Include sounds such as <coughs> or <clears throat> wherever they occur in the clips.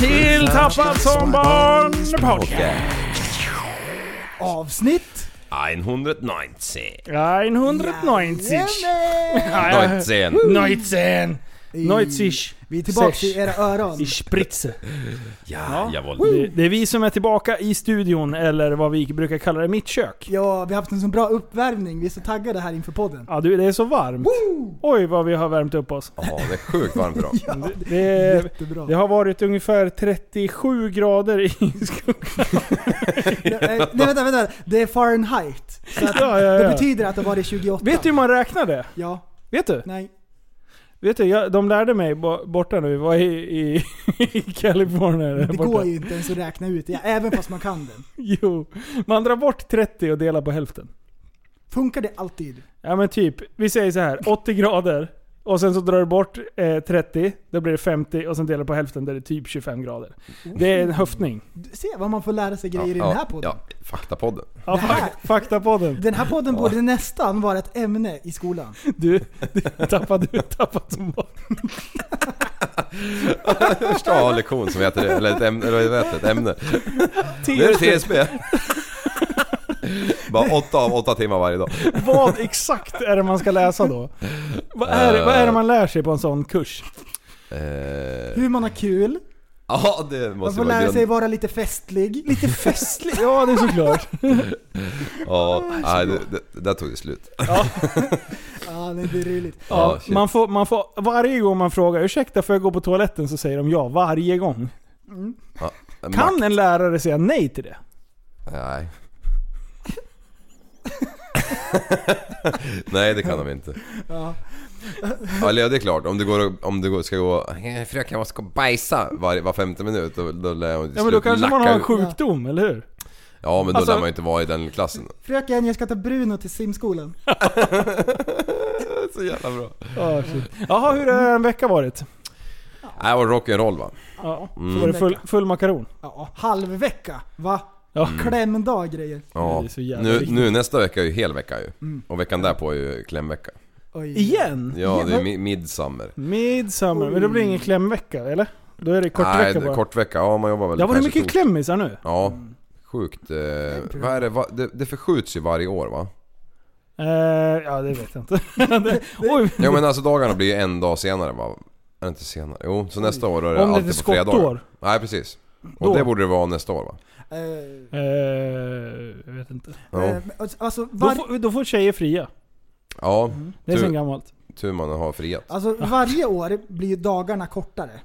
Till Tappad som barn podcast. Avsnitt? 190. 190. <laughs> Ja, ja. 19. 19. 90. Vi är tillbaka i era öron. I spritze. Ja, jawohl. Det, det är vi som är tillbaka i studion, eller vad vi brukar kalla det, mitt kök. Ja, vi har haft en så bra uppvärmning. Vi är så taggade här inför podden. Ja du, det är så varmt. Oj vad vi har värmt upp oss. Ja, det är sjukt varmt idag. <laughs> Ja, Det, är, jättebra. det har varit ungefär 37 grader i <laughs> skuggan. Nej, nej, vänta, vänta. Det är Fahrenheit. Så att Ja, ja, Det ja. betyder att det har varit 28. Vet du hur man räknar det? Ja. Vet du? Nej. Vet du, jag, de lärde mig bo- borta när vi var i, i, i <laughs> Kalifornien. Det borta. går ju inte ens att räkna ut. Ja, även fast man kan den. <laughs> Jo, man drar bort 30 och delar på hälften. Funkar det alltid? Ja men typ, vi säger så här 80 grader. Och sen så drar du bort eh, 30, då blir det 50 och sen delar du på hälften där det är typ 25 grader. Det är en höftning. Se vad man får lära sig grejer i den här podden. Ja, faktapodden. Ja, Det här- fak- Faktapodden. Den här podden borde nästan vara ett ämne i skolan. Du, du tappade du tappat som barn. Första lektion som heter det, eller ett ämne, eller vad heter det, ett ämne. Nu är det TSB. Bara åtta av åtta timmar varje dag. Vad exakt är det man ska läsa då? Vad är, det- vad är det man lär sig på en sån kurs? Eh, Hur man har kul. ja, det Man måste får vara lära grund. sig vara lite festlig. Lite festlig? Ja, det är såklart. <laughs> Ja, nej, det, det, där tog det slut. Ja, det blir roligt. Ja, Ja, man, får, man får, varje gång man frågar 'Ursäkta, får jag gå på toaletten?' så säger de ja, varje gång. Ja, Kan en lärare säga nej till det? Nej. <laughs> Nej det kan de inte. Ja. Ja, Eller ja, det är klart. Om du, går, och- om du ska gå... "Eh, Fröken jag måste gå och bajsa var, var femte minut. Då, då lär hon Ja men då kanske man har en sjukdom, eller hur? Ja men då Alltså- lär man ju inte vara i den klassen. Fröken, jag ska ta Bruno till simskolan. <laughs> Så jävla bra. Ja, shit. Jaha, hur har en vecka varit? Nej, och rock'n'roll va? Ja, Mm. så var det full, full makaron. Ja, halvvecka. Va? Ja. Klämdag grejer. Ja. Det är så jävla Nu, viktigt. nu nästa vecka är ju hel vecka ju. Mm. Och veckan därpå är ju klämvecka. Oj. Igen? Ja, det är mi- midsummer. Midsummer, men då blir det ingen klämvecka, eller? Då är det kort Nej, vecka det- bara. kortvecka. Ja, man jobbar väl Det har varit kanske mycket tors- klämmisar nu. Ja, sjukt. Eh, vad är det, det? Det förskjuts ju varje år va? Eh, ja, det vet jag inte. <laughs> det, oj, Jo men alltså dagarna blir ju en dag senare va? Är det inte senare? Jo, så nästa år då är det om det är alltid på fredagar. skottår. Nej precis. Och Då. det borde det vara nästa år va? Eh, jag vet inte. Ja. eh, alltså, Då var, får, då får tjejer fria. Ja, Det är Tur. sen gammalt. tur man har friat. alltså varje år blir dagarna kortare.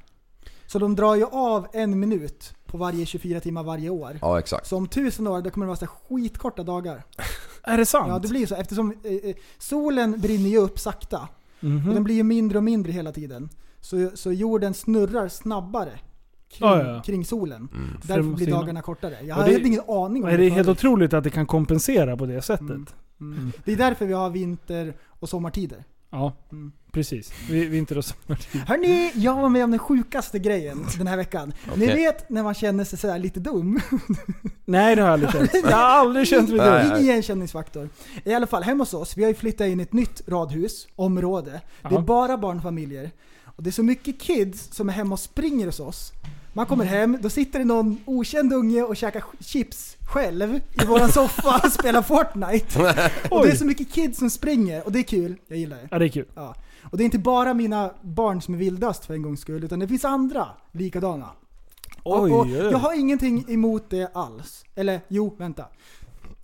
Så de drar ju av en minut på varje 24 timmar varje år. Ja exakt. Så om tusen år, då kommer det vara så skitkorta dagar. <laughs> Är det sant? Ja, det blir så eftersom eh, solen brinner ju upp sakta. Mhm. Och den blir ju mindre och mindre hela tiden. Så, så jorden snurrar snabbare kring, Ja, ja. kring solen. Mm. För det Därför blir dagarna kortare. Jag hade det- ingen aning om är det helt förut. otroligt att det kan kompensera på det sättet. Mm. Mm. Det är därför vi har vinter och sommartider. Ja, Mm. precis. Vi, vinter och sommartid. Hörni, jag var med om den sjukaste grejen den här veckan. Ni Okej. vet när man känner sig sådär lite dum? <laughs> Nej, det har jag aldrig känt. <laughs> Jag har aldrig känt mig dum. Ingen igenkänningsfaktor. I alla fall hemma hos oss, vi har ju flyttat in i ett nytt radhus, område. Det är bara barnfamiljer. Och det är så mycket kids som är hemma och springer hos oss. Man kommer hem, då sitter det någon okänd unge och käkar chips själv i våran soffa och <laughs> spelar Fortnite. Och det är så mycket kids som springer och det är kul. Jag gillar det. Ja, det är kul. Ja. Och det är inte bara mina barn som är vildast för en gångs skull, utan det finns andra likadana. Och, Oj, och oj. jag har ingenting emot det alls. Eller jo, vänta.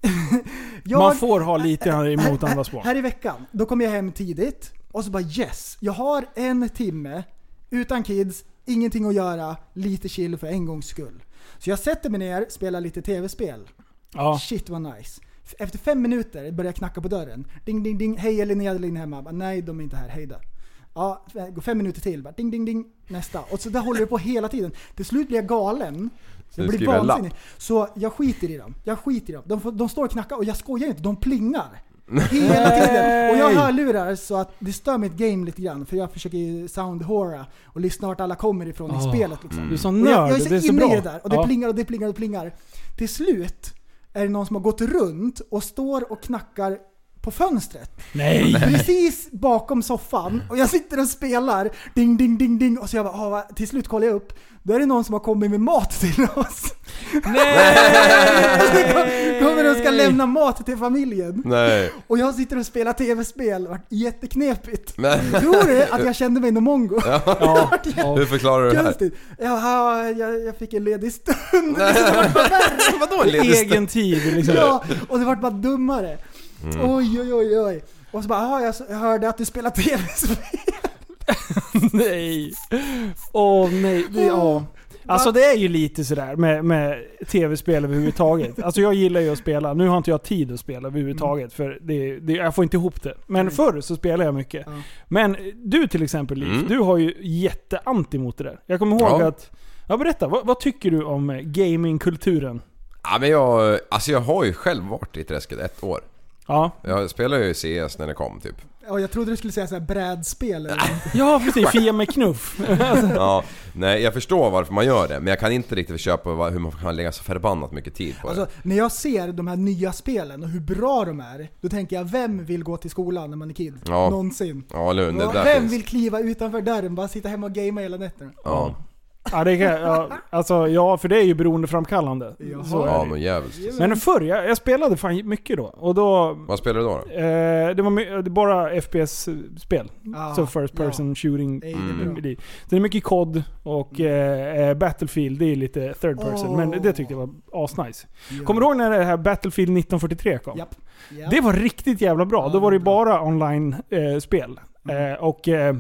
<laughs> Jag- Man får ha lite emot andras barn. här i veckan, då kom jag hem tidigt och så bara yes, jag har en timme utan kids, ingenting att göra, lite chill för en gångs skull. Så jag sätter mig ner, spelar lite tv-spel. Ja. Shit vad nice. Efter fem minuter börjar jag knacka på dörren. Ding ding ding, hej Linnea Linn hemma? Bara, Nej, de är inte här, hej då. Ja, går fem minuter till, bara, ding ding ding, nästa. Och så där håller det på hela tiden. Till slut blir jag galen. Så Jag blir vansinnig. Så jag skiter i dem. Jag skiter i dem. De, får, de står och knackar och jag skojar inte, de plingar. Hela tiden. Och jag har lurar så att det stör mitt game lite grann. För jag försöker ju soundhora och lyssna vart alla kommer ifrån i Ah. spelet. Liksom. Du är så Och nörd, jag, jag är så det är så bra. i det där. Och det Ja. plingar och det plingar och plingar. Till slut är det någon som har gått runt och står och knackar på fönstret. Nej! Precis bakom soffan. Och jag sitter och spelar. Ding, ding, ding, ding. Och så jag bara, ah, till slut kollar jag upp. Då är det någon som har kommit med mat till oss. Nej! <laughs> Kommer och ska lämna mat till familjen. Nej. Och jag sitter och spelar tv-spel. Det vart jätteknepigt. Men, Tror du att jag kände mig någon mongo? Ja, <laughs> ja. hur förklarar du det här? Jaha, jag, jag fick en ledig stund. <laughs> Vadå en ledig Egen tid liksom. Ja, och det vart bara dummare. Mm. Oj, oj, oj, oj. Och så bara, "Jaha, jag hörde att du spelar tv-spel. <laughs> nej. Åh nej. Det, ja. Alltså det är ju lite sådär med, med tv-spel överhuvudtaget. <laughs> Alltså jag gillar ju att spela. Nu har inte jag tid att spela överhuvudtaget för det, det, jag får inte ihop det. Men Nej. förr så spelade jag mycket. Ja. Men du till exempel Liv, Mm. du har ju jätteanti mot det där. Jag kommer ihåg Ja. att... Ja berätta, vad, vad tycker du om gamingkulturen? Ja men jag, alltså jag har ju själv varit i träsket ett år. Ja. Jag spelade ju CS när det kom typ. Ja, jag trodde du skulle säga så här brädspel eller. <laughs> Ja precis, Fia med knuff. <laughs> Ja, nej jag förstår varför man gör det men jag kan inte riktigt köpa hur man kan lägga så förbannat mycket tid på Alltså, det. när jag ser de här nya spelen och hur bra de är, då tänker jag vem vill gå till skolan när man är kid? Ja. Någonsin. Ja eller hur, det där vem finns. vill kliva utanför dörren, bara sitta hemma och gamea hela nätterna? Ja, Ja, det kan, ja, alltså, ja, för det är ju beroendeframkallande. Jaha. Så är ja det. men jävligt. Men förr, jag, jag spelade fan mycket då. Och då... Vad spelar du då? då? Eh, det var my- det bara FPS-spel. Ja, så first person shooting. Nej, det är Mm. bra. Det det är mycket COD och eh, eh, Battlefield, det är lite third person. Men det tyckte jag var asnice. Ja. Kommer du ihåg när det här Battlefield 1943 kom? Japp. Ja. Det var riktigt jävla bra. Ja, Då var det det var bara online-spel. Mm. Eh, och eh,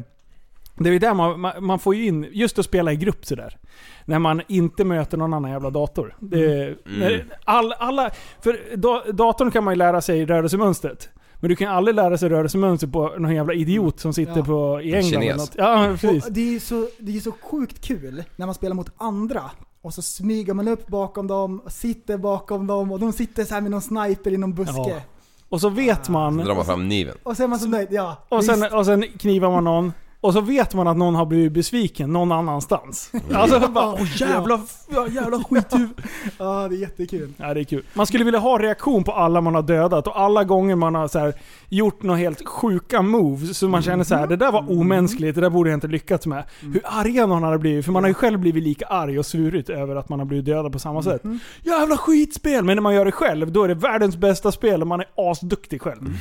det är där man, man, man får ju in, just att spela i grupp sådär. När man inte möter någon annan jävla dator. Det, Mm. när all, alla, för da, datorn kan man ju lära sig rörelsemönstret. Men du kan aldrig lära sig rörelsemönster på någon jävla idiot som sitter Ja. på, i En England eller något. Ja, precis. Och det, är så, det är så sjukt kul när man spelar mot andra. Och så smyger man upp bakom dem, och sitter bakom dem och de sitter så här med någon sniper i någon buske. Ja. Och så vet Så man... drar man fram kniven. Och så är man så nöjd. Ja, Och sen, och sen knivar man någon. Och så vet man att någon har blivit besviken någon annanstans. Alltså bara, åh jävla, ja, jävla skithuvud. <laughs> Ja, det är jättekul. Ja, det är kul. Man skulle vilja ha reaktion på alla man har dödat och alla gånger man har så här, gjort några helt sjuka moves så man känner så här: det där var omänskligt, det där borde jag inte lyckats med. Hur arga någon hade blivit, för man har ju själv blivit lika arg och svurit över att man har blivit dödad på samma sätt. Jävla skitspel! Men när man gör det själv, då är det världens bästa spel och man är asduktig själv.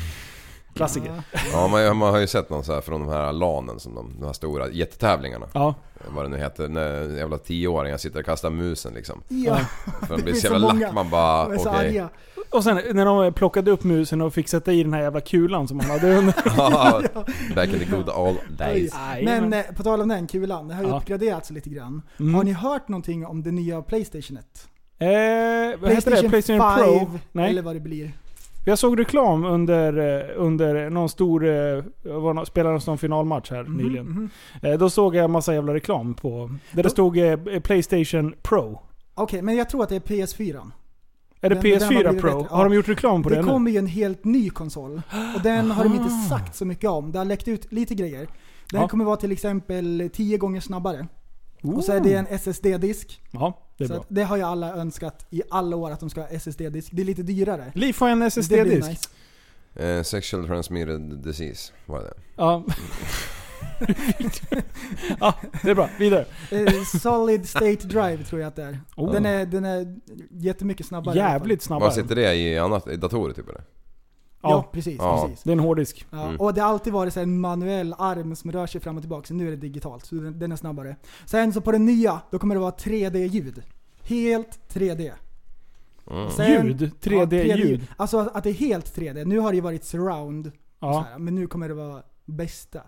Klassiker. Ja man, man har ju sett någon så här från de här LANen som de, de här stora jättetävlingarna. Ja. Vad det nu heter, när jävla tioåringar sitter och kastar musen liksom. Ja, För de <laughs> Det blir så jävla många. lack man bara okej. arga. Och sen när de plockade upp musen och fick sätta i den här jävla kulan som man hade under. <laughs> Ja, <laughs> Back in the good old days. Men eh, på tal om den kulan, det har ju Ja. uppgraderats lite grann. Mm. Har ni hört någonting om det nya Playstation 1? Eh, vad heter det? Playstation Pro? Nej. eller vad det blir. Jag såg reklam under, eh, under någon stor, eh, var spelade någon finalmatch här Mhm, nyligen. mhm. Eh, Då såg jag massa jävla reklam på, där det stod Playstation Pro. Okej, men jag tror att det är PS4. Är det Den- den har PS4 blivit Pro? bättre, Har ja. de gjort reklam på det, Det nu? kommer ju en helt ny konsol. Och den har de inte sagt så mycket om. Det har läckt ut lite grejer. Den Ja. kommer vara till exempel 10 gånger snabbare. Och så är det en SSD-disk. Ja, det är Så bra. det har ju alla önskat i alla år att de ska ha SSD-disk. Det är lite dyrare. Liv får en SSD-disk. nice. Eh, sexual transmitted disease var det. Ja. <laughs> ja, det är bra. Vidare. Eh, Solid State Drive tror jag att det är. Oh. Den, är den är jättemycket snabbare. Jävligt snabbare. Vad sitter det i annat? I datorer typ eller? Ja, Ja. precis. Ja. precis. Det är en hårddisk. Ja, Mm. Och det har alltid varit så här en manuell arm som rör sig fram och tillbaka. Så nu är det digitalt, så den, den är snabbare. Sen så på den nya, då kommer det vara 3D-ljud. Helt 3D. Mm. Sen- Ljud? 3D-ljud? Alltså att det är helt 3D. Nu har det ju varit surround, här, men nu kommer det vara bästa.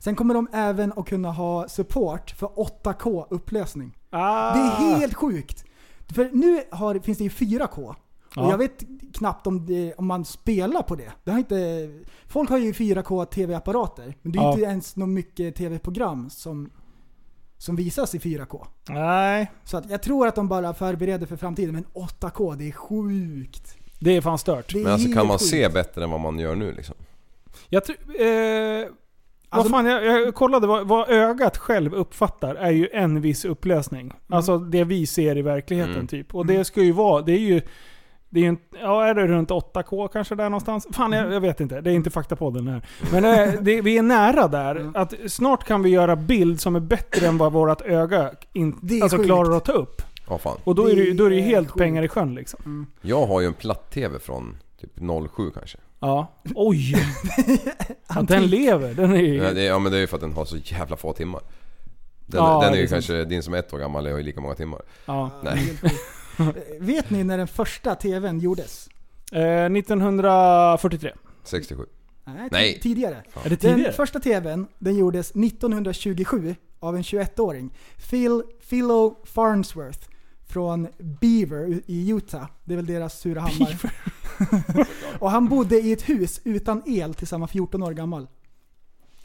Sen kommer de även att kunna ha support för 8K upplösning. Ah. Det är helt sjukt! För nu har, finns det ju 4K. Ja. Och jag vet knappt om, det, om man spelar på det. det har inte, folk har ju 4K TV-apparater, men det är Ja. inte ens något mycket TV-program som, som visas i 4K. Nej, Så att jag tror att de bara förbereder för framtiden, men 8K, det är sjukt. det är fan stört. Är Men alltså kan man sjukt. se bättre än vad man gör nu liksom? Jag tror... Eh, Alltså- vad fan, jag, jag kollade vad, vad ögat själv uppfattar är ju en viss upplösning. Alltså det vi ser i verkligheten Mm. typ. Och det ska ju vara, det är ju... Det är ju, en- ja, är det runt 8K kanske där någonstans? Fan, jag, jag vet inte. Det är inte faktapodden här. Men eh, det, vi är nära där. Att snart kan vi göra bild som är bättre än vad vårt öga in, Det alltså sjukt. klarar att ta upp. Ja fan. Och då är det, ju- då är det ju Det helt sjukt. pengar i sjön liksom. Jag har ju en platt-tv från typ 07 kanske. Ja. Oj! <laughs> ja, den lever. Den är ju... Ja, det, ja men det är ju för att den har så jävla få timmar. Den, Ja, den är det ju är sant. kanske, din som är ett år gammal har ju lika många timmar. Ja. Eh, Vet ni när den första TVn gjordes? Eh, 1943. 67. Nej, Nej. ti- tidigare. Är det tidigare? Den första TVn, den gjordes 1927 av en 21-åring. Phil, Philo Farnsworth från Beaver i Utah. Det är väl deras Surahammar. <laughs> och han bodde i ett hus utan el tills han var 14 år gammal.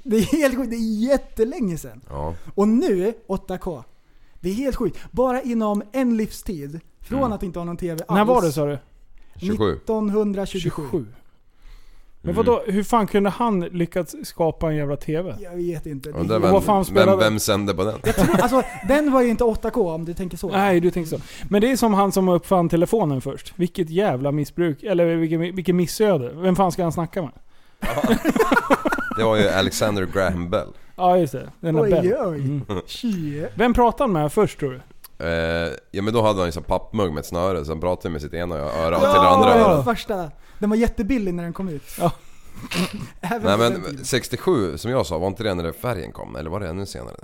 Det är helt sjukt, det är jättelänge sedan. Ja. Och nu 8K. Det är helt sjukt. Bara inom en livstid, från Mm. att inte ha någon TV alls. När var det sa du? 27. 1927. Men Mm. vadå, hur fan kunde han lyckats skapa en jävla TV? Jag vet inte. Det- vem, vad fan spelade- vem, vem sände på den? Alltså, den var ju inte 8K om du tänker så. Nej, du tänker så. Men det är som han som uppfann telefonen först. Vilket jävla missbruk. Eller vilken, vilken missöde. Vem fan ska han snacka med? Det var ju Alexander Graham Bell. Ja, just det. Den där Oj, Bell. oj. Mm. Vem pratade han med först tror du? Eh, ja men då hade han ju så här pappmugg med ett snöre, så han pratade med sitt ena öra Ja, till det andra den örat. första. Den var jättebillig när den kom ut. Ja. <laughs> Nej den men tiden. 67 som jag sa, var inte det när färgen kom? Eller var det ännu senare?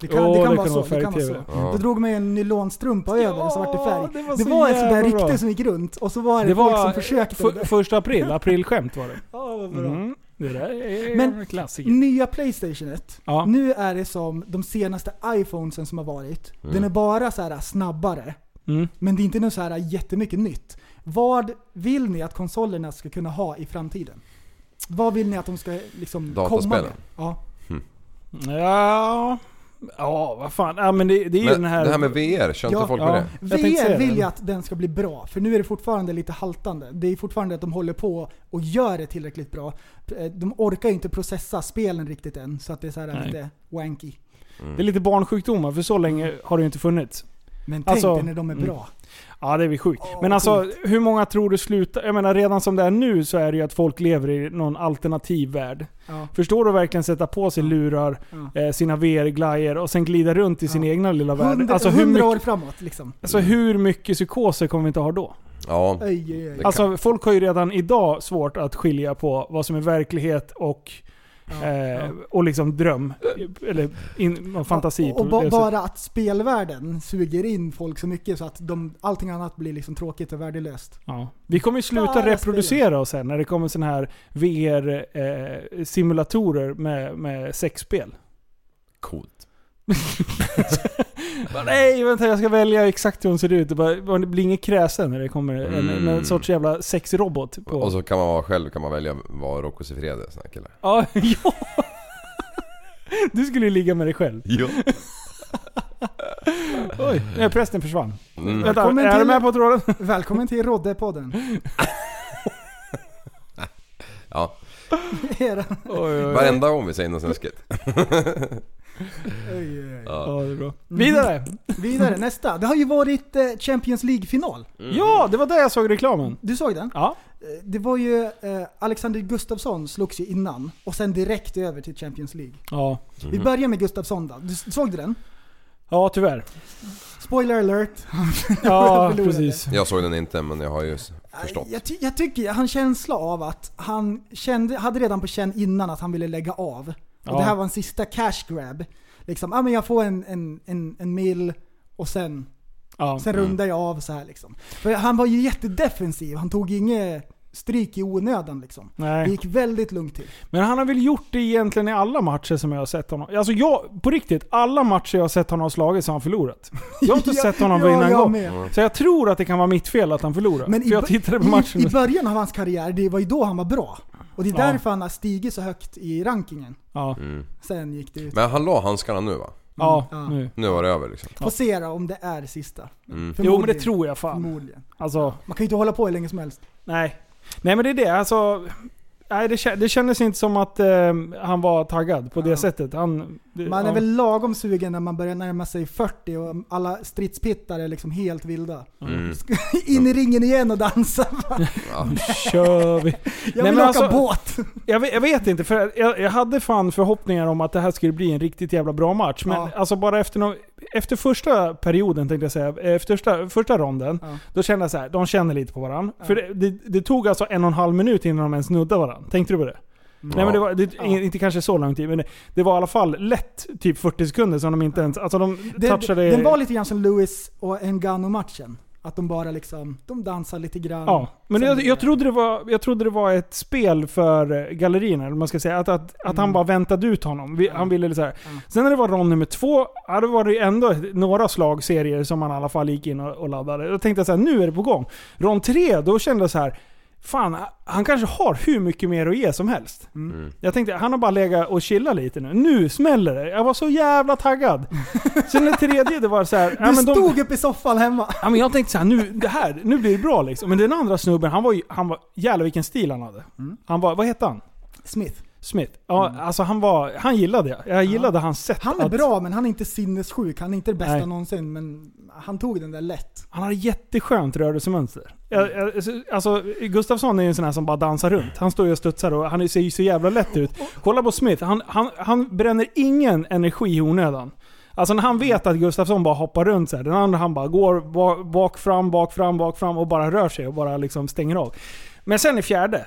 Det kan, Åh, det kan det vara kan så. vara Det kan vara så. Ja. Då drog man en nylonstrumpa över så vart det färg. det var Det var ett sånt där bra. rykte som gick runt och så var det, Det folk var som försökte. för, första april, aprilskämt var det. Ja, vad bra. Mm. Det där är Men- en klassiker. Nya Playstationet. Ja. Nu är det som de senaste iPhonesen som har varit. Mm. Den är bara så här snabbare. Mm. Men det är inte något så här jättemycket nytt. Vad vill ni att konsolerna ska kunna ha i framtiden? Vad vill ni att de ska liksom komma Dataspelen? med? Ja. Ja... Ja, vad fan. Ja, men det, det är ju den här... det här med VR, kör inte Ja, folk ja. med det? Jag tänkte säga VR det. vill jag att den ska bli bra, för nu är det fortfarande lite haltande. Det är fortfarande att de håller på och gör det tillräckligt bra. Eh, De orkar ju inte processa spelen riktigt än, så att det är så här Nej. lite wanky. Det är lite barnsjukdomar, för så länge har det ju inte funnits. Men tänk Alltså, dig när de är mm. bra. Ja, det är väl sjukt. Åh, Men alltså, coolt. hur många tror du slutar... Jag menar, redan som det är nu så är det ju att folk lever i någon alternativ värld. Ja. Förstår du verkligen sätta på sig lurar, Ja. eh, sina VR-glajjor och sen glida runt i sin Ja. egna lilla värld? Hundra, Alltså hur, hundra år mycket, framåt liksom. alltså hur mycket psykoser kommer vi inte ha då? Ja. Alltså folk har ju redan idag svårt att skilja på vad som är verklighet och, eh, och liksom dröm. Eller in, och fantasi. Och, och på ba, bara att spelvärlden suger in folk så mycket så att de, allting annat blir liksom tråkigt och värdelöst. Ja. Vi kommer ju sluta Bara reproducera oss sen när det kommer såna här VR-simulatorer med, med sexspel. Coolt. <laughs> Bara, Nej vänta jag ska välja exakt hur hon ser ut. Det, bara, det blir inget kräsen när det kommer en, Mm. en sorts jävla sexrobot. På. Och så kan man vara själv, kan man välja vad Rocco Siffredi såna här killar. Ja, <laughs> ja. Du skulle ju ligga med dig själv. <laughs> Ja. Oj, nej, prästen försvann. Mm. Vänta, Välkommen är du till- med på tråden? Välkommen till Rodde-podden. Ja. Varenda gång vi säger något snuskigt. oj, oj, oj. Ja. Ja, det är bra. Vidare! Vidare, nästa. Det har ju varit eh, Champions League-final. Mm. Ja, det var där jag såg reklamen. Du såg den? Ja. Eh, Det var ju, eh, Alexander Gustafsson slogs ju innan och sen direkt över till Champions League. Ja. Vi börjar med Gustafsson då. Du, såg du den? Ja, tyvärr. Spoiler alert. <laughs> Ja, precis. Jag såg den inte men jag har ju s- förstått. Jag, ty- jag tycker, jag har en känsla av att han kände, hade redan på känn innan att han ville lägga av. Och Ja. det här var en sista cash grab. Liksom, ah, men jag får en, en, en, en mil och sen, Ja. sen rundar jag av så här liksom. För han var ju jättedefensiv, han tog inget stryk i onödan liksom. Det Nej. gick väldigt lugnt till. Men han har väl gjort det egentligen i alla matcher som jag har sett honom. Alltså jag, på riktigt, alla matcher jag har sett honom slagit så har han förlorat. Jag har inte <laughs> Ja, sett honom ja, vinna en gång. med. Så jag tror att det kan vara mitt fel att han förlorar. Men för i, jag tittade på i, matchen. i början av hans karriär, det var ju då han var bra. Och det är Ja. därför han har stigit så högt i rankingen. ja. Mm. Sen gick det ut. Men han la handskarna nu va? ja, Ja. nu. Nu var det över liksom. Får se då om det är sista. Mm. Jo men det tror jag fan. Förmodligen. Alltså, Man kan ju inte hålla på hur länge som helst. nej. Nej men det är det, alltså... Nej det, det kändes inte som att eh, han var taggad på det sättet. Han, det, Man ja. är väl lagom sugen när man börjar närma sig 40 och alla stridspittar är liksom helt vilda. Mm. <laughs> In i ringen igen och dansa. <laughs> Nu kör vi. Jag Nej, vill men åka alltså- båt. Jag vet, jag vet inte, för jag, jag hade fan förhoppningar om att det här skulle bli en riktigt jävla bra match. Men Ja. alltså bara efter, nå- efter första perioden tänkte jag säga, efter första, första ronden, Ja. då kände jag så här, de känner lite på varandra. Ja. För det, det, det tog alltså en och en halv minut innan de ens nuddade varandra. Tänkte du på det? Nej men det var, det, inte kanske så lång tid, men det, det var i alla fall lätt typ 40 sekunder som de inte ens, alltså de Det, touchade... den var lite grann som Lewis och Ngannou-matchen. Att de bara liksom, de dansar lite grann. Ja, men jag, jag, trodde det var, jag trodde det var ett spel för gallerierna, eller man ska säga. Att, att, att han Mm. bara väntade ut honom. Vi, Ja. Han ville så här. Ja. Sen när det var rond nummer två, ja, då var det ändå några slagserier som man i alla fall gick in och, och laddade. Då tänkte jag så här, nu är det på gång. Rond tre, då kände jag så här. Fan, han kanske har hur mycket mer att ge som helst. Mm. Jag tänkte, han har bara legat och chillat lite nu. Nu smäller det. Jag var så jävla taggad. <laughs> Sen det tredje, det var så här. ja, Du men de- stod upp i soffan hemma. Ja, men jag tänkte så här, nu, det här, nu blir det bra liksom. Men den andra snubben, han var ju, han var, jävlar vilken stil han hade. Mm. Han var, vad hette han? Smith. Smith. Ja, alltså han var, han gillade jag. Jag gillade hans sätt Han är att, bra men han är inte sinnessjuk. Han är inte det bästa Nej. någonsin men han tog den där lätt. Han hade jätteskönt rörelsemönster. Jag, jag, alltså, Gustafsson är ju en sån här som bara dansar runt. Han står ju och studsar och han ser ju så jävla lätt ut. Kolla på Smith, han, han, han bränner ingen energi i onödan. Alltså när han vet att Gustafsson bara hoppar runt så här, den andra han bara går ba- bak, fram, bak, fram, bak, fram och bara rör sig och bara liksom stänger av. Men sen i fjärde,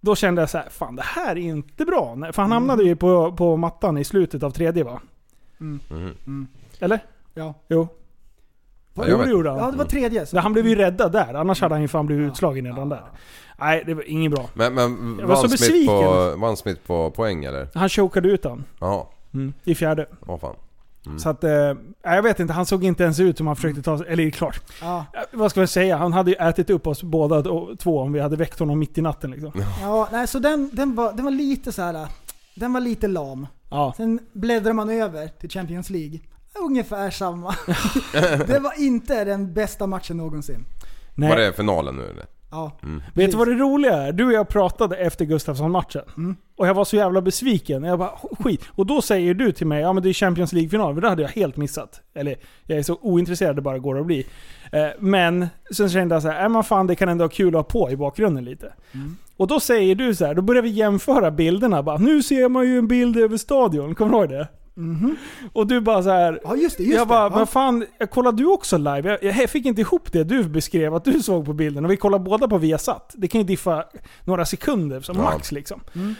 då kände jag så här, fan det här är inte bra. För han hamnade ju på, på mattan i slutet av tredje va? Mm. Eller? Ja. Jo. Ja, Jo, det vet. gjorde han. Ja, det var tredje. Så. Ja, Han blev ju räddad där, annars hade han ju fan blivit utslagen redan där. Nej, det var inget bra. Men, men Jag var så vann Smith besviken. på, vann Smith på poäng eller? Han chokade ut han. Jaha, I fjärde. vad fan. Så att, eh, jag vet inte, han såg inte ens ut som han försökte ta sig, eller det är klart. Ja. Eh, Vad ska jag säga? Han hade ju ätit upp oss båda två om vi hade väckt honom mitt i natten liksom. ja, nej så den, den, var, den var lite så här. Den var lite lam. Ja. Sen bläddrar man över till Champions League. Ungefär samma. <laughs> det var inte den bästa matchen någonsin. Nej. Var det finalen nu eller? Ja. Vet du vad det roliga är? Du och jag pratade efter Gustafsson-matchen. Mm. Och jag var så jävla besviken. Jag bara skit. Och då säger du till mig, ja men det är Champions League-final. Det hade jag helt missat. Eller, jag är så ointresserad det bara går att bli. Eh, men sen kände jag så här, äh, men fan det kan ändå ha kul att ha på i bakgrunden lite. Mm. Och då säger du så här, då börjar vi jämföra bilderna. Bara, nu ser man ju en bild över stadion. Kommer du ihåg det? Mhm. Och du bara så här. Ja just det, just jag bara, det. men Ja. fan, jag kollade du också live? Jag, jag fick inte ihop det du beskrev att du såg på bilden. Och vi kollade båda på Viasat. Det kan ju diffa några sekunder som Ja. max liksom. Mm.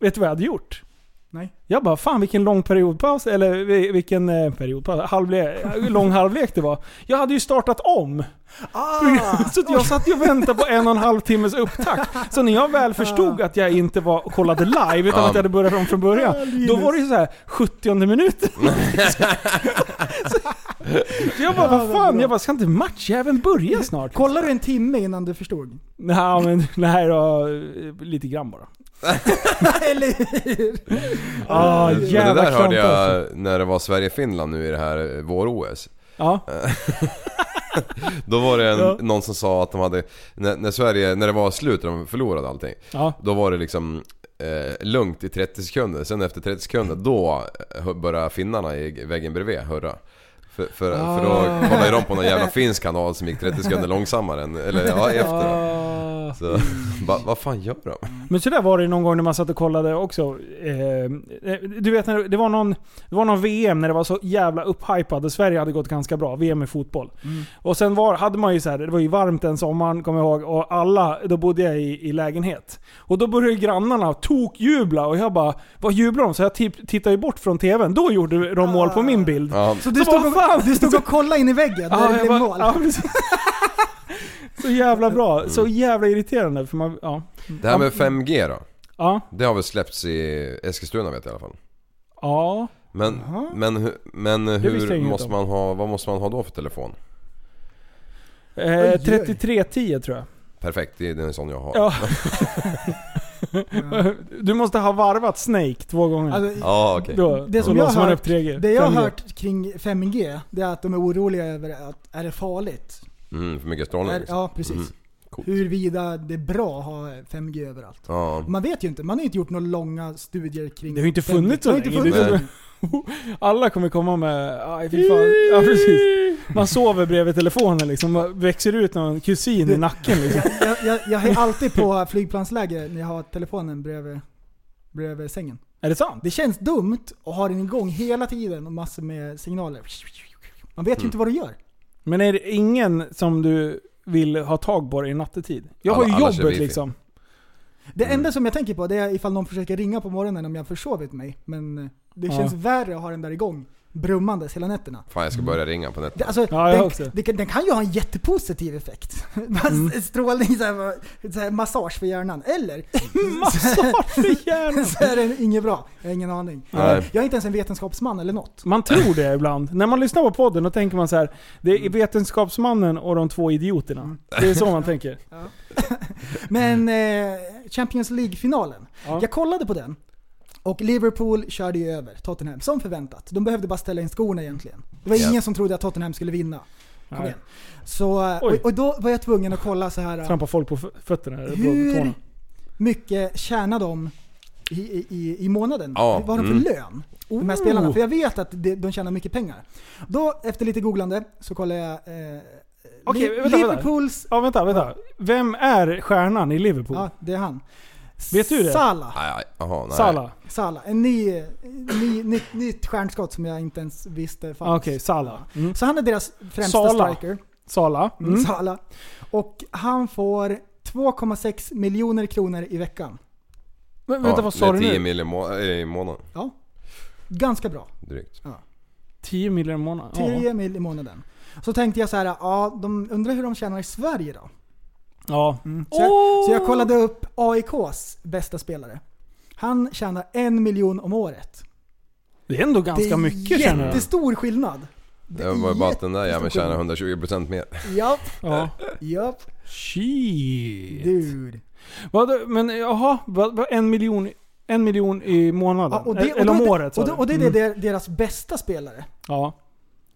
Vet du vad jag hade gjort? Nej. Jag bara, fan vilken lång periodpaus, eller vi- vilken eh, periodpaus, halvlek, lång halvlek det var. Jag hade ju startat om. Ah, <laughs> Så jag satt ju och väntade på en och en halv timmes upptakt. Så när jag väl förstod att jag inte var kollade live, utan Ja. att jag hade börjat om från början. Då var det ju så här 70 minuten. <laughs> så jag bara, vad fan? Jag bara, ska inte matchjäveln börja snart? kollar du en timme innan du förstod? Nej men, nej då, lite grann bara. <laughs> Eller hur? Ah, Men det där hörde klant, alltså. jag när det var Sverige-Finland nu i det här eh, vår-OS. Ja. <laughs> Då var det en, Ja. någon som sa att de hade, när, när Sverige, när det var slut och de förlorade allting. Ja. Då var det liksom eh, lugnt i 30 sekunder. Sen efter 30 sekunder, då eh, började finnarna i väggen bredvid hurra. För, för, för då Ah. kollade de på någon jävla finsk kanal som gick 30 sekunder långsammare än, eller ja, efter. Ah. Så, va, vad fan gör de? Men så där var det ju någon gång när man satt och kollade också. Eh, du vet när det var någon, det var någon VM när det var så jävla upphypad och Sverige hade gått ganska bra. VM i fotboll. Och sen var, hade man ju så här, det var ju varmt den sommaren kommer jag ihåg. Och alla, då bodde jag i, i lägenhet. Och då började ju grannarna tokjubla och jag bara, vad jublar de? Så jag tittade ju bort från TVn. Då gjorde de mål på min bild. Ja, Så du Så stod, fan? Och, du stod och kollade in i väggen när Ja, det blev bara- mål? ja, <laughs> så jävla bra. Så jävla irriterande. För man, ja. det här med 5G då? Ja. Det har väl släppts i Eskilstuna vet jag i alla fall. Ja. Men, men, men hur måste man ha, vad måste man ha då för telefon? Eh, oj. 3310 tror jag. Perfekt, det är en sån jag har. Ja. <laughs> <laughs> Du måste ha varvat Snake två gånger. Alltså, Ja, okej. Då, det som då jag har hört- upp 3G. Det jag har 5G. hört kring 5G, det är att de är oroliga över att, är det farligt? Mm, för mycket strålning. Är, liksom. ja, precis. Mm, coolt. Huruvida det är bra att ha 5G överallt. Ja. Man vet ju inte, man har inte gjort några långa studier kring Det har ju inte 5G. funnits så länge. <laughs> Alla kommer komma med... Aj, fy fan. Ja, precis. Man sover bredvid telefonen liksom. Man växer ut någon kusin i nacken liksom. <laughs> jag, jag, jag är alltid på flygplansläge när jag har telefonen bredvid, bredvid sängen. Är det sant? Det känns dumt att ha den igång hela tiden och massor med signaler. Man vet ju Mm. inte vad du gör. Men är det ingen som du vill ha tag på dig nattetid? Jag har ju Alla- alla kör jobbet wifi. liksom. Det Mm. enda som jag tänker på det är ifall någon försöker ringa på morgonen om jag försovit mig. Men eh, det känns värre att ha den där igång. Brummandes hela nätterna. Fan jag ska börja ringa på Det, nätterna. alltså, Ja, den, det, kan- den kan ju ha en jättepositiv effekt. <laughs> Mm. Strålning, så här, så här, massage för hjärnan. Eller <laughs> Massage för <laughs> hjärnan! så är den inget bra. Jag har ingen aning. Nej. Jag är inte ens en vetenskapsman eller något. Man tror det ibland. När man lyssnar på podden då tänker man så här. Det är Vetenskapsmannen och de två idioterna. Det är så man tänker. Men eh, Champions League-finalen. Ja. Jag kollade på den. Och Liverpool körde ju över Tottenham, som förväntat. De behövde bara ställa in skorna egentligen. Det var ingen som trodde att Tottenham skulle vinna. Kom igen. Så, eh, Oj. och, och då var jag tvungen att kolla så här. eh, Trampa folk på fötterna. På Hur tårna. mycket tjänar de i, i, i, månaden? Ja, Vad har de mm. för lön? De här Oh. spelarna. För jag vet att de, tjänar mycket pengar. Då, efter lite googlande, så kollar jag eh, Okej, vänta, vänta. Liverpools... Ja vänta, vänta. Vem är stjärnan i Liverpool? Ja, det är han. Vet du det? Salah. Nej, nej. Salah? Salah. En ny, ny, nytt, nytt stjärnskott som jag inte ens visste fanns. Ah, Okej, Salah. Mm. Så han är deras främsta Salah. striker. Salah. Mm. Mm. Salah. Och han får 2,6 miljoner kronor i veckan. Men, vänta, Ja, vad det sa du 10 nu? mil i, må- eh, i månaden. Ja. Ganska bra. Drygt. 10 miljoner i månaden? 10 mil i månaden. Så tänkte jag så här, ja, de undrar hur de tjänar i Sverige då? Ja. Mm. Så, jag, så jag kollade upp AIKs bästa spelare. Han tjänar en miljon om året. Det är ändå ganska det är mycket känner jag. jättestor skillnad. Det var bara att den där jäveln tjänar 120% mer. Japp, Ja. japp. Shit. Dude. Vad, men jaha, vad, vad, en miljon, en miljon i månaden? Ja, och det, och Eller då om är det- året sa och, det, och det är Mm. det- deras bästa spelare. Ja.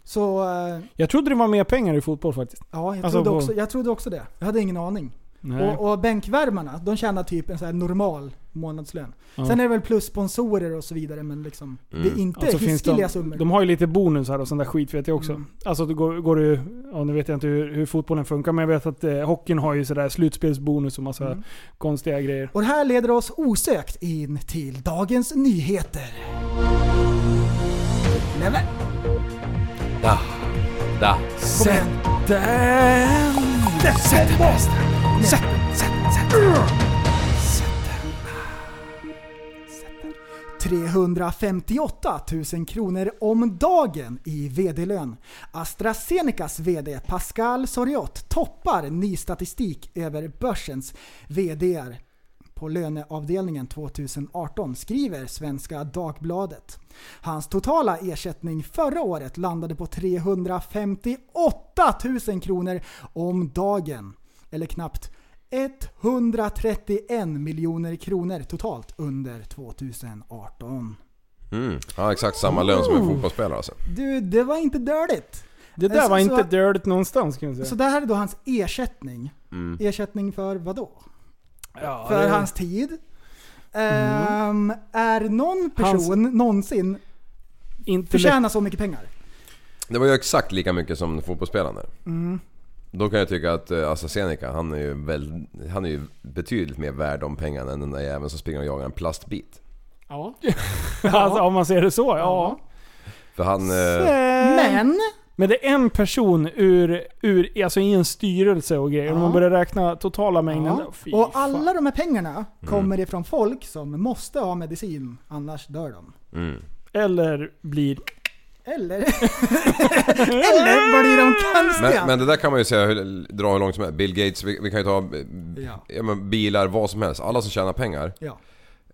Så eh, Jag trodde det var mer pengar i fotboll faktiskt. ja, jag, Alltså trodde också, jag trodde också det. Jag hade ingen aning. Nej. Och, och bänkvärmarna, de tjänar typ en så här normal månadslön. Ja. Sen är det väl plus sponsorer och så vidare, men liksom, det är Mm. inte Alltså hiskeliga de, summor. de har ju lite bonusar och sån där skit vet jag också. Mm. Alltså det går, går det ju, ja, nu vet jag inte hur, hur fotbollen funkar men jag vet att eh, hockeyn har ju sådär slutspelsbonus och massa Mm. konstiga grejer. Och det här leder oss osökt in till dagens nyheter. Nämen, Da. Da. igen. Den! Sätt den. Sätt den, sätt den, sätt den. 358 000 kronor om dagen i VD-lön. AstraZenecas VD Pascal Soriot toppar ny statistik över börsens VDR på löneavdelningen 2018 skriver Svenska Dagbladet. Hans totala ersättning förra året landade på 358 000 kronor om dagen. Eller knappt 131 miljoner kronor totalt under 2018. Mm. Ja, exakt samma lön som en fotbollsspelare alltså. Du, det var inte dåligt. Det där Så- var inte dirtigt någonstans kan jag säga. Så det här är då hans ersättning. Mm. Ersättning för vad då? Ja, för det- hans tid. Ehm, är någon Hans- person någonsin inte förtjänar så mycket pengar? Det var ju exakt lika mycket som fotbollsspelaren. Mm. Då kan jag tycka att eh, AstraZeneca, han är, ju väl, han är ju betydligt mer värd om pengarna än den där jäveln som springer och jagar en plastbit. Ja. <laughs> Alltså, om man ser det så, ja. För han... Eh, Men, Men det är en person ur, ur, alltså i en styrelse och grejer. Om Ja. man börjar räkna totala mängden. ja. Och alla de här pengarna kommer ifrån folk som måste ha medicin, annars dör de. mm. Eller blir... Eller, <laughs> eller blir de konstiga? men, men det där kan man ju säga, hur- dra hur långt som helst. Bill Gates, vi, vi kan ju ta Ja. ja, men bilar, vad som helst. Alla som tjänar pengar Ja.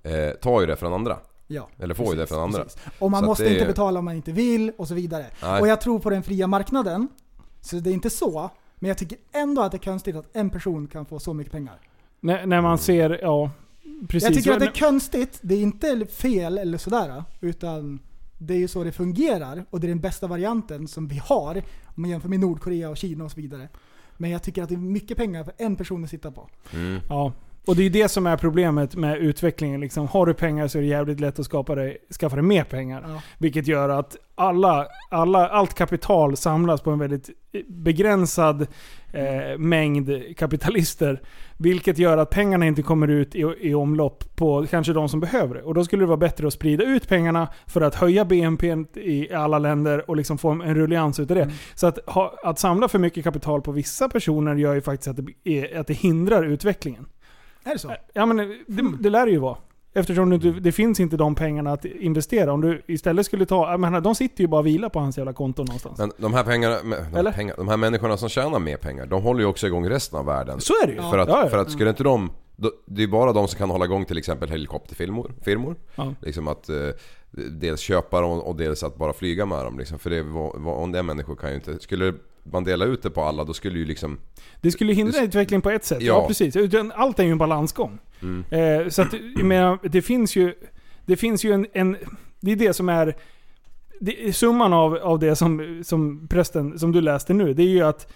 eh, tar ju det från andra. Ja. Eller får ju det från andra. Precis. Och man Så måste det är- inte betala om man inte vill och så vidare. Nej. Och jag tror på den fria marknaden. Så det är inte så. Men jag tycker ändå att det är konstigt att en person kan få så mycket pengar. När, när man ser, ja... Precis. Jag tycker att det är konstigt. Det är inte fel eller sådär. Utan det är ju så det fungerar. Och det är den bästa varianten som vi har. Om man jämför med Nordkorea och Kina och så vidare. Men jag tycker att det är mycket pengar för en person att sitta på. Mm. Ja. Och det är det som är problemet med utvecklingen. Liksom. Har du pengar så är det jävligt lätt att skapa dig, skaffa dig mer pengar. Ja. Vilket gör att alla, alla, allt kapital samlas på en väldigt begränsad eh, mängd kapitalister. Vilket gör att pengarna inte kommer ut i, i omlopp på kanske de som behöver det. Och då skulle det vara bättre att sprida ut pengarna för att höja BNP i alla länder och liksom få en rullians utav det. Så att, ha, att samla för mycket kapital på vissa personer gör ju faktiskt att det, att det hindrar utvecklingen. Är det så? Ja men det, det lär det ju vara. Eftersom det, inte- det finns inte de pengarna att investera. Om du istället skulle ta... Jag menar, de sitter ju bara och vilar på hans jävla konto någonstans. Men de här pengarna, de, Eller? pengar, de här människorna som tjänar mer pengar, de håller ju också igång resten av världen. Så är det ju. För att, ja, ja. för att skulle inte de... Det är bara de som kan hålla igång till exempel helikopterfirmor. Firmor. Ja. Liksom att eh, dels köpa dem och dels att bara flyga med dem. Liksom. För det, vanliga människor kan ju inte... Skulle man dela ut det på alla då skulle ju liksom... Det skulle hindra utvecklingen på ett sätt. Ja, Ja. precis. Allt är ju en balansgång. Mm. Eh, så att, jag menar, det finns ju... Det finns ju en... en det är det som är... Det, är summan av, av det som, som prästen, som du läste nu, det är ju att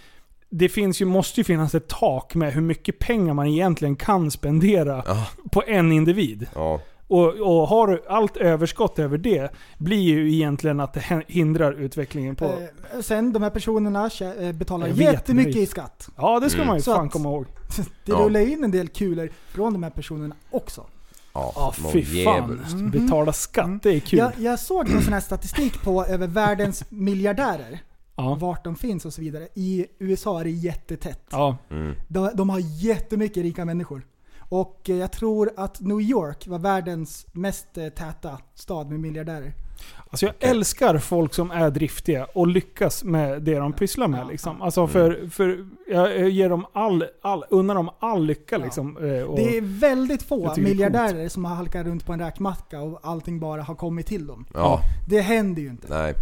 det finns ju, måste ju finnas ett tak med hur mycket pengar man egentligen kan spendera Ja. på en individ. Ja. Och, och har du allt överskott över det, blir ju egentligen att det hin- hindrar utvecklingen på... Eh, sen de här personerna eh, betalar jättemycket i skatt. Ja, det ska Mm. man ju Så fan att- komma ihåg. <laughs> Det Ja. rullar in en del kulor från de här personerna också. Ja, någon fy fan. djävulskt. Betala skatt, Mm. det är kul. Jag, jag såg någon sån här statistik på över världens miljardärer. Ja. Vart de finns och så vidare. I USA är det jättetätt. Ja. Mm. De, de har jättemycket rika människor. Och eh, jag tror att New York var världens mest eh, täta stad med miljardärer. Alltså jag älskar folk som är driftiga och lyckas med det de pysslar med. Ja, Liksom. Alltså för, för jag ger dem all, all, unnar dem all lycka Ja. liksom. eh, Och, Det är väldigt få miljardärer som har halkat runt på en räkmacka och allting bara har kommit till dem. Ja, Det händer ju inte. nej.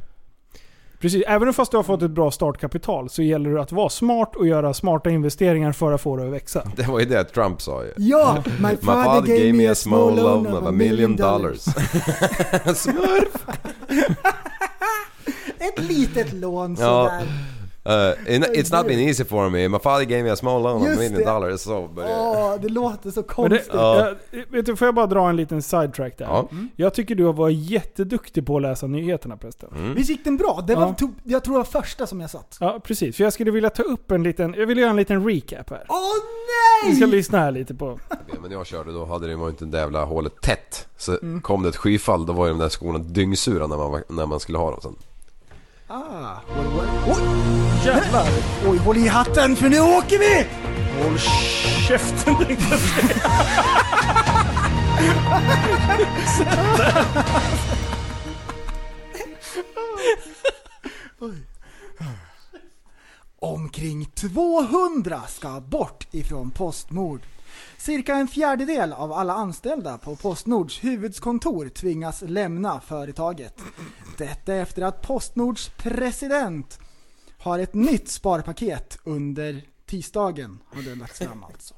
Precis, även fast du har fått ett bra startkapital så gäller det att vara smart och göra smarta investeringar för att få det att växa. <laughs> Det var ju det Trump sa ju. Ja! My My father gave me a small loan of a million dollars. <laughs> Smurf! <laughs> Ett litet lån Ja. Uh, it's not been easy for me. My father gave me a small loan of a Just million det. dollars. Så började Åh, det låter så Men det, konstigt. Ja. jag, vet du, får jag bara dra en liten sidetrack där? Ja. Jag tycker du har varit jätteduktig på att läsa nyheterna prästen. Mm. Visst gick den bra? Det var, Ja. tog, jag tror det var första som jag satt. Ja, precis. För jag skulle vilja ta upp en liten... Jag vill göra en liten recap här. Åh Vi ska nej! lyssna här lite på... Ja, men jag körde då hade det var inte det jävla hålet tätt. Så Mm. kom det ett skyfall, då var ju de där skorna dyngsura när man, när man skulle ha dem sen. Ah, oj, jävlar! Oj, håll i hatten för nu åker vi! Håll käften tänkte jag säga. Omkring 200 ska bort ifrån postmord. Cirka en fjärdedel av alla anställda på Postnords huvudkontor tvingas lämna företaget. Detta efter att Postnords president har ett nytt sparpaket under tisdagen har det lagts fram alltså.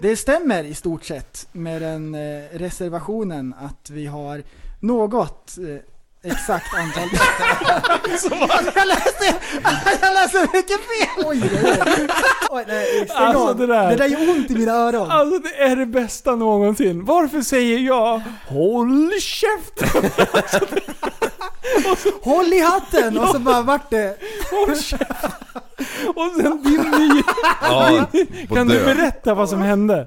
Det stämmer i stort sett med den eh, reservationen att vi har något eh, exakt antal... <laughs> <laughs> jag läste, jag läste mycket fel! Oj, oj, oj. oj nej, stäng Alltså, av. det där- det där gör ont i mina öron. Alltså det är det bästa någonsin. Varför säger jag HÅLL KÄFTEN? Håll i hatten! Och så bara vart det... Håll käften. Och sen din ny... Ja, Kan du berätta vad som hände?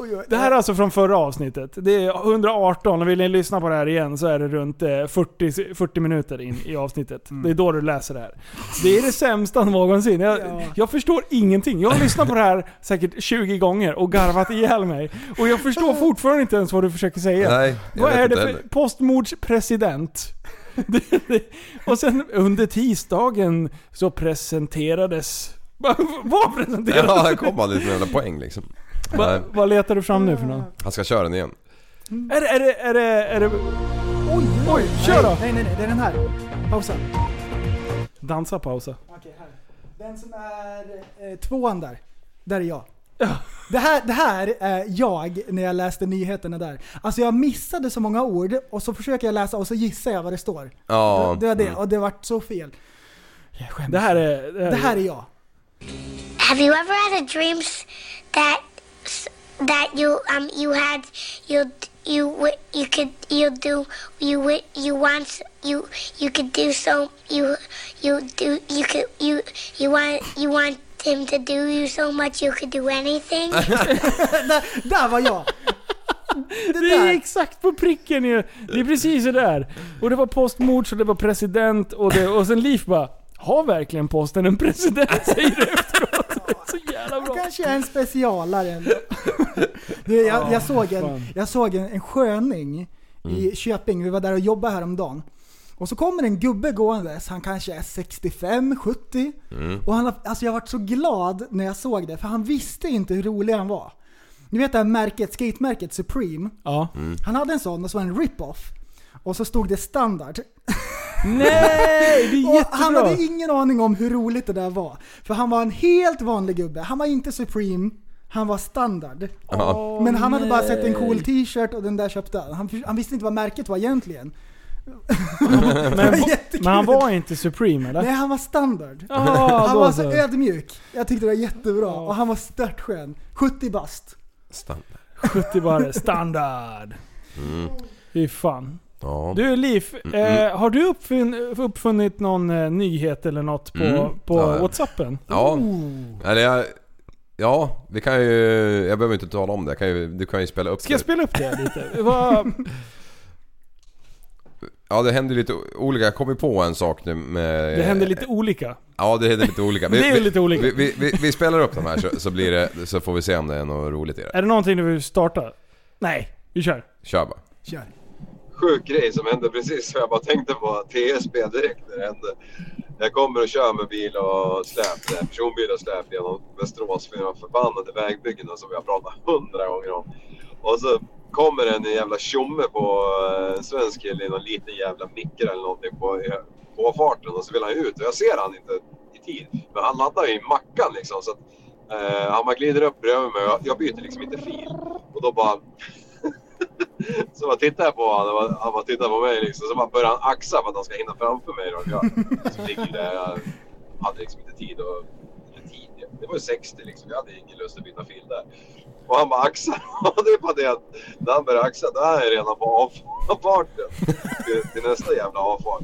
Oj, oj. Det här är alltså från förra avsnittet. Det är 118 och vill ni lyssna på det här igen så är det runt eh, 40, 40 minuter in i avsnittet. Mm. Det är då du läser det här. Det är det sämsta någonsin. Jag, Ja. jag förstår ingenting. Jag har lyssnat på det här säkert 20 gånger och garvat ihjäl mig. Och jag förstår fortfarande inte ens vad du försöker säga. Nej, Vad är det för heller. postmordspresident? <laughs> Och sen under tisdagen så presenterades... <laughs> Vad presenterades? Ja, här kom lite med en poäng liksom. Va, vad letar du fram nu för något? han ska köra den igen. Är det, är det, är det, är det... Oj, Oj, kör då! Nej, nej, nej. Det är den här. Pausa. Dansa pausa. Okej, här. Den som är eh, tvåan där. Där är jag. Det här, det här är jag när jag läste nyheterna där. Alltså jag missade så många ord och så försöker jag läsa och så gissar jag vad det står. Ja. Det, det var det mm. och det vart så fel. Jag skäms. Det här är... Det här, det här är jag. Have you ever had a dreams that that you um you had you you you could you do you you want you you could do so you you do you could you you want you want him to do you so much you could do anything? <laughs> där, där var jag! Det Det är exakt på pricken ju. Det är precis så där. Och det var postmord så det var president och, det, och sen Liv bara Har verkligen posten en president? <laughs> Säger du efteråt. Så jävla bra. Kanske är en specialare ändå. Du, jag, jag såg, en, jag såg en, en sköning i Köping, vi var där och jobbade häromdagen. Och så kommer en gubbe gåendes, han kanske är 65-70. Och han har, alltså jag varit så glad när jag såg det, för han visste inte hur rolig han var. Ni vet det här märket, skatemärket Supreme? Ja. Han hade en sån och så en rip-off. Och så stod det standard. Nej! Det är <laughs> Och han jättebra. hade ingen aning om hur roligt det där var. För han var en helt vanlig gubbe. Han var inte Supreme, han var standard. Ja. Men han hade bara sett en cool t-shirt och den där köpte han. Han, han visste inte vad märket var egentligen. Men, men han var inte Supreme eller? Nej, han var standard. Ja, han var så så. ödmjuk. Jag tyckte det var jättebra. Och han var störtskön. 70 bast. Standard. 70 bara, standard. Fy fan. Ja. Du Liv, eh, har du uppfinn, uppfunnit någon eh, nyhet eller något på, Mm. på Ja. Whatsappen? Ja. Eller jag... Ja, vi kan ju... Jag behöver inte tala om det. Jag kan ju, du kan ju spela upp Ska jag det. spela upp det lite? <laughs> Vad- Ja, det händer lite olika. Jag kom ju på en sak nu med... det händer lite olika. Ja, det händer lite olika. Vi, <laughs> Det är vi- lite olika. Vi, vi, vi, vi spelar upp de här så, så, blir det, så får vi se om det är något roligt i det. Är det någonting du vill starta? Nej, vi kör. Kör bara. Kör sjuk grej som hände precis. För jag bara tänkte på TSB direkt när det hände. Jag kommer och kör med bil och släp, eh, personbil och släp genom Västerås för de förbannade vägbyggena som vi har pratat hundra gånger om. Och så kommer en jävla tjomme på en svensk kille i någon liten jävla mikra eller någonting på påfarten och så vill han ut och jag ser han inte i tid. Men han laddar ju i mackan liksom så att eh, han bara glider upp bredvid mig och jag, jag byter liksom inte fil. Och då bara så man tittar på honom och han bara tittar på mig liksom. Så man börjar han axa för att han ska hinna framför mig. Då. Jag så ligger där. Jag hade liksom inte tid och... Inte tid. Det var ju 60 liksom. Jag hade ingen lust att byta fil där. Och han bara axar. <laughs> Och det är bara det att när han börjar axa då är jag redan på avfarten. Till, till nästa jävla avfart.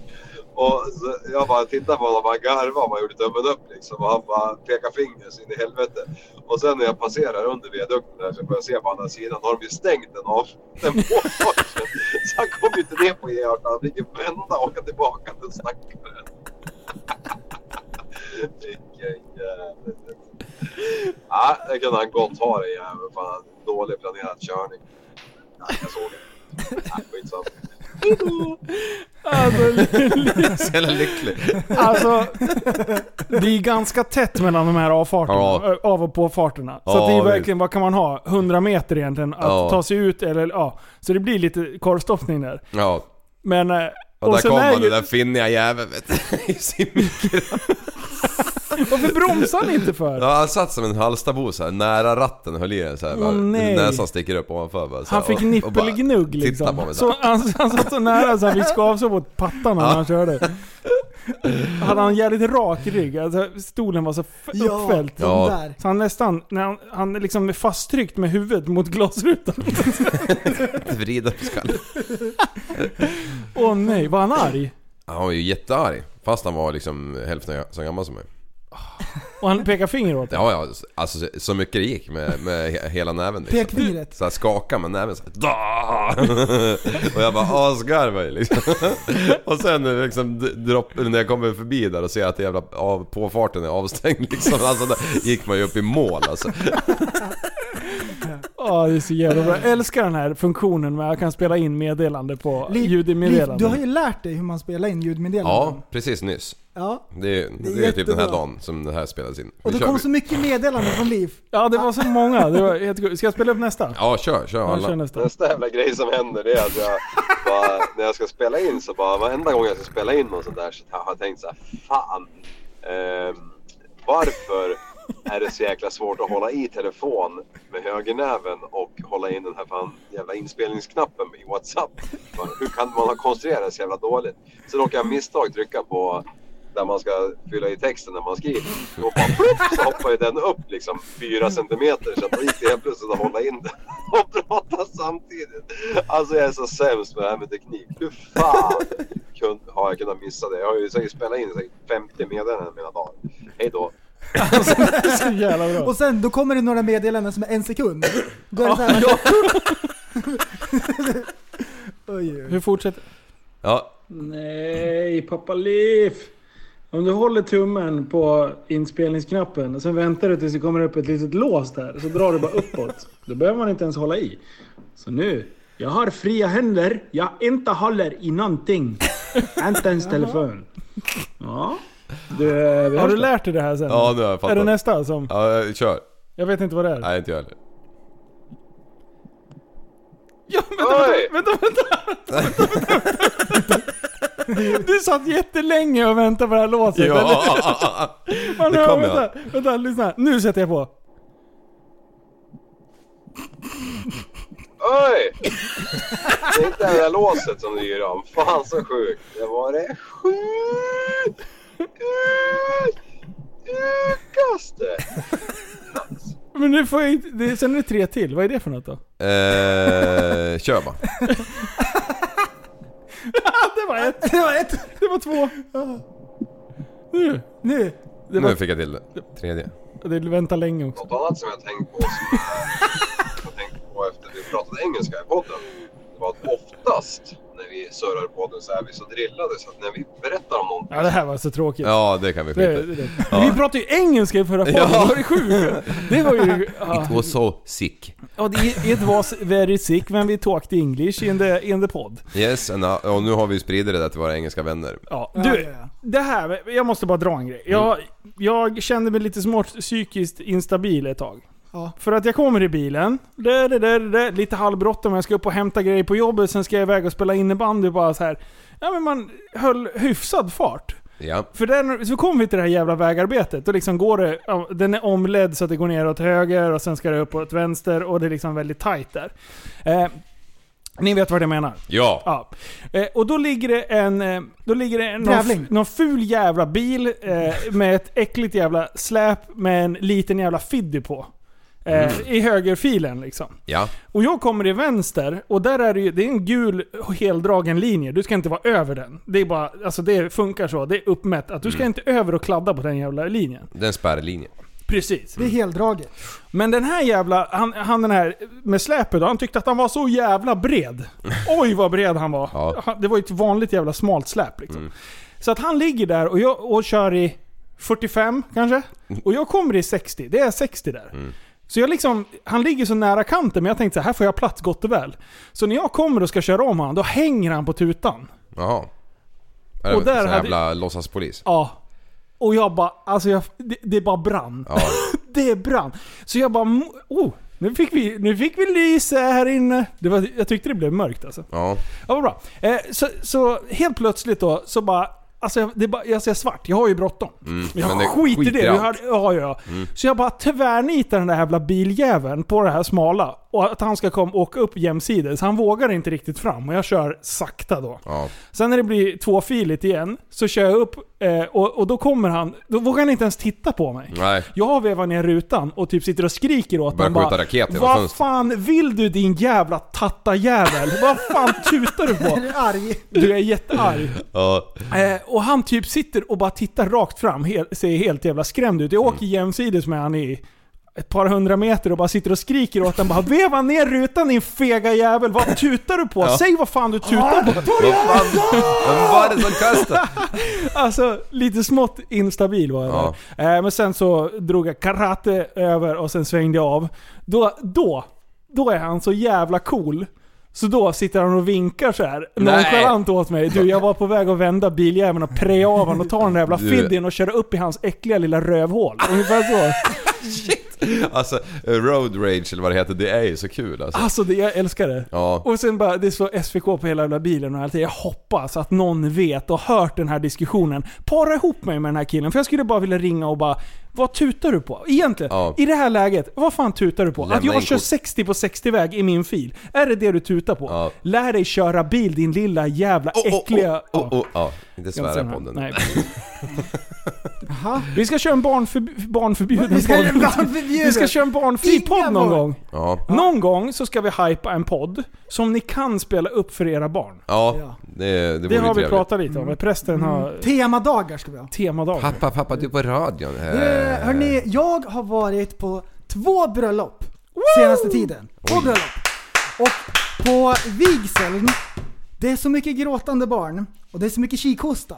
Och så jag bara tittade på honom och bara garvade och gjorde tummen upp liksom. Och han bara pekade finger så in i helvete. Och sen när jag passerar under viadukten där så får jag se på andra sidan. Då har de ju stängt den av den <laughs> påfarten. Så han kommer ju inte ner på E18. Han fick ju vända och åka tillbaka den stackaren. <laughs> Vilken jävel. Ja, det kunde han gott ha det jäveln. Fan, dålig planerad körning. Ja, jag såg det. Ja, skitsamma. Så jävla lycklig. Alltså, det är ganska tätt mellan de här avfarterna, Ja. ö, av och påfarterna. Så att det är verkligen, vad kan man ha? 100 meter egentligen att Ja. ta sig ut eller ja. Så det blir lite korvstoppning där. Ja. Men... eh, Och, där sen kom han ju- den där finniga jäveln vet du, <laughs> i sin mikro. <laughs> Varför bromsar han inte för? Ja, han satt som en halstabo så här, nära ratten och höll i den så här, Åh, bara, nej. Näsan sticker upp ovanför bara, så Han här, fick och- och bara nippelgnugg liksom. på mig så han, han satt så nära så han fick skavsår på pattarna när han körde. <laughs> Hade han jävligt rak rygg, alltså stolen var så Ja, uppfälld. Ja. Så han nästan, när han, han är liksom är fasttryckt med huvudet mot glasrutan. <laughs> Vrida på skallen. Åh nej, var han arg? Han var ju jättearg. Fast han var liksom hälften så gammal som mig. <laughs> Och han pekar finger åt dig. Ja, ja. Alltså så- mycket det gick med, med he- hela näven liksom. Pekfingret. Så här skaka med näven såhär da! <laughs> Och jag bara asgarvar ju liksom. <laughs> Och sen liksom dropp, när jag kommer förbi där och ser att jävla av, påfarten är avstängd liksom. Alltså där gick man ju upp i mål alltså. Ja, det är så jävla bra. Jag älskar den här funktionen med att jag kan spela in meddelande på Liv, ljudmeddelande. du har ju lärt dig hur man spelar in ljudmeddelanden. Ja, precis nyss. Ja. Det är, det är, typ den här dagen som det här spelas in. Och Vi det kom så mycket meddelanden från Liv. Ja, det var så många. Det var helt. Ska jag spela upp nästa? Ja, kör, kör alla. kör nästa. Nästa jävla grej som händer det är att jag bara, när jag ska spela in så bara varenda gång jag ska spela in något sånt där så har jag tänkt så här, fan. ehm, varför är det så jäkla svårt att hålla i telefon med högernäven och hålla in den här fan jävla inspelningsknappen i WhatsApp? Bara, Hur kan man ha konstruerat det så jävla dåligt? Så råkar jag misstag trycka på där man ska fylla i texten när man skriver. Och bara plupp, så hoppar ju den upp liksom fyra centimeter så att då gick det helt plötsligt att hålla in den <laughs> och prata samtidigt. Alltså jag är så sämst med det här med teknik. Hur fan har jag kunnat missa det? Jag har ju säkert spelat in säkert 50 meddelanden mina dagar. Hej då. <laughs> <laughs> Så jävla bra. Och sen då kommer det några meddelanden som är en sekund. Då är det så här, <laughs> oj, oj. Hur fortsätter Ja, Nej, pappa Liv. Om du håller tummen på inspelningsknappen och sen väntar du tills det kommer upp ett litet lås där. Så drar du bara uppåt. Då behöver man inte ens hålla i. Så nu. Jag har fria händer. Jag inte håller i någonting. Inte ens telefon. Ja. Du, vi Har du lärt dig det här sen? ja nu har jag fattat. Är det nästa som... Ja, kör. Jag vet inte vad det är. Nej, inte jag heller. Ja, Oj! vänta, vänta, vänta! Du satt jättelänge och väntade på det här låset. eller? Ja! <laughs> Man det hör, kom vänta, vänta, lyssna. Nu sätter jag på. Oj! Det är inte det där låset som du gör om. Fan så sjukt. Det var det sjukt. Sjukaste. Men nu får jag inte... Det, sen är det tre till. Vad är det för något då? Eh, kör bara. <laughs> det var ett. Det var ett. Det var två. Nu. Nu. Det var, Nu fick jag till det. Tredje. det väntar länge också. Något annat som jag tänkt på som jag tänkt på efter vi pratade engelska i podden. Det var att oftast när vi surrar podden så är vi så drillade så att när vi berättar om någonting Ja, det här var så tråkigt. Ja, det kan vi Det, skita i. det, Vi pratade ju engelska i förra podden, Ja. var det sjukt? Det var ju... Ja, <laughs> It was so sick. Ja, det- it was very sick when we talked English in the, in the pod. Yes, and, uh, och nu har vi spridit det där till våra engelska vänner. Ja, Ja, du, ja, ja. det här, jag måste bara dra en grej. Jag, jag kände mig lite smått psykiskt instabil ett tag. Ja. För att jag kommer i bilen, där, där, där, där, lite halvbråttom, jag ska upp och hämta grejer på jobbet, sen ska jag iväg och spela innebandy bara så här. Ja men man höll hyfsad fart. Ja. För där, så kommer vi till det här jävla vägarbetet. Och liksom går det, den är omledd så att det går ner åt höger och sen ska det upp åt vänster och det är liksom väldigt tight där. Eh, ni vet vad jag menar? Ja. Ja. Eh, och då ligger det en... Eh, då ligger det en, någon, någon ful jävla bil eh, med ett äckligt jävla släp med en liten jävla fiddy på. Eh, I högerfilen liksom. Ja. Och jag kommer i vänster och där är det ju, det är en gul heldragen linje. Du ska inte vara över den. Det är bara, alltså det funkar så. Det är uppmätt att du ska inte över och kladda på den jävla linjen. Det är en spärrlinje. Precis. Det är heldraget. Men den här jävla, han, han den här med släpet han tyckte att han var så jävla bred. <laughs> Oj vad bred han var. Ja. Det var ju ett vanligt jävla smalt släp liksom. Så att han ligger där och, jag, och kör i 45 kanske. Och jag kommer i 60. Det är 60 där. Så jag liksom, han ligger så nära kanten men jag tänkte så här, här får jag plats gott och väl. Så när jag kommer och ska köra om honom, då hänger han på tutan. Jaha. Är det Och där hade- jävla låtsaspolis? Ja. Och jag bara, alltså jag, det, det bara brann. Ja. <laughs> det brann. Så jag bara, oh, nu fick vi, nu fick vi lyse här inne. Det var, jag tyckte det blev mörkt alltså. Ja. Ja, vad bra. Eh, så, så helt plötsligt då, så bara... Alltså jag, det är bara, jag ser svart, jag har ju bråttom. Mm, Jag men det skiter i det. Jag hade, ja, ja. Så jag bara tvärnitar den där jävla biljäveln på det här smala. Och att han ska komma åka upp jämsides. Han vågar inte riktigt fram och jag kör sakta då. Ja. Sen när det blir tvåfiligt igen så kör jag upp eh, och, och då kommer han, då vågar han inte ens titta på mig. Nej. Jag vevar ner rutan och typ sitter och skriker åt Börjar honom skjuta raket genom Vad fönstret." fan vill du din jävla tattajävel? Vad fan tutar du på? <laughs> Är du arg? Du är jättearg. Ja. Eh, och han typ sitter och bara tittar rakt fram, hel, ser helt jävla skrämd ut. Jag Mm. åker jämsides med han i ett par hundra meter och bara sitter och skriker åt honom. Bara Veva ner rutan din fega jävel, vad tutar du på? Ja. Säg vad fan du tutar på! Vad fan? Vem var det som kastade? Alltså lite smått instabil var jag Ja. där. Eh, men sen så drog jag karate över och sen svängde jag av. Då, då, då är han så jävla cool. Så då sitter han och vinkar så här Nej. nonchalant åt mig. Du, jag var på väg att vända biljäveln och preja av honom och ta den där jävla fiddin och köra upp i hans äckliga lilla rövhål. Ungefär så. <laughs> Alltså, road rage eller vad det heter, det är ju så kul alltså. Alltså det, jag älskar det. Ja. Och sen bara, det så SVK på hela jävla bilen och allt. Jag hoppas att någon vet och hört den här diskussionen. Para ihop mig med den här killen. För jag skulle bara vilja ringa och bara, vad tutar du på? Egentligen, Ja. i det här läget, vad fan tutar du på? Lämna att jag kör kort. 60 på 60-väg i min fil. Är det det du tutar på? Ja. Lär dig köra bil din lilla jävla Oh, oh, äckliga... oh, oh, oh. Ja, inte svära på den. säga <laughs> <laughs> Nej. Vi ska köra en barnförb- barnförbjuden Vi ska podd. barnförbjuden. Vi ska köra en barnfri Inga podd någon barn. gång. Ja. Någon gång så ska vi hypa en podd som ni kan spela upp för era barn. Ja, det, det Det vore har vi trevligt. pratat lite om. Prästen har Mm. Temadagar ska vi ha. temadagar. Pappa, pappa, du är på radion. Eh, hörni, jag har varit på två bröllop senaste tiden. Två bröllop. Och på vigseln, det är så mycket gråtande barn och det är så mycket kikhosta.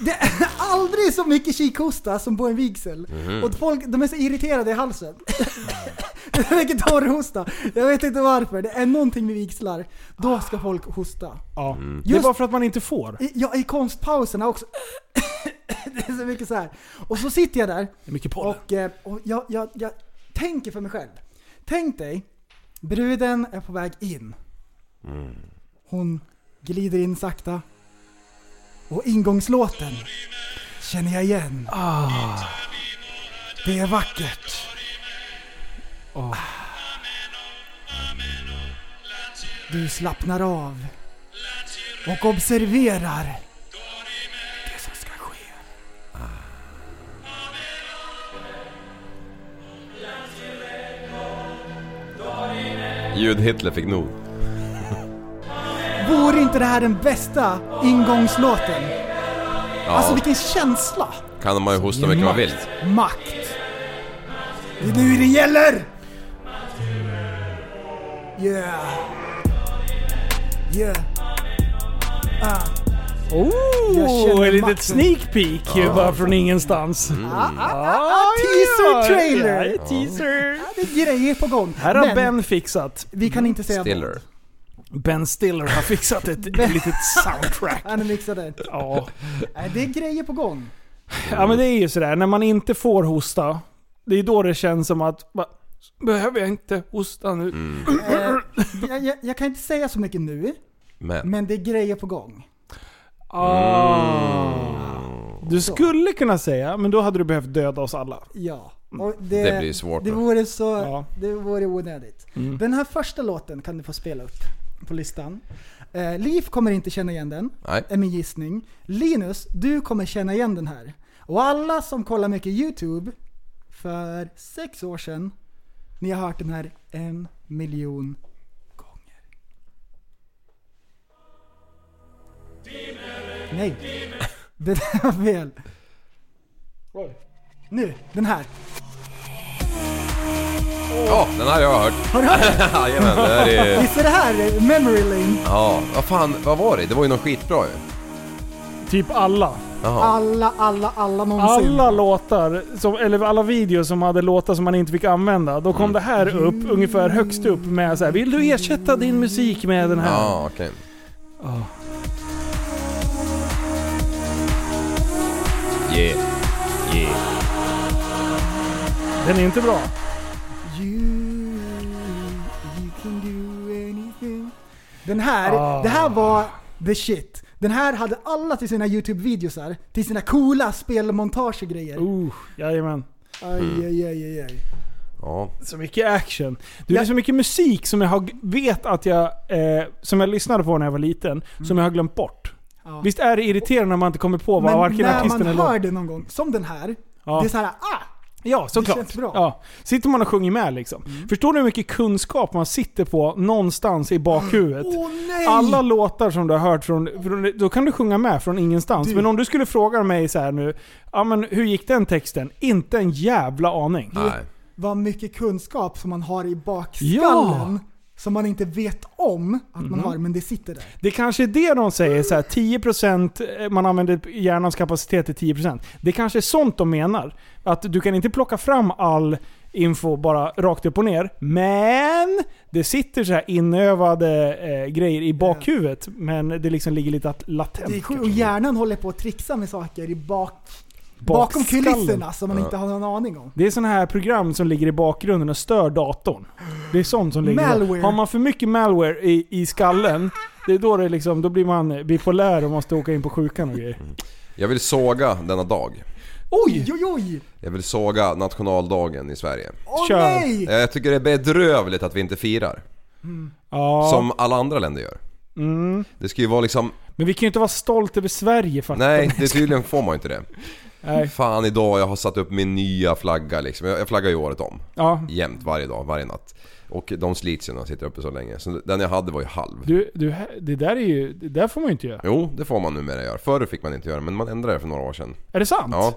Det är aldrig så mycket kikhosta som på en vigsel. Mhm. Och folk, de är så irriterade i halsen. <laughs> det är mycket torrhosta. Jag vet inte varför. Det är någonting med vigslar. Då ska folk hosta. Ja. Mm. Det är Just- bara för att man inte får. I, ja, i konstpauserna också. <coughs> det är så mycket så här. Och så sitter jag där Det är mycket pollen. och, eh, och jag, jag, jag tänker för mig själv. Tänk dig, bruden är på väg in. Hon glider in sakta. Och ingångslåten känner jag igen. Det är vackert. Du slappnar av och observerar det som ska ske. Ljud-Hitler fick nog. Vore inte det här den bästa ingångslåten? Ja, Alltså vilken känsla! kan man ju hosta mycket man vill. Makt! Det är nu det gäller! Yeah! Yeah! Ah. Oh, ett litet sneak peek ju bara från ingenstans. Mm. Ah, ah, ah, ah, teaser trailer! Ja, teaser. Ja, det är grejer på gång. Här har Men Ben fixat. vi kan inte säga Stiller. Ben Stiller har fixat ett <laughs> litet soundtrack. Han är mixade. Ja. Nej, det är grejer på gång. ja, men det är ju sådär. När man inte får hosta, det är då det känns som att Behöver jag inte hosta nu? Mm. <clears throat> Eh, jag, jag, jag kan inte säga så mycket nu, Men. men det är grejer på gång. Ah. Du skulle kunna säga, men då hade du behövt döda oss alla. Ja. Och det, Det blir svårt Det vore så... Ja. Det vore onödigt. Mm. Den här första låten kan du få spela upp på listan. Eh, Liv kommer inte känna igen den, Nej. är min gissning. Linus, du kommer känna igen den här. Och alla som kollar mycket YouTube, för sex år sedan, ni har hört den här en miljon gånger. Nej, <laughs> det där var fel. Nu, den här. Ja, den här har jag hört. Har du hört den? <laughs> Jajamän, det här är... Visst är det här Memory Lane? Ja, vad fan, vad var det? Det var ju något skitbra ju. Typ alla. Jaha. Alla, alla, alla någonsin. Alla låtar, som, eller alla videos som hade låtar som man inte fick använda. Då kom Mm. det här upp, ungefär högst upp med så här, Vill du ersätta din musik med den här? Ja, okej. Yeah. Yeah. Den är inte bra. Den här, Ah. det här var the shit. Den här hade alla till sina YouTube-videosar, till sina coola spelmontage-grejer. Uh, jajamän. Aj, aj, aj, aj, aj. Ja. Så mycket action. Du, det är så mycket musik som jag har, vet att jag, eh, som jag lyssnade på när jag var liten, som jag har glömt bort. Ja. Visst är det irriterande när man inte kommer på vad Men varken när artisten man eller hör låt... det någon gång, som den här, Ja. det är så här, ah! Ja, såklart. känns bra. Ja. Sitter man och sjunger med liksom. Förstår du hur mycket kunskap man sitter på någonstans i bakhuvudet? Nej! Alla låtar som du har hört från, från... Då kan du sjunga med från ingenstans. Du. Men om du skulle fråga mig så här nu, ja men hur gick den texten? Inte en jävla aning. Nej. Vad mycket kunskap som man har i bakskallen. Ja. Som man inte vet om att man har, men det sitter där. Det kanske är det de säger, så här, 10% eh, man använder hjärnans kapacitet till 10%. Det kanske är sånt de menar. Att du kan inte plocka fram all info bara rakt upp och ner. Men det sitter så här inövade eh, grejer i bakhuvudet. Men det liksom ligger lite latent. Det är sjukt. Och hjärnan håller på att trixa med saker i bak, bakom kulisserna som man inte har någon aning om. Det är sådana här program som ligger i bakgrunden och stör datorn. Det är sånt som ligger Malware. Har man för mycket malware i, i skallen, det är då, det liksom, då blir man bipolär och måste åka in på sjukan och grejer. Jag vill såga denna dag. Oj, oj, oj! Jag vill såga nationaldagen i Sverige. Åh Kör. nej! Jag tycker det är bedrövligt att vi inte firar. Ja. Som alla andra länder gör. Mm. Det ska ju vara liksom... Men vi kan ju inte vara stolta över Sverige faktiskt. Nej, det tydligen får man ju inte det. Nej. Fan idag, jag har satt upp min nya flagga liksom. Jag jag flaggar ju året om. Ja. Jämt, varje dag, varje natt. Och de slits ju när jag sitter uppe så länge. Så den jag hade var ju halv. Du, du, det där är ju... Det där får man ju inte göra. Jo, det får man numera göra. Förr fick man inte göra, men man ändrade det för några år sedan. Är det sant? Ja.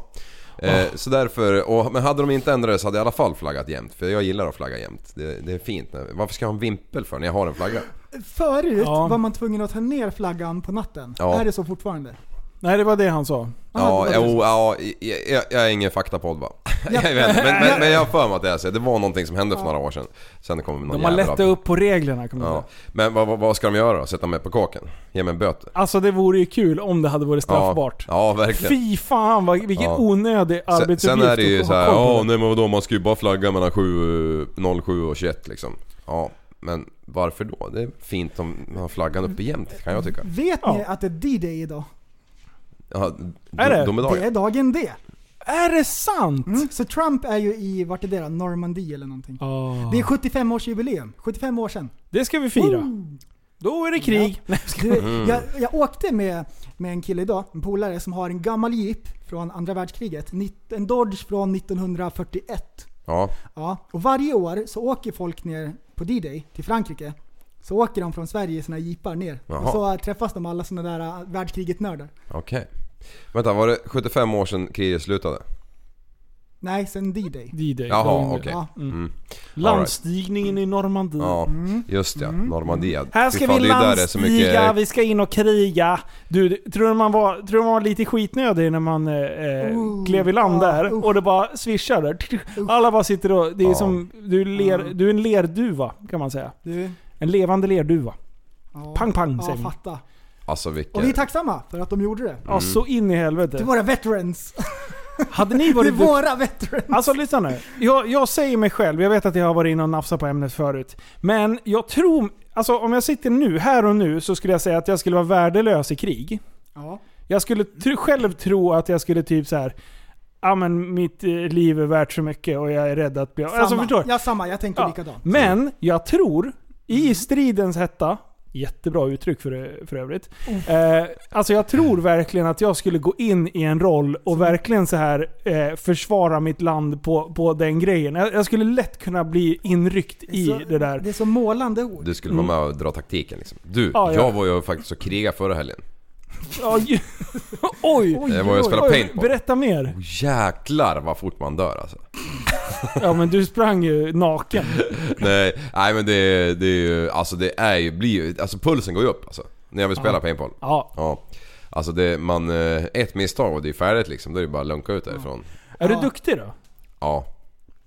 Eh, så därför, och, men hade de inte ändrat det så hade jag i alla fall flaggat jämt. För jag gillar att flagga jämt. Det, det är fint. när- Varför ska jag ha en vimpel för när jag har en flagga? Förut Ja. var man tvungen att ta ner flaggan på natten. Ja. Är det så fortfarande? Nej, det var det han sa. Ja, det. jo, ja jag, jag, är ingen faktapodd va? <laughs> jag vet inte, men, men, men jag har för mig att det är så. Det var någonting som hände för några år sedan. Sen kommer någon De har lättat upp på reglerna kan man Ja. säga. Men vad, vad, vad ska de göra då? Sätta mig på kåken? Ge mig en böter? Alltså det vore ju kul om det hade varit straffbart. Ja, ja verkligen. Fy fan vad, vilken Ja. onödig Sen, arbetsuppgift sen är det ju att så ha här, koll på ja nej men vadå man ska ju bara flagga mellan 7, 07 och 21 liksom. Ja, men varför då? Det är fint om man har flaggan uppe jämt kan jag tycka. Vet Ja. ni att det är D-Day idag? Ja, Är det? Domedag. Det är dagen D. Är det sant? Mm. Så Trump är ju i, vart är det då? Normandie eller någonting. Ah. Det är 75-årsjubileum. 75 år sedan. Det ska vi fira. Då är det krig. Skojar. Du, jag, jag åkte med, med en kille idag, en polare som har en gammal jeep från andra världskriget. En Dodge från 1941. Ja, Ja, och varje år så åker folk ner på D-Day till Frankrike. Så åker de från Sverige i sina jeepar ner. Jaha. Och så träffas de alla sådana där äh, världskriget-nördar. okej. Vänta, var det 75 år sedan kriget slutade? Nej, sen D-Day. D-Day. Jaha, okej. Ja. Mm. Landstigningen i Normandie. Ja, just ja. Normandie. Mm. Här Fy ska fan, vi landstiga, mycket- vi ska in och kriga. Du, tror du man var, tror du man var lite skitnödig när man eh, eh, Uh, klev i land där usch. och det bara svischar där. Alla bara sitter och... Det är Ja. som... Du är, ler, Ja. du är en lerduva kan man säga. Du, En levande lerduva. ja. Pang pang Ja, säger man. fatta. Alltså vilka... Och vi är tacksamma för att de gjorde det. Ja, så in i Till helvete. våra veterans. <laughs> Hade ni Det är varit duktiga? våra veterans. Alltså lyssna nu. Jag, jag säger mig själv, jag vet att jag har varit inne och nafsat på ämnet förut. Men jag tror, alltså om jag sitter nu, här och nu, så skulle jag säga att jag skulle vara värdelös i krig. Ja. Jag skulle tr- själv tro att jag skulle typ så här. Ja men mitt eh, liv är värt så mycket och jag är rädd att bli... Samma. Alltså förstår du? Ja, samma. Jag tänker Ja. likadant. Men jag tror, i stridens hetta, jättebra uttryck för, för övrigt. Eh, alltså jag tror verkligen att jag skulle gå in i en roll och verkligen så här eh, försvara mitt land på, på den grejen. Jag, jag skulle lätt kunna bli inryckt i så, det där. Det är så målande ord. Du skulle vara med och dra taktiken liksom. Du, Mm. Ja, ja. jag var ju faktiskt och kriga förra helgen. Ja, <laughs> Oj! Jag var ju spelade Oj, paintball. berätta mer. Oh, jäklar vad fort man dör alltså. Ja men du sprang ju naken. <laughs> nej, nej men det, det är ju, alltså det är ju, blir ju, alltså pulsen går ju upp alltså. När jag vill spela Ja. paintball. Ja. Ja. Alltså det, man, eh, ett misstag och det är färdigt liksom. Då är det bara att lunka ut därifrån. Är du Ja. duktig då? Ja,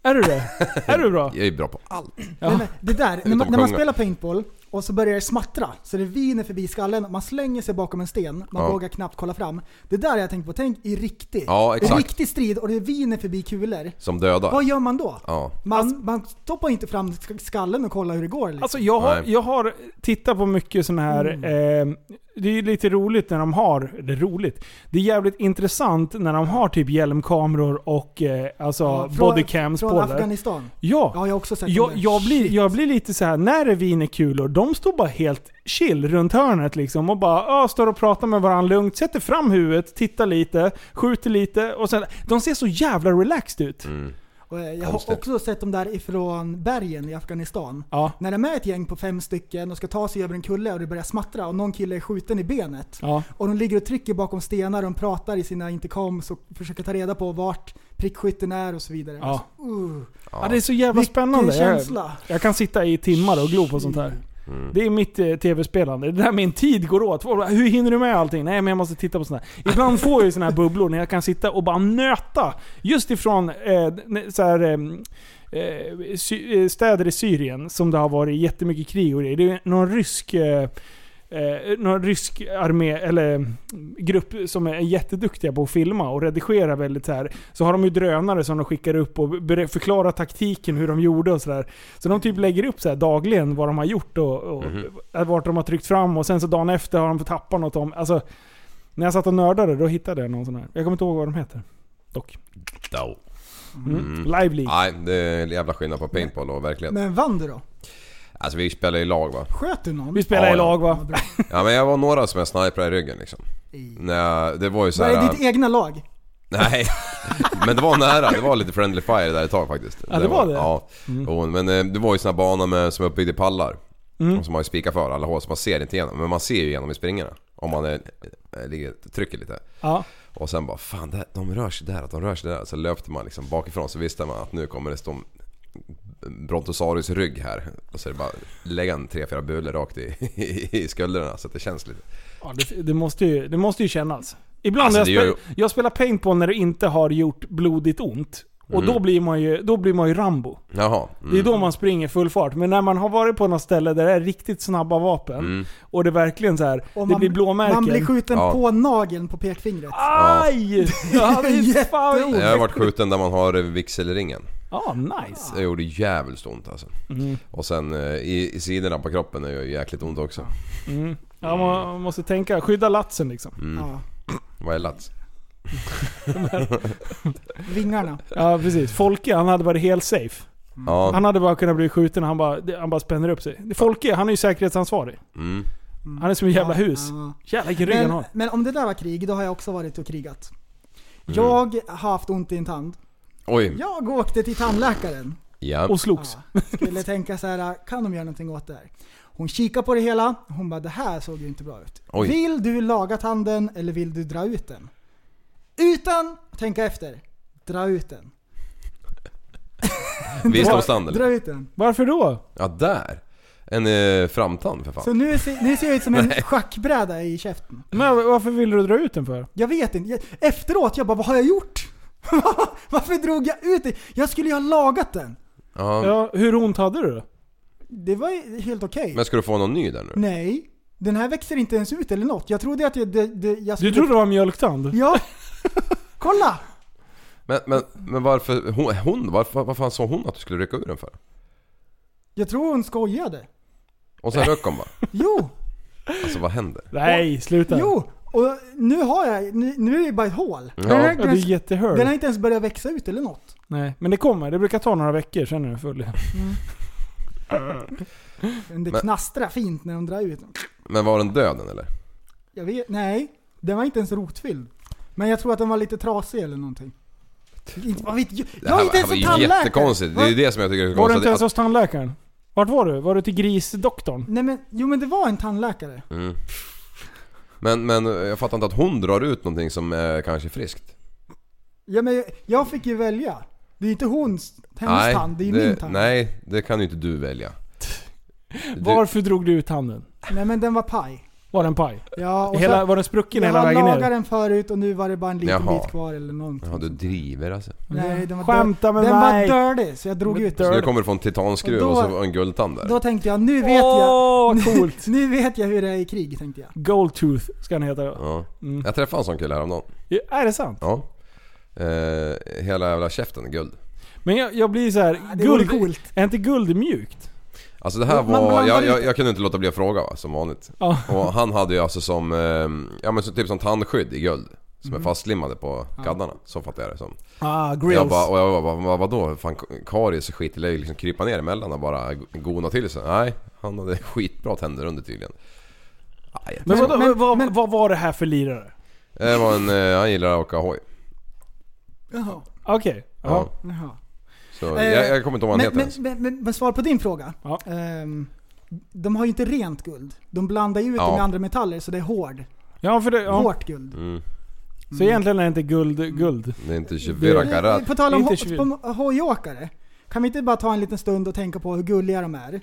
Är du det? Är du bra? <laughs> jag är bra på allt. Ja. Det där, när man, när man spelar paintball och så börjar det smattra, så det viner förbi skallen, man slänger sig bakom en sten, man Ja. vågar knappt kolla fram. Det där jag tänkt på, tänk i riktig, Ja, i exakt. riktig strid och det viner förbi kulor. Som dödar. Vad gör man då? Ja. Man, man stoppar inte fram sk- skallen och kollar hur det går. Liksom. Alltså jag har, jag har tittat på mycket sån här Mm. eh, det är ju lite roligt när de har, eller roligt, det är jävligt intressant när de har typ hjälmkameror och eh, alltså Ja, från- bodycams Från på det. Afghanistan. Ja, Ja, jag har också sett jag, jag, blir, jag blir lite så här när det viner kulor, de står bara helt chill runt hörnet liksom och bara ja, står och pratar med varandra lugnt, sätter fram huvudet, tittar lite, skjuter lite och sen, de ser så jävla relaxed ut. Mm. Eh, jag har också sett dem där ifrån bergen i Afghanistan. Ja, När de är ett gäng på fem stycken och ska ta sig över en kulle och det börjar smattra och någon kille är skjuten i benet. ja. Och de ligger och trycker bakom stenar och de pratar i sina intercoms och försöker ta reda på vart prickskytten är och så vidare. Ja. Alltså, uh, ja det är så jävla vilken spännande. Jag, jag kan sitta i timmar och glo på sånt här. Mm. Det är mitt eh, tv-spelande. Det där min tid går åt. Hur hinner du med allting? Nej men jag måste titta på sånt här. Ibland får jag ju sådana här bubblor när jag kan sitta och bara nöta. Just ifrån eh, så här, ehm, eh, eh, städer i Syrien som det har varit jättemycket krig och grejer. Det är någon rysk eh, Eh, någon rysk armé, eller mm, grupp som är jätteduktiga på att filma och redigera väldigt så här. Så har de ju drönare som de skickar upp och förklarar taktiken, hur de gjorde och sådär. Så de typ lägger upp så här dagligen vad de har gjort och, och Mhm. vart de har tryckt fram och sen så dagen efter har de fått tappa något om... Alltså, när jag satt och nördade då hittade jag någon sån här. Jag kommer inte ihåg vad de heter. Dock. Då. Mm. Live League. Nej, det är en jävla skillnad på paintball och verklighet. Men vann du då? Alltså vi spelar i lag va. Sköt du någon? Vi spelar Ja, i ja. lag va? <laughs> Ja, men jag var några som jag sniprade i ryggen liksom. Jag, det var ju så Vad är här, ditt egna lag? Nej, <laughs> men det var nära. Det var lite friendly fire där ett tag faktiskt. Ja, det var det? Ja. Och, men eh, det var ju såna banor med, som är uppbyggda i pallar. Mm. Och som har ju spikat för alla hål så man ser inte igenom. Men man ser ju igenom i springorna. Om man är, är, ligger, trycker lite. Ja. Och sen bara fan det, de rör sig där, de rör sig där. Så löpte man liksom bakifrån så visste man att nu kommer det stå Brontosaurus rygg här. Och så är det bara lägga en tre, fyra bulor rakt i, i, i skulderna så att det känns lite. Ja, det, det, måste ju, det måste ju kännas. Ibland Alltså, jag, spel, jag spelar paintball när det inte har gjort blodigt ont. Och Mm. då, blir man ju, då blir man ju Rambo. Jaha. Det är då man springer full fart. Men när man har varit på något ställe där det är riktigt snabba vapen Mm. och det verkligen så här, Och det man, blir blåmärken. man blir skjuten Ja. på nageln på pekfingret. Aj! Ja, det är <laughs> fan. Jag har varit skjuten där man har vigselringen. Ja, nice. Det gjorde jävligt ont alltså. Mm. Och sen eh, i, i sidorna på kroppen är ju jäkligt ont också. Mm. Ja, man måste tänka, skydda latsen liksom. Mm. Ja. Vad är lats? <laughs> Vingarna. Ja precis. Folke han hade varit helt safe. Ja. Han hade bara kunnat bli skjuten och han bara, han bara spänner upp sig. Folke, han är ju säkerhetsansvarig. Mm. Han är som ett jävla hus. ja. Jävla vilken rygg han Men, har. men om det där var krig, då har jag också varit och krigat. Mm. Jag har haft ont i en tand. Oj. Jag åkte till tandläkaren. Ja. Och slogs. Ja, skulle tänka så här, kan de göra någonting åt det här? Hon kikar på det hela, hon bara det här såg ju inte bra ut. Oj. Vill du laga tanden eller vill du dra ut den? Utan att tänka efter, dra ut den. <laughs> Visdomstand eller? Dra ut den. Varför då? Ja, där. En eh, framtand för fan. Så nu ser, nu ser jag ut som en <laughs> schackbräda i käften. Men varför vill du dra ut den för? Jag vet inte. Jag, efteråt, jag bara vad har jag gjort? <laughs> Varför drog jag ut den? Jag skulle ju ha lagat den. Ja. Ja, hur ont hade du? Det var ju helt okej. Men ska du få någon ny där nu? Nej, den här växer inte ens ut eller något. Jag trodde att jag, det, det, jag Du trodde det var mjölktand? Ja! <laughs> Kolla! Men, men, men varför, hon, hon varför, vad fan sa hon att du skulle rycka ur den för? Jag tror hon skojade. Och sen röck hon bara. Jo! Alltså vad händer? Nej, sluta. Jo! Och nu har jag, nu, nu är det bara ett hål. Den, har Ja. Ja, det är den har inte ens börjat växa ut eller något. Nej, men det kommer. Det brukar ta några veckor, sen är den full igen. <laughs> Men det knastrar fint när de drar ut den. Men var den död eller? Jag vet, nej. Den var inte ens rotfylld. Men jag tror att den var lite trasig eller någonting. Inte, vad vet jag? Det Jag är här, inte det här ens var en ju tandläkare! jättekonstigt. Det är det som jag tycker är Var du konstigt. inte ens hos tandläkaren? Vart var du? Var du till grisdoktorn? Nej men, jo men det var en tandläkare. mm. Men, men jag fattar inte att hon drar ut någonting som är kanske friskt. Ja men jag fick ju välja. Det är inte hons, hennes tand, det är ju min tand. Nej, det kan ju inte du välja. Du, Varför drog du ut tanden? Nej men den var paj. Var den paj? Ja, och Hela, så, var den sprucken jag hela vägen ner? den förut och nu var det bara en liten Jaha. bit kvar eller någonting. ja, du driver alltså. Nej, den var, Skämta med den mig! var dirty så jag drog ut Så den. nu kommer du få en titanskruv Och och, då- så en guldtand där. Då tänkte jag, nu vet jag. Åh, vad coolt! <laughs> Nu vet jag hur det är i krig tänkte jag. Goldtooth ska han heta då. Ja. Mm. Jag träffade en sån kille häromdagen. Ja, Är det sant? Ja. Eh, hela jävla käften är guld. Men jag, jag blir så här, det vore guld, är inte guld mjukt? Alltså det här Man var, jag, jag, jag kunde inte låta bli att fråga va, som vanligt. Ja. Och han hade ju alltså som, eh, ja men så typ som tandskydd i guld. Som är fastlimmade på gaddarna. Så fattar jag det som. Ah, grills. Jag bara, och jag bara, vad, vadå? Fan karies och skit, ju liksom krypa ner emellan och bara gona till sig. Nej, han hade <laughs> skitbra tänder under tydligen. Aj, men men, vad, men- vad, men- vad var det här för lirare? det var en, eh, han gillar att åka hoj. Jaha. Okej. Ja. Ja. Jaha. Så Eh, jag, jag kommer inte ihåg vad han Men, heter men, ens. men, men, men svar på din fråga. Ja. Ehm, de har ju inte rent guld. De blandar ju ut Ja. det med andra metaller så det är hård. Ja, för det, ja. Hårt guld. Mm. Så egentligen är det inte guld, guld. Det är inte 24 karat. På tal om Inte ho- 20. på hojåkare. Kan vi inte bara ta en liten stund och tänka på hur gulliga de är?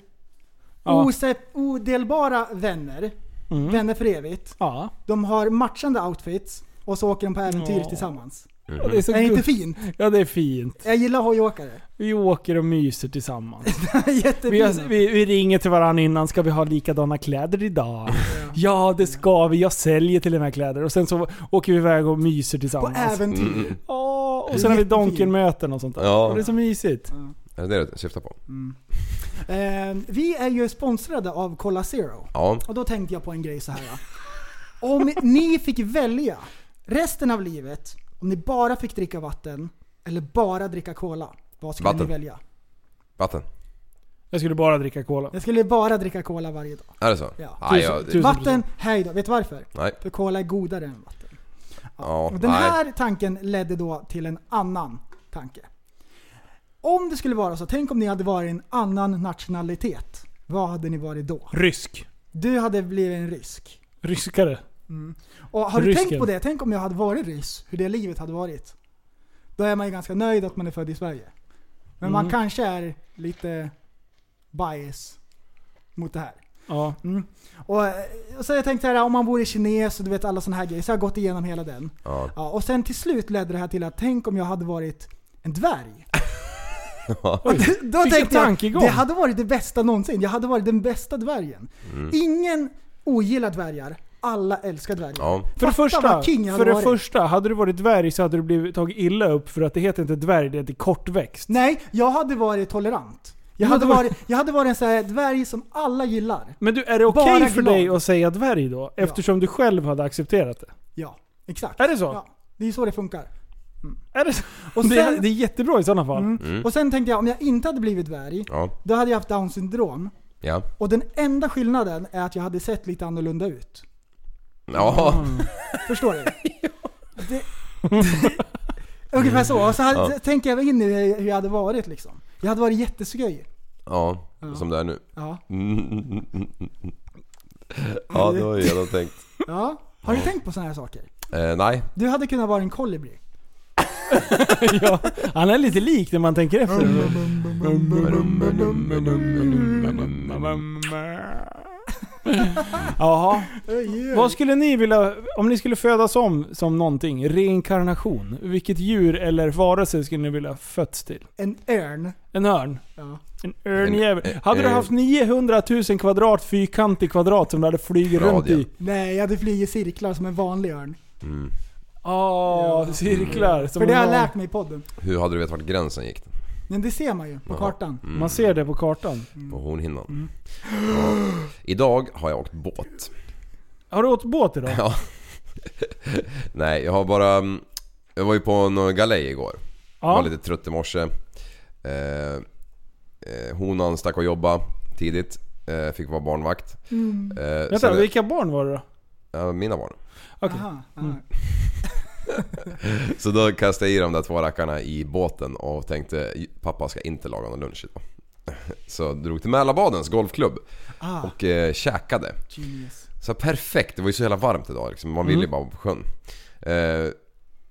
Ja. Ose- odelbara vänner. Mm. Vänner för evigt. Ja. De har matchande outfits och så åker de på äventyr Ja. tillsammans. Ja, det är så Är det inte fint? Ja, det är fint. Jag gillar hojåkare. Vi åker och myser tillsammans. <laughs> Vi, har, vi, vi ringer till varandra innan, ska vi ha likadana kläder idag? Ja, det ska vi. Jag säljer till och med kläder. Och sen så åker vi iväg och myser på tillsammans. äventyr. Mm. Ja, och Det är sen har vi. Donken-möten och sånt där. Ja. Och det är så mysigt. Är det det du syftar på? Eh, vi är ju sponsrade av Cola Zero. Ja. Och då tänkte jag på en grej så här. Om ni fick välja resten av livet, om ni bara fick dricka vatten eller bara dricka cola. Vad skulle Vatten. ni välja? Vatten. Jag skulle bara dricka cola. Jag skulle bara dricka cola varje dag. Är det så? Ja. Nej, Tusen- jag, tusen- Vatten, hej då. Vet du varför? nej. För cola är godare än vatten. Ja, Och den nej. här tanken ledde då till en annan tanke. Om det skulle vara så, tänk om ni hade varit en annan nationalitet. Vad hade ni varit då? Rysk. Du hade blivit en rysk. Ryskare. Och har du Rysken. tänkt på det? Tänk om jag hade varit ryss, hur det livet hade varit. Då är man ju ganska nöjd att man är född i Sverige. Men man Mm. kanske är lite bias mot det här. Ja. Och, eh, och så har jag tänkt här, om man vore kines och du vet alla sådana här grejer. Så jag har gått igenom hela den. Ja. Ja, och sen till slut ledde det här till att tänk om jag hade varit en dvärg. <laughs> Oj, Då tänkte jag, det hade varit det bästa någonsin. Jag hade varit den bästa dvärgen. Mm. Ingen ogillar dvärgar. Alla älskar dvärgar. Ja. För det första, för hade det första, hade du varit dvärg så hade du blivit tagit illa upp för att det heter inte dvärg, det heter kortväxt. Nej, jag hade varit tolerant. Jag hade varit, jag hade varit en sån här dvärg som alla gillar. Men du, är det okej Bara för glad. dig att säga dvärg då? Eftersom du själv hade accepterat det? Ja, exakt. Är det så? Ja, det är så det funkar. Är det så? Och det, är, sen- det är jättebra i sådana fall. Mm. Och sen tänkte jag, om jag inte hade blivit dvärg, Ja. då hade jag haft down syndrom. Ja. Och den enda skillnaden är att jag hade sett lite annorlunda ut. Ja. Förstår du? det, ungefär så. Och så hade, Ja. tänker jag in i hur jag hade varit liksom. Jag hade varit jätteskoj. Ja. Som det är nu. Ja. Ja, det var ju genomtänkt. ja. Har du tänkt på sådana här saker? Eh, nej. Du hade kunnat vara en kolibri. ja, han är lite lik när man tänker efter. Jaha. Vad skulle ni vilja, om ni skulle födas om som någonting, reinkarnation, vilket djur eller varelse skulle ni vilja fötts till? En örn. En örn? Ja. En örnjävel. Hade du haft 900 000 kvadrat fyrkantig kvadrat som du hade flugit runt i? Nej, jag hade flugit cirklar som en vanlig örn. Mm. Åh, cirklar. Som För det har jag lärt mig i podden. Hur hade du vetat vart gränsen gick? Men det ser man ju på Jaha. kartan. Mm. Man ser det på kartan. På hornhinnan. Ja. Idag har jag åkt båt. Har du åkt båt idag? Ja. <laughs> Nej, jag har bara... mm, Jag var ju på någon galej igår. Ja. Var lite trött i morse. Eh, eh, honan stack och jobba tidigt. Eh, fick vara barnvakt. Eh, Vänta, det- vilka barn var det då? ja, mina barn. Okej. Mm. <laughs> Så då kastade jag i de där två rackarna i båten och tänkte pappa ska inte laga någon lunch idag. Så drog till Mälarbadens golfklubb Ah, och eh, käkade. genius. Så perfekt, det var ju så jävla varmt idag liksom. Man ville ju bara vara på sjön. Eh,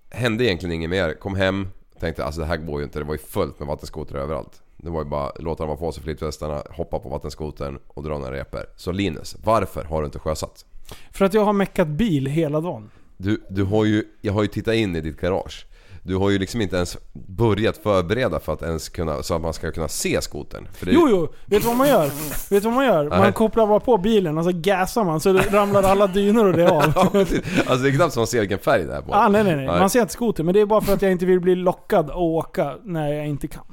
hände egentligen inget mer. Kom hem, tänkte alltså det här går ju inte. Det var ju fullt med vattenskotrar överallt. Det var ju bara låta dem ha på sig flytvästarna, hoppa på vattenskotern och dra några repor. Så Linus, varför har du inte sjösatt? För att jag har meckat bil hela dagen. Du, du har ju, jag har ju tittat in i ditt garage. Du har ju liksom inte ens börjat förbereda för att ens kunna, så att man ska kunna se skotern. För det, Jo, jo. Vet du vad man gör? Vet du vad man gör? Man Nej. kopplar bara på bilen och så gasar man så ramlar alla dynor och det <laughs> Ja, av. alltså det är knappt som man ser vilken färg det är på. Ah, nej, nej, nej. Man ser inte skoter. Men det är bara för att jag inte vill bli lockad att åka när jag inte kan.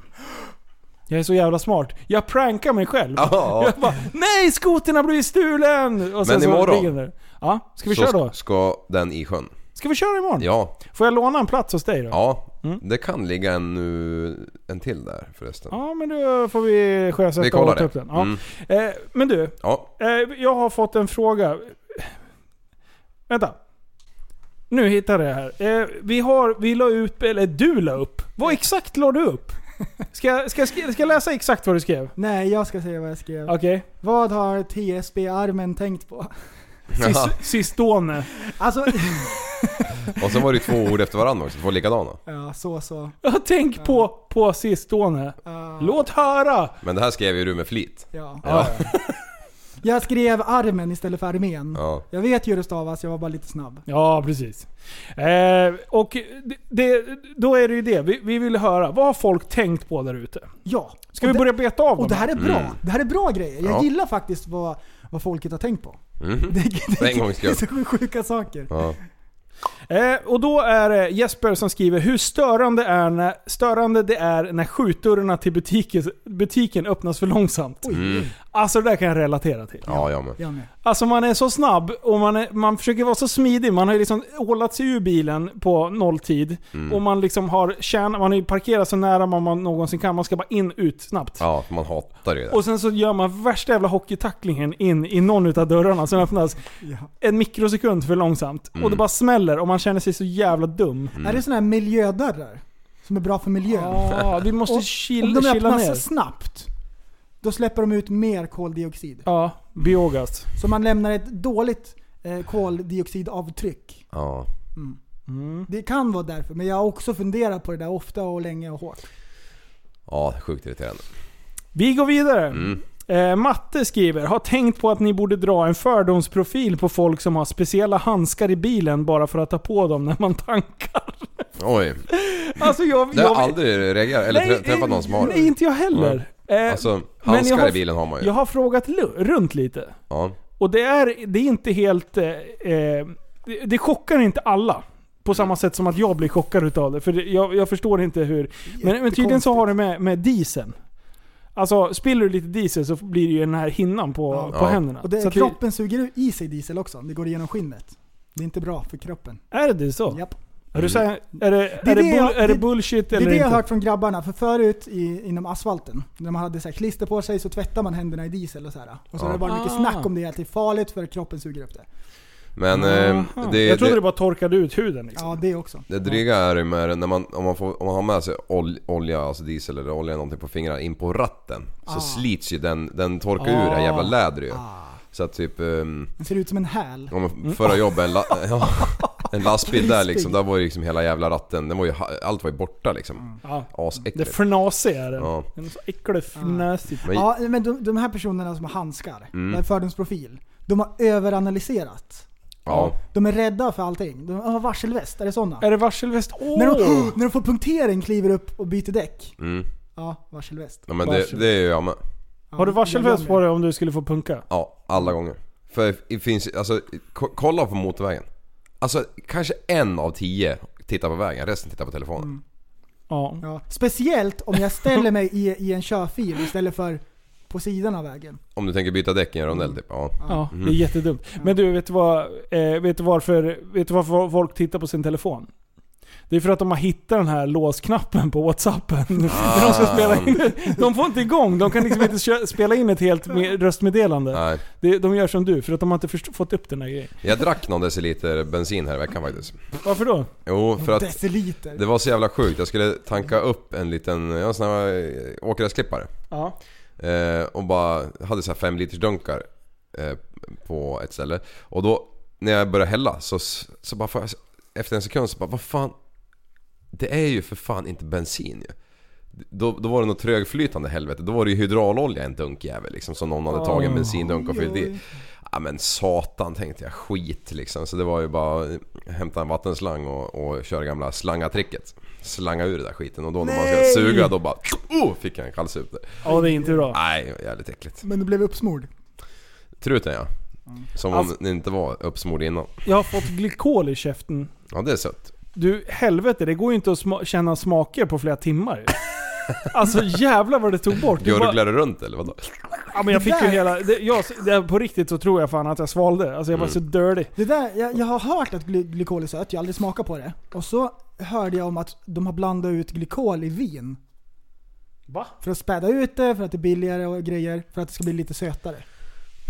Jag är så jävla smart. Jag prankar mig själv. Ja. Jag bara Nej, skotern har blivit stulen! Och sen Men så imorgon? ligger den där. Ja, ska vi Så köra då? ska den i sjön. Ska vi köra imorgon? Ja, Får jag låna en plats hos dig då? ja. Mm. Det kan ligga en, nu- en till där förresten. Ja, men då får vi sjösätta Vi kollar och ta upp det. den. Ja. Mm. Eh, men du, Ja. eh, jag har fått en fråga. Vänta. Nu hittade jag här. Eh, vi, har, vi la upp, eller du la upp. Vad exakt la du upp? Ska, jag- ska, jag sk- ska jag läsa exakt vad du skrev? Nej, jag ska säga vad jag skrev. Okej. Vad har TSB-armen tänkt på? Sis- Sistone. Alltså, <laughs> Och sen var det ju två ord efter varandra också, två likadana. ja så så. Tänk på, på sistone. Ja, Låt höra! Men det här skrev ju du med flit. ja. Ja. Jag skrev armen istället för armén. Ja. Jag vet ju hur det stavas, jag var bara lite snabb. Ja, precis. Eh, och det, det, då är det ju det. Vi, vi vill höra. Vad har folk tänkt på där ute? Ja. Ska Och vi det- börja beta av Och det här är bra. Mm. Det här är bra grejer. Jag Ja. gillar faktiskt vad, vad folket har tänkt på. Mm. Det, det, För en gångs det är så sjuka saker. Ja. Eh, och då är det Jesper som skriver hur störande, är när, störande det är när skjutdörrarna till butiken, butiken öppnas för långsamt. Mm. Alltså det där kan jag relatera till. Ja, jag med. jag med. Alltså man är så snabb och man, är, man försöker vara så smidig. Man har ju liksom ålat sig ur bilen på nolltid. Mm. Och man liksom har tjän, man har ju parkerat så nära man, man någonsin kan. Man ska bara in, ut snabbt. Ja, man hatar det. Och sen så gör man värsta jävla hockeytacklingen in i någon utav dörrarna som öppnas Ja. en mikrosekund för långsamt. Mm. Och det bara smäller och man känner sig så jävla dum. Är det såna här miljödörrar? Som är bra för miljön? Ja, vi måste Och Om chill, de chilla öppnas ner. snabbt, då släpper de ut mer koldioxid. Ja, biogas. Så man lämnar ett dåligt eh, koldioxidavtryck. Ja. Mm. Det kan vara därför, men jag har också funderat på det där ofta och länge och hårt. Ja, sjukt irriterande. Vi går vidare. Mm. Eh, Matte skriver, har tänkt på att ni borde dra en fördomsprofil på folk som har speciella handskar i bilen bara för att ta på dem när man tankar. Oj. Alltså jag... Det har jag aldrig reagerat, eller trä- träffat någon som har Nej, inte jag heller. Eh, Alltså, handskar har- i bilen har man ju. jag har frågat runt lite. Ja. Och det är, det är inte helt... Eh, eh, det, det chockar inte alla. På samma sätt som att jag blir chockad utav det. För det, jag, jag förstår inte hur... Men, men tydligen så har det med, med dieseln. Alltså spiller du lite diesel så blir det ju den här hinnan på, Ja. på Ja. händerna. Och det, så kroppen suger i sig diesel också. Det går igenom skinnet. Det är inte bra för kroppen. är det så? Japp. Är, du så här, är, det, Det är, det, det bull, jag- är det det- bullshit Det är eller det jag har hört från grabbarna. För förut i, inom asfalten, när man hade så här klister på sig så tvättar man händerna i diesel och så här. Och så Ja. har det varit mycket Ah. snack om det, att det är farligt för kroppen suger upp det. Men eh, det, jag trodde det, det, bara torkade ut huden liksom. Ja, det också. det dryga är ju med när man, om man, får, om man har med sig ol, olja, alltså diesel eller olja eller någonting på fingrarna in på ratten. Så Ah. slits ju den, den torkar ur det här jävla lädret ju. Så att typ, um, Den ser ut som en häl. om man förra jobbet, en, la, <laughs> ja, en lastbil där liksom, där var ju liksom hela jävla ratten, den var ju, allt var ju borta liksom. Ja. Det Asäckligt. fnasiga är den. Ja. Den är så äcklig fnasigt. Men, Ja, men de, de här personerna som har handskar, Mm. med fördomsprofil, de har överanalyserat. ja. De är rädda för allting. De har varselväst, är det sådana? Är det varselväst? Åh! När, de, <clears throat> när de får punktering, kliver upp och byter däck. Mm. Ja, varselväst. ja men det, det är ju jag med. Ja, Har du varselväst på dig om du skulle få punka? Ja, alla gånger. För det finns alltså, ko- kolla på motorvägen. Alltså kanske en av tio tittar på vägen, resten tittar på telefonen. Mm. Ja. Ja, speciellt om jag ställer mig i, i en körfil istället för på sidan av vägen. Om du tänker byta däck i en rondell typ. Ja. Ja, Mm. det är jättedumt. Men du, vet du, vad, eh, vet, du varför, vet du varför folk tittar på sin telefon? Det är för att de har hittat den här låsknappen på whatsappen. <laughs> När de ska spela in. De får inte igång, de kan liksom inte spela in ett helt med röstmeddelande. Nej. Det, de gör som du, för att de har inte först- fått upp den här grejen. Jag drack någon deciliter bensin här i veckan faktiskt. Varför då? Jo, för att Deciliter. det var så jävla sjukt. Jag skulle tanka upp en liten, jag har en sån här eh, åkgräsklippare. Ja. Eh, och bara hade så här fem liters dunkar eh, på ett ställe. Och då när jag började hälla så, så bara får jag, efter en sekund så bara vad fan. Det är ju för fan inte bensin ju. Då, då var det något trögflytande helvete. Då var det ju hydraulolja en dunkjävel liksom som någon hade tagit en bensindunk och fyllt i. Ja men satan tänkte jag, skit liksom. Så det var ju bara att hämta en vattenslang och, och köra gamla slangatricket. Slanga ur det där skiten och då när man ska Nej! suga då bara oh, fick jag en kallsup där. Ja, det är inte bra. Nej, jävligt äckligt. Men du blev uppsmord. Truten ja. Som om Alltså- den inte var uppsmord innan. Jag har fått glykol i käften. Ja det är sött. Du, helvete, det går ju inte att sma- känna smaker på flera timmar. Alltså jävlar vad det tog bort. Du runt eller vadå? Ja men jag fick ju Där. hela... Det, jag, det, på riktigt så tror jag fan att jag svalde. Alltså jag var så dirty. Det där, jag, jag har hört att gly, glykol är sött, jag har aldrig smakat på det. Och så hörde jag om att de har blandat ut glykol i vin. Va? För att späda ut det, för att det är billigare och grejer, för att det ska bli lite sötare.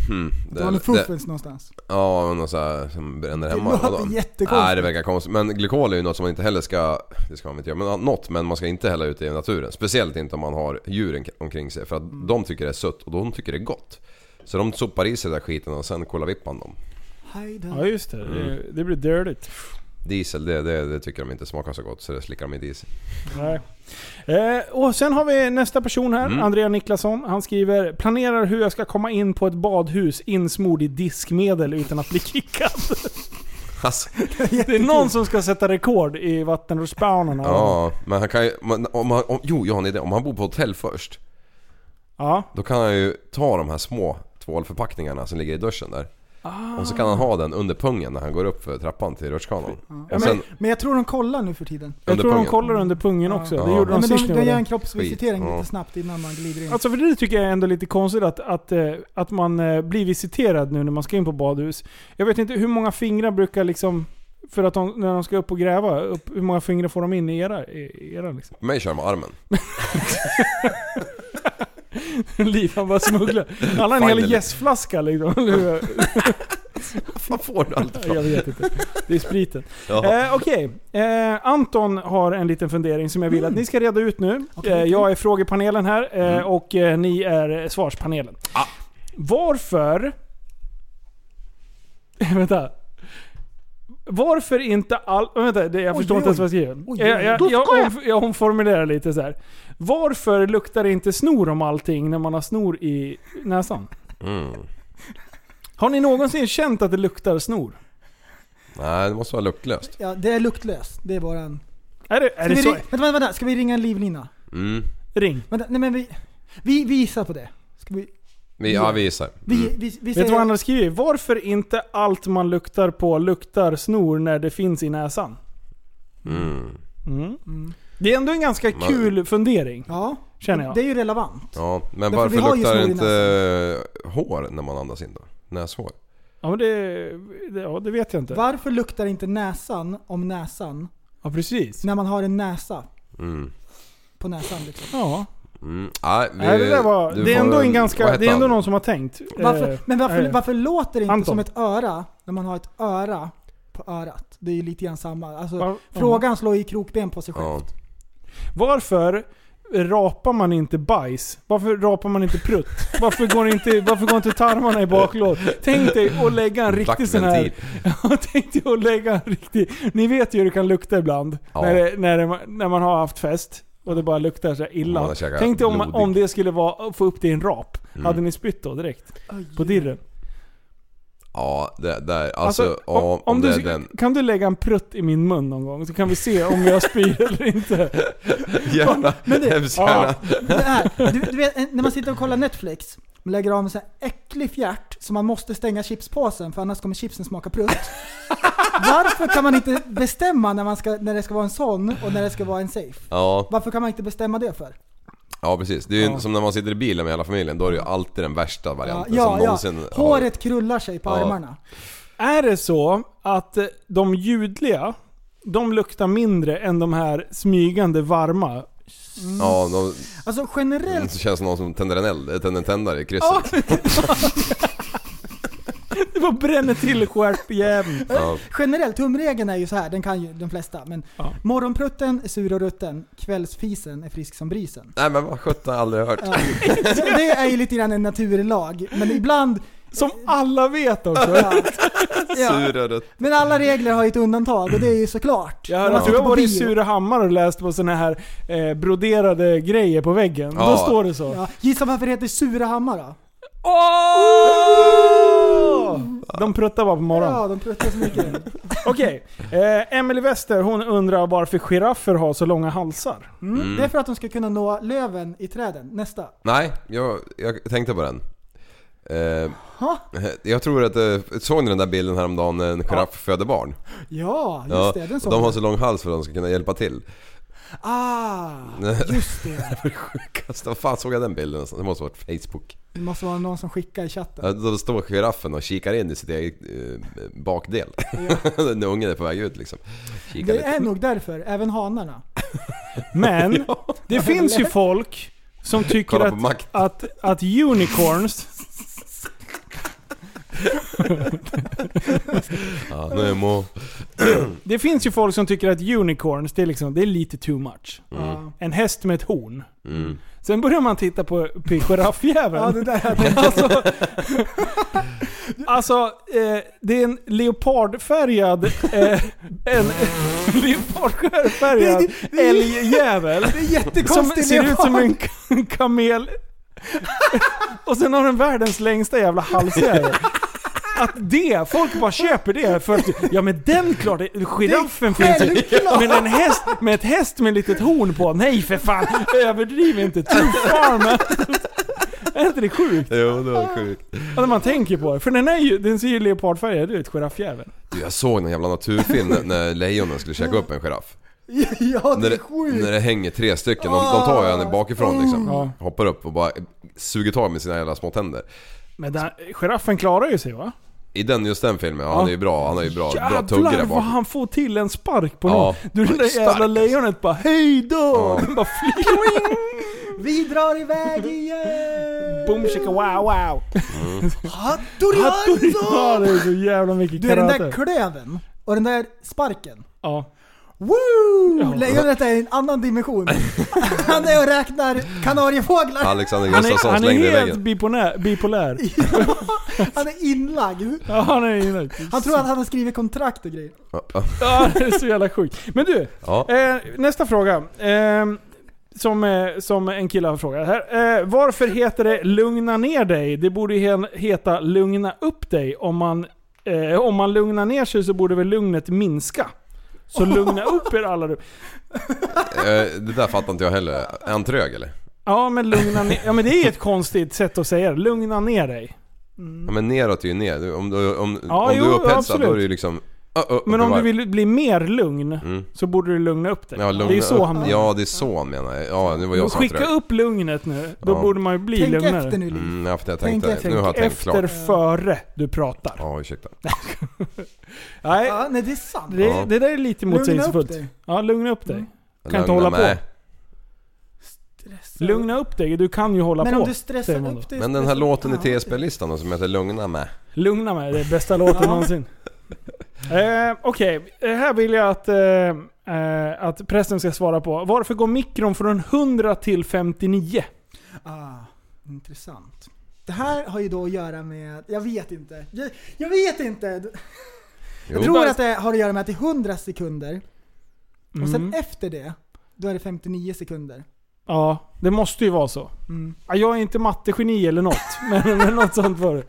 Hmm, Det något fuffens någonstans. Ja, något så här som bränner Det hemma. låter Vadå? jättekonstigt. Nej det verkar konstigt. Men glykol är ju något som man inte heller ska, det ska man inte göra, men något. Men man ska inte hälla ut det i naturen. Speciellt inte om man har djuren omkring sig. För att Mm. de tycker det är sött och de tycker det är gott. Så de sopar i sig den där skiten och sen kollar dem. Hej då. Ja just det. Det, det blir dirty. Diesel, det, det, det tycker de inte smakar så gott så det slickar de i sig. Nej. Eh, och sen har vi nästa person här, Mm. Andrea Niklasson. Han skriver Planerar hur jag ska komma in på ett badhus insmord i diskmedel utan att bli kickad. <laughs> Alltså, Det är någon som ska sätta rekord i vattenrutschbanorna. ja, men han kan ju... men Om han, om, jo, jag har en idé. Om han bor på hotell först. Ja. Då kan han ju ta de här små tvålförpackningarna som ligger i duschen där. Och så kan han ha den under pungen när han går upp för trappan till rutschkanan. Ja, sen, men, men jag tror de kollar nu för tiden. Jag Under tror de pungen. kollar under pungen också. Ja. Det gjorde Ja, de sist de, de gör en kroppsvisitering Skit, lite snabbt innan man glider in. Alltså för det tycker jag är ändå lite konstigt att, att, eh, att man eh, blir visiterad nu när man ska in på badhus. Jag vet inte hur många fingrar brukar liksom... För att de, när de ska upp och gräva, upp, hur många fingrar får de in i era? I era liksom? mig kör med armen. <laughs> <laughs> Liv han bara smugglar. Han har en hel Finally. gästflaska liksom. <laughs> Vad får du allt ifrån? jag vet inte. Det är spriten. Ja. Eh, Okej, eh, Anton har en liten fundering som jag vill att ni ska reda ut nu. Okej, eh, jag är frågepanelen här eh, Mm. och eh, ni är svarspanelen. Ah. Varför... <laughs> Vänta. Varför inte all... Vänta, det, jag Oj, förstår oj, inte ens vad jag skriver. Oj, Jag, jag, jag, om, omformulerar lite så här. Varför luktar det inte snor om allting när man har snor i näsan? Mm. Har ni någonsin känt att det luktar snor? Nej, det måste vara luktlöst. Ja, det är luktlöst. Det är våran... Är det, är Ska det vi, så? vänta, vänta, vänta, ska vi ringa en livlina? Mm. Ring. Vänta, nej men vi... Vi visar på det. Ska vi... Vi, ja, vi gissar. Vi, Mm. vi, vi Vet du säger... vad han har skrivit? Varför inte allt man luktar på luktar snor när det finns i näsan? Mm. Mm. Mm. Det är ändå en ganska Man- kul fundering, Ja, känner jag. det är ju relevant. Ja, men Därför vi varför har ju luktar det i inte hår när man andas in då? Näshår? Ja, men det, det, ja, det vet jag inte. Varför luktar inte näsan om näsan Ja, precis. när man har en näsa Mm. på näsan liksom? Ja. Mm. Nej, vi, Nej, det, där var, det är ändå en ganska... Det är ändå någon som har tänkt. Varför, Eh, men varför, nej. varför låter det inte Anton. som ett öra när man har ett öra på örat? Det är ju lite grann samma. Alltså, var- frågan slår ju krokben på sig själv. Ja. Varför rapar man inte bajs? Varför rapar man inte prutt? Varför går inte, varför går inte tarmarna i baklåt? Tänk dig att lägga en riktig sån här... <laughs> Tänk dig att lägga en riktig... Ni vet ju hur det kan lukta ibland. Ja. När, det, när, det, när man har haft fest. Och det bara luktar så illa. Tänk dig om, om det skulle vara att få upp det i en rap. Mm. Hade ni spytt då direkt? Oj. På dirren? Ja, det, där, alltså, Alltså, ja, om, om det du, den... Kan du lägga en prutt i min mun någon gång? Så kan vi se om jag spyr <laughs> eller inte. Gärna, Men det- hemskt gärna. Här, du, du vet, när man sitter och kollar Netflix, man lägger av en sån här äcklig fjärt så man måste stänga chipspåsen för annars kommer chipsen smaka prutt. <laughs> Varför kan man inte bestämma när, man ska, när det ska vara en sån och när det ska vara en safe? Ja, Varför kan man inte bestämma det för? Ja precis. Det är ju Ja. som när man sitter i bilen med hela familjen, då är det ju alltid den värsta Ja, varianten ja, som ja. någonsin har- Håret krullar sig på Ja. armarna. Är det så att eh, de ljudliga, de luktar mindre än de här smygande varma? Ja, de, Alltså det generellt, känns som någon som tänder en eld, tänder en tändare i krysset. <laughs> <laughs> Det bara bränner till stjärtjäveln. Ja. generellt, tumregeln är ju så här, den kan ju de flesta. Men Ja. morgonprutten är sur och rutten, kvällsfisen är frisk som brisen. Nej men vad sjutton, har aldrig hört. Ja. Det är ju lite grann en naturlag, men ibland... Som alla vet också. Ja. Ja. Men alla regler har ju ett undantag och det är ju såklart. Jag, När jag tror var i. Surahammar och läst på såna här eh, broderade grejer på väggen. Då Ja. står det så. Ja. Gissa varför det heter Surahammar då? Åh! De pruttar bara på morgonen. Ja, de pruttar så mycket. Okej. Eh, Emily Wester hon undrar varför giraffer har så långa halsar. Mm. Det är för att de ska kunna nå löven i träden. Nästa. Nej, jag, jag tänkte på den. Eh, Ha? jag tror att, eh, såg ni den där bilden häromdagen när en giraff föder barn? Ja, just det. Den såg de har jag. så lång hals för att de ska kunna hjälpa till. Ah, just <laughs> det. Sjukaste, vad fan såg jag den bilden? Det måste ha varit Facebook. Det måste vara någon som skickar i chatten. Ja, Då står giraffen och kikar in i sitt eget eh, bakdel. <laughs> När ungen är på väg ut liksom. Kikar Det lite. är nog därför, även hanarna. <laughs> Men det finns ju folk som tycker att, att, att unicorns... <laughs> Ja, Nemo. <clears throat> Det finns ju folk som tycker att unicorns, det är, liksom, det är lite too much. Ja. En häst med ett horn. Mm. Sen börjar man titta på, på giraffjäveln. Ja, det där Alltså, <laughs> alltså eh, det är en leopardfärgad, eh, en leopardfärgad älgjävel. Det är Som jättekonstigt. ser ut som en kamel. <laughs> Och sen har den världens längsta jävla halsjävel. Att det, folk bara köper det för att, ja men den klart, giraffen finns ju. Men en häst med ett häst med ett litet horn på, nej för fan, överdriv inte, too far man. Är inte det sjukt? Jo, det var sjukt. Ja, när man tänker på det. För den, är ju, den ser ju leopardfärgad ut, giraffjäveln. Du, Jag såg någon jävla naturfilm när- när lejonen skulle käka upp en giraff. Ja, det När är sjukt. när det hänger tre stycken, de, de tar ju henne bakifrån liksom. Ja. Hoppar upp och bara suger tag med sina jävla små tänder. Men den, giraffen klarar ju sig va? I den, just den filmen, ja, han är ju bra. Han har ju bra, bra tugg Jävlar vad han får till en spark på Ja. någon. Du det där jävla alltså. lejonet bara hej då! Ja. <laughs> Den bara flyger. <laughs> Vi drar iväg igen! Boom chicka wow wow. Hattorianzo! Ja, det är så jävla mycket Du, den karate. där klöven och den där sparken. Ja. Woo! Ja. Lejonet är i en annan dimension. <laughs> Han är och räknar kanariefåglar. Alexander Han är, Gustafsson han är slängde i helt väggen. bipolär. bipolär. <laughs> Han är inlagd. Ja, han är inne. Han tror att han har skrivit kontrakt och grejer. Ja, ja. Ja, det är så jävla sjukt. Men du, Ja. eh, nästa fråga. Eh, som, eh, som en kille har frågat här. Eh, varför heter det 'lugna ner dig'? Det borde ju he- heta 'lugna upp dig'. Om man, eh, om man lugnar ner sig så borde väl lugnet minska? Så lugna upp er alla du. Eh, Det där fattar inte jag heller. Är han trög eller? Ja men lugna ner Ja men det är ett konstigt sätt att säga det. Lugna ner dig. Ja, men neråt är ju ner. Om du, om, Ja, om jo, du är upphetsad då är det ju liksom... Uh, uh, Men om du vill bli mer lugn Mm. så borde du lugna upp dig. Ja, lugna det är så upp. han menar. Ja, det är så han menar. Ja, nu var jag som Skicka upp lugnet nu. Då Ja. borde man ju bli Tänk lugnare. efter nu Liv. Mm, jag Tänk tänkte... efter. Nu har jag tänkt efter klart. före du pratar. Ja, ursäkta. <laughs> Nej, Ja, nej det är sant. det, Ja. det där är lite Lugna upp motsägelsefullt. dig. Ja, lugna upp dig. Jag Kan inte lugnar hålla på. mig. Stressa. Lugna upp dig, du kan ju hålla Men på. om du stressar upp dig... Men den här låten i TSB-listan som heter Lugna mig. Lugna mig, det är bästa låten någonsin. <laughs> Eh, Okej, eh, här vill jag att, eh, eh, att prästen ska svara på. Varför går mikron från 100 till 59? Ah, intressant. Det här har ju då att göra med... Jag vet inte. Jag, jag vet inte! Jag Jo. tror att det har att göra med att det är 100 sekunder. Och sen Mm. efter det, då är det 59 sekunder. Ja, det måste ju vara så. Mm. Ja, Jag är inte mattegeni eller något, <laughs> men, men något sånt var det.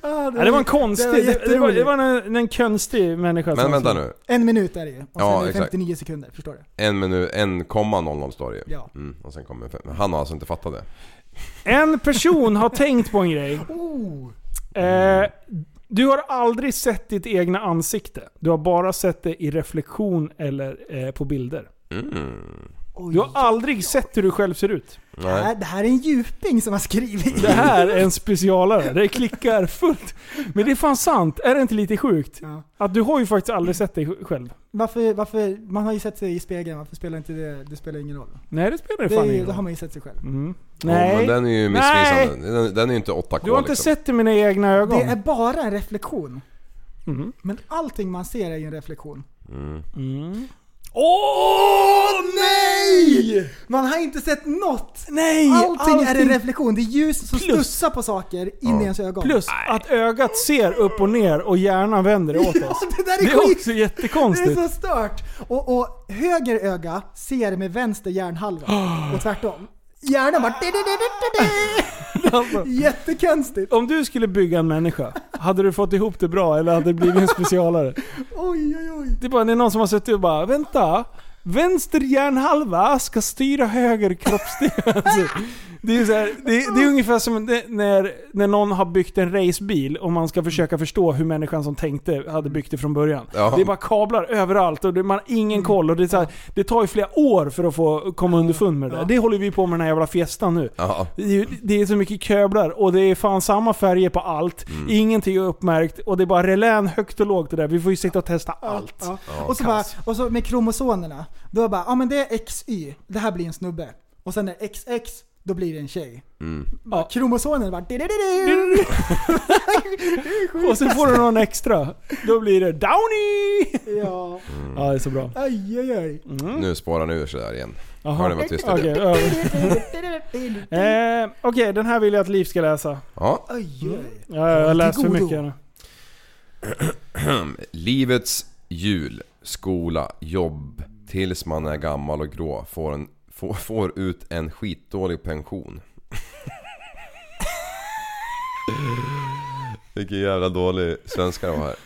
Ah, Ja, det var en konstig, det var det, det, var, det var en, en konstig människa Men som vänta nu. En minut är det ju. Och sen Ja, är det exakt. 59 sekunder, förstår du? En minut, en komma 00 står det ju. Ja. Mm, och sen kommer fem. Han har alltså inte fattat det. En person har tänkt på en grej. <laughs> Oh. Eh, du har aldrig sett ditt egna ansikte. Du har bara sett det i reflektion eller eh, på bilder. Mm. Oj. Du har aldrig sett hur du själv ser ut. det, Nej. här, det här är en djuping som har skrivit. Det här är en specialare. Det klickar fullt. Men det är fan sant. Är det inte lite sjukt? Ja. Att du har ju faktiskt aldrig sett dig själv. Varför, varför, man har ju sett sig i spegeln, varför spelar inte det, det spelar ingen roll? Nej, det spelar Det, fan är, ingen då har roll. man ju sett sig själv. Mm. Ja, men Nej. den är ju missvisande. Den, den är ju inte 8K Du har inte liksom. sett det med dina egna ögon. Det är bara en reflektion. Mm. Men allting man ser är ju en reflektion. Mm. Åh nej! Man har inte sett något! Nej! Allting, är en reflektion. Det är ljus som Plus. studsar på saker in i ens ögon. Plus att ögat ser upp och ner och hjärnan vänder <laughs> åt Ja, oss. det där är, Det är skit! också Det är jättekonstigt. så stört! Och, och höger öga ser med vänster hjärnhalva. <gasps> Och tvärtom. Hjärnan bara... Alltså, Jättekonstigt! om du skulle bygga en människa, hade du fått ihop det bra eller hade det blivit en specialare? Oj, oj, oj. Det är bara det är någon som har suttit och bara vänta. Vänster hjärnhalva ska styra höger kroppsdel. Alltså, Det är, så här, det, det är ungefär som det, när, när någon har byggt en racebil och man ska försöka förstå hur människan som tänkte hade byggt det från början. Ja. Det är bara kablar överallt och det, man har ingen koll. Och det, är så här, det tar ju flera år för att få komma underfund med det där. Det håller vi på med den här jävla fiestan nu. Ja. Det är, det är så mycket köblar och det är fan samma färger på allt. Mm. Ingenting är uppmärkt och det är bara relän högt och lågt det där. Vi får ju sitta och testa allt. Ja. Och, så bara, och så med kromosomerna, då bara, ja men det är XY, det här blir en snubbe. Och sen är XX, då blir det en tjej. Mm. Bara, Kromosomen bara... <laughs> Och sen får du någon <laughs> extra. Då blir det Downy! Ja. Ja, det är så bra. Aj, aj, aj. Nu spårar han ur sig där igen. Hör ni vad tyst det Okej, ja. <laughs> eh, Okej, den här vill jag att Liv ska läsa. Ja. Aj, aj. Ja, jag har läst för mycket nu. <clears throat> Livets jul, skola, jobb. Tills man är gammal och grå får, en, får, får ut en skitdålig pension. Vilken jävla dålig svenska det var här.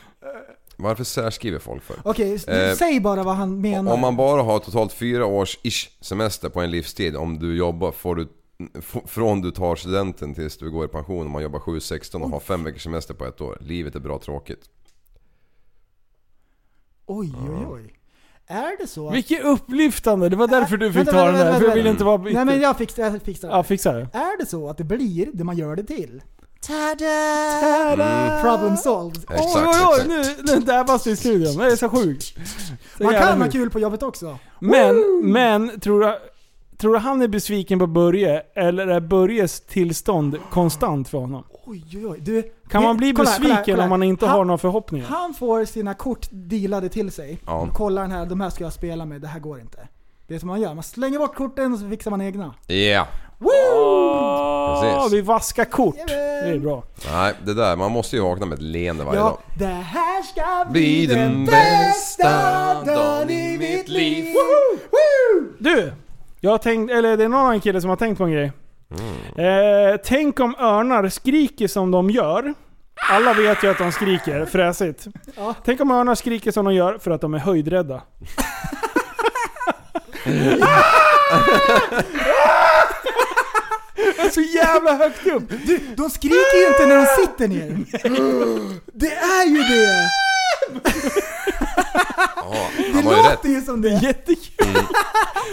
Varför särskriver folk för? Okej, Eh, säg bara vad han menar. Om man bara har totalt fyra års ish semester på en livstid om du jobbar får du från du tar studenten tills du går i pension om man jobbar 7-16 och har fem veckors semester på ett år. Livet är bra tråkigt. Oj, oj, oj. Är det så? Vilket upplyftande! Det var därför du fick Vänta, ta vänta, den där. vänta, För jag ville inte vara bitter. Nej men jag fixar, jag fixar det. Ja, fixa det. Är det så att det blir det man gör det till? Tada! Problem solved. Exakt, oj, oj, oj! Nu, nu dabbas det i studion. Det är så sjukt. Så Man kan ha kul på jobbet också. Men, men, tror du, tror du han är besviken på Börje? Eller är Börjes tillstånd konstant för honom? Oj, oj, oj. Du, Kan det- man bli kolla kolla besviken kolla här. om man inte han, har några förhoppningar? Han får sina kort dealade till sig. Ja. Kolla den här, de här ska jag spela med, det här går inte. Det är som man gör, man slänger bort korten och så fixar man egna. Ja. Åh, Precis. vi vaskar kort. Det är bra. Nej, det där. Man måste ju vakna med ett leende varje Ja, dag. det här ska Bli bli den bästa dagen i mitt liv. Woo! Du! Jag har tänkt, eller det är någon annan kille som har tänkt på en grej. Eh, tänk om örnar skriker som de gör. Alla vet ju att de skriker, <laughs> fräsigt. Ja. Tänk om örnar skriker som de gör för att de är höjdrädda. Det är så jävla högt upp! Du, de skriker ju inte när de sitter ner. <laughs> Det är ju det! Ja, Det han ju rätt. låter ju som det. Jättekul!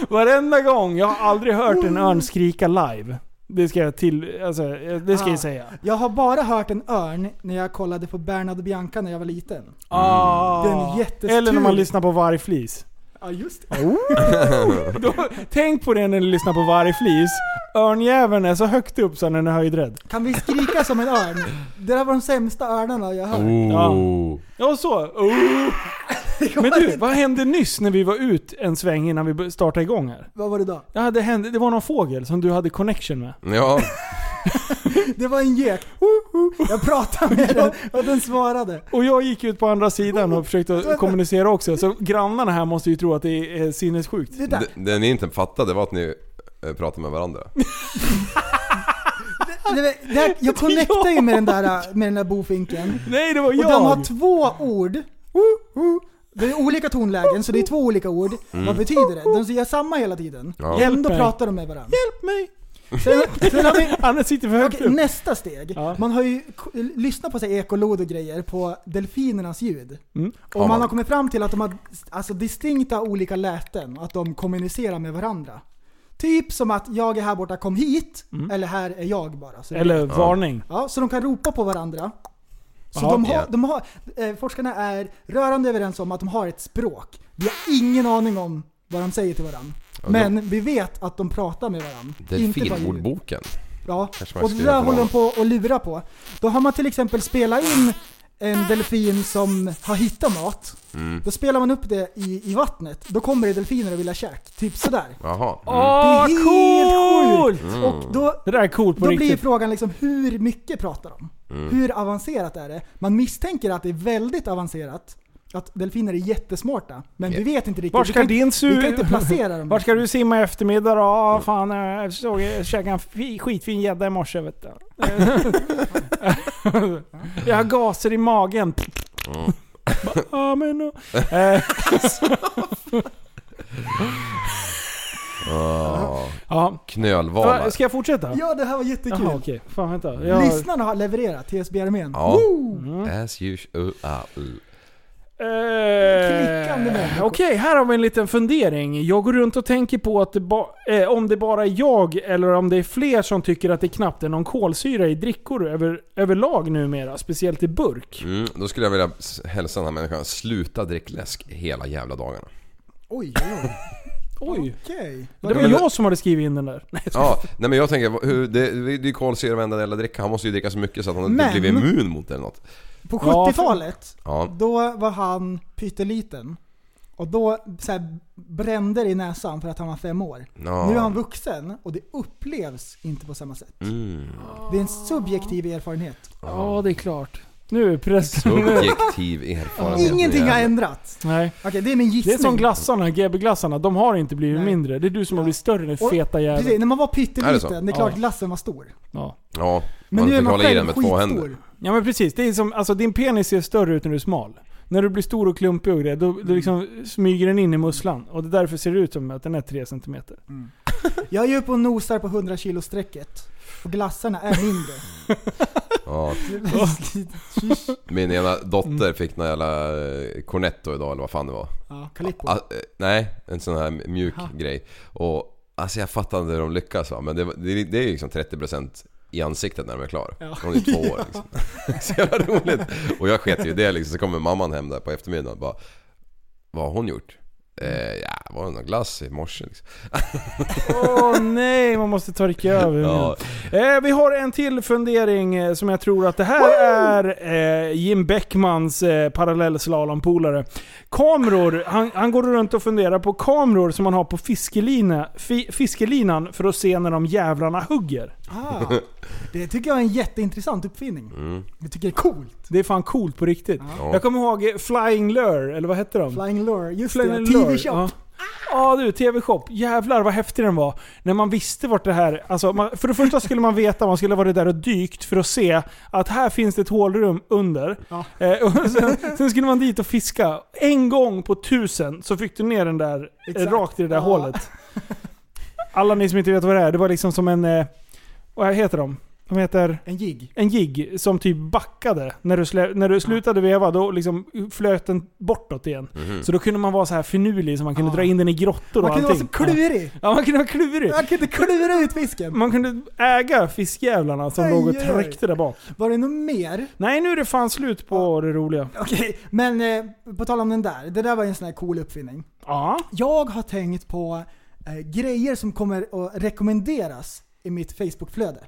Varenda gång. Jag har aldrig hört en örn skrika live. Det ska jag till, alltså, det ska Ah. jag säga. Jag har bara hört en örn när jag kollade på Bernhard och Bianca när jag var liten. Ah. Den är jättestur. Eller när man lyssnar på vargflis. Ja, just det. <laughs> Då, tänk på det när ni lyssnar på vargflis. Örnjäveln är så högt upp så den är höjdrädd. Kan vi skrika som en örn? Det där var de sämsta örnarna jag hört. Oh. Ja, så. Oh. Men du, vad hände nyss när vi var ut en sväng innan vi startade igång här? Vad var det då? Ja, det, hände, det var någon fågel som du hade connection med. Ja, <laughs> Det var en gek. Jag pratade med den och den svarade. Och jag gick ut på andra sidan och försökte kommunicera också. Så grannarna här måste ju tro att det är sinnessjukt. Det där. det, det ni inte fattade var att ni eh, pratade med varandra. <laughs> Det, det här, jag connectar ju med den där, med den där bofinken. Nej, det var Och jag! de har två ord. Det är olika tonlägen, så det är två olika ord. Vad betyder det? De säger samma hela tiden. Ja. Ändå mig. pratar de med varandra. Hjälp mig! Sen, sen har vi, <laughs> Han sitter för högt upp. nästa steg. Ja. Man har ju lyssnat på sig ekolod och grejer på delfinernas ljud. Mm. Och man man. har kommit fram till att de har alltså, distinkta olika läten och att de kommunicerar med varandra. Typ som att jag är här borta, kom hit. Eller här är jag bara. Så, Eller varning. ja, så de kan ropa på varandra. Så Ja, de har, ja. de har, eh, forskarna är rörande överens om att de har ett språk. Vi har ingen aning om vad de säger till varandra. Men vi vet att de pratar med varandra. Delfinordboken. Ja, och det där håller de på att lura på. Då har man till exempel spelat in en delfin som har hittat mat. Mm. Då spelar man upp det i, i vattnet. Då kommer det delfiner och vill ha käk. Typ sådär. Jaha. Åh, Det är helt coolt! Mm. Och då, Det där är coolt på då blir riktigt. frågan liksom, hur mycket pratar de? Mm. Hur avancerat är det? Man misstänker att det är väldigt avancerat. Att delfiner är jättesmarta. Men vi vet inte riktigt. Var Vi ska kan, din vi kan su... inte placera dem. <laughs> Var ska du simma i eftermiddag då? Ja, fan, jag såg jag käkade en fi- skitfin gädda i morse vet du. <laughs> jag har gaser i magen. Mm. Ja, men <laughs> Eh, Ah, Ja, knölvalar. Va, Ska jag fortsätta? Ja, det här var jättekul. Jaha okej. Fan vänta. Jag... Lyssnarna har levererat, TSB-armén. Ja. Mm. As usual. Klickande Eh, människor. Okej, här har vi en liten fundering. Jag går runt och tänker på att det ba- eh, om det bara är jag eller om det är fler som tycker att det knappt är någon kolsyra i drickor över, överlag numera. Speciellt i burk. Mm, då skulle jag vilja hälsa den här människan, sluta drick läsk hela jävla dagarna. Oj, oj, oj. Okej. Det var men- jag som hade skrivit in den där. Nej. Ja, nej men jag tänker, hur, det, det är ju kolsyra varenda jävla dricka. Han måste ju dricka så mycket så att han inte Men- blivit immun mot det eller något. På Ja, 70-talet, Ja. då var han pytteliten. Och då så här, brände det i näsan för att han var fem år. Ja. Nu är han vuxen och det upplevs inte på samma sätt. Mm. Det är en subjektiv erfarenhet. Ja, det är klart. Nu är press... Subjektiv erfarenhet. Ingenting har ändrats. Nej. Okej, det är min Det gissning. är som glassarna, GB-glassarna. De har inte blivit Nej. mindre. Det är du som har blivit större den Och- feta jäveln. Precis, när man var Är det så? pytteliten, det är klart Ja. glassen var stor. Ja. Ja, Men man nu är fick man hålla i själv den med två skitstor. händer. ja men precis. Det är som, alltså din penis ser större ut när du är smal. När du blir stor och klumpig och grejer, då, då liksom smyger den in i musslan. Och det är därför ser det ut som att den är 3 cm. Jag är ju uppe och nosar på 100 kilo strecket. Och glassarna är mindre. <laughs> Ja. <laughs> Min ena dotter fick någon jävla eh, cornetto idag eller vad fan det var. Ja, Calippo. Ah, eh, nej, en sån här mjuk Aha. grej. Och alltså jag fattar inte hur de lyckas va? men det, det, det är ju liksom 30% i ansiktet när de är klar. Ja. Hon är två år liksom. <laughs> <laughs> Så jävla roligt. Och jag sket ju i det liksom, så kommer mamman hem där på eftermiddagen och bara Vad har hon gjort? Eh, ja, var det någon glass i morse liksom? Åh nej, man måste torka över. Ja. Eh, vi har en till fundering eh, som jag tror att det här är eh, Jim Beckmans eh, parallellslalompolare. Kameror, han, han går runt och funderar på kameror som man har på fiskelina, fi, fiskelinan för att se när de jävlarna hugger. Ah, det tycker jag är en jätteintressant uppfinning. Mm. Jag tycker det är coolt. Det är fan coolt på riktigt. Ja. Jag kommer ihåg Flying Lure, eller vad hette de? Flying Lure, just Flying det. Lure, TV-shop. Ja. Ja du, TV-shop. Jävlar vad häftig den var. När man visste vart det här... Alltså, man, för det första skulle man veta, man skulle varit där och dykt för att se att här finns det ett hålrum under. Ja. Eh, och sen, sen skulle man dit och fiska. En gång på tusen så fick du ner den där eh, Exakt. rakt i det där Ja. hålet. Alla ni som inte vet vad det är, det var liksom som en... Eh, vad heter de? De heter... En jigg. En jigg som typ backade. När du, slä, när du slutade veva då liksom flöt den bortåt igen. Mhm. Så då kunde man vara så här finurlig så man kunde Ja. dra in den i grottor och Man kunde vara allting. så klurig. Ja, man kunde vara klurig. Man kunde klura ut fisken. Man kunde äga fiskjävlarna som Aj, låg och tryckte där bak. Var det något mer? Nej, nu är det fan slut på det roliga. Okej, men eh, på tal om den där. Det där var ju en sån här cool uppfinning. Ja. Jag har tänkt på eh, grejer som kommer att rekommenderas i mitt Facebook-flöde.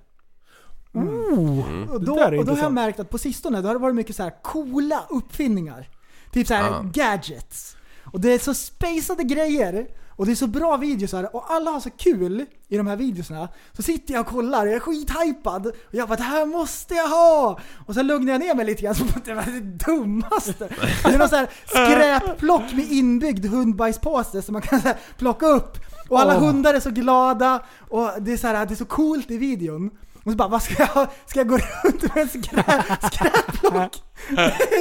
Oh, Och det då, och då har jag märkt att på sistone då har det varit mycket så här coola uppfinningar. Typ så här Ah. gadgets. Och det är så spacade grejer. Och det är så bra videos här och alla har så kul i de här videosarna. Så sitter jag och kollar och jag är skithypad. Och jag bara det här måste jag ha! Och sen lugnar jag ner mig lite grann <laughs> så det var det dummaste. Det är någon så här skräpplock med inbyggd hundbajspåse som man kan så här plocka upp. Och alla Åh. hundar är så glada och det är så, här, det är så coolt i videon. Och så bara, vad ska jag? Ska jag gå runt med en skrä, <laughs> skräpplock?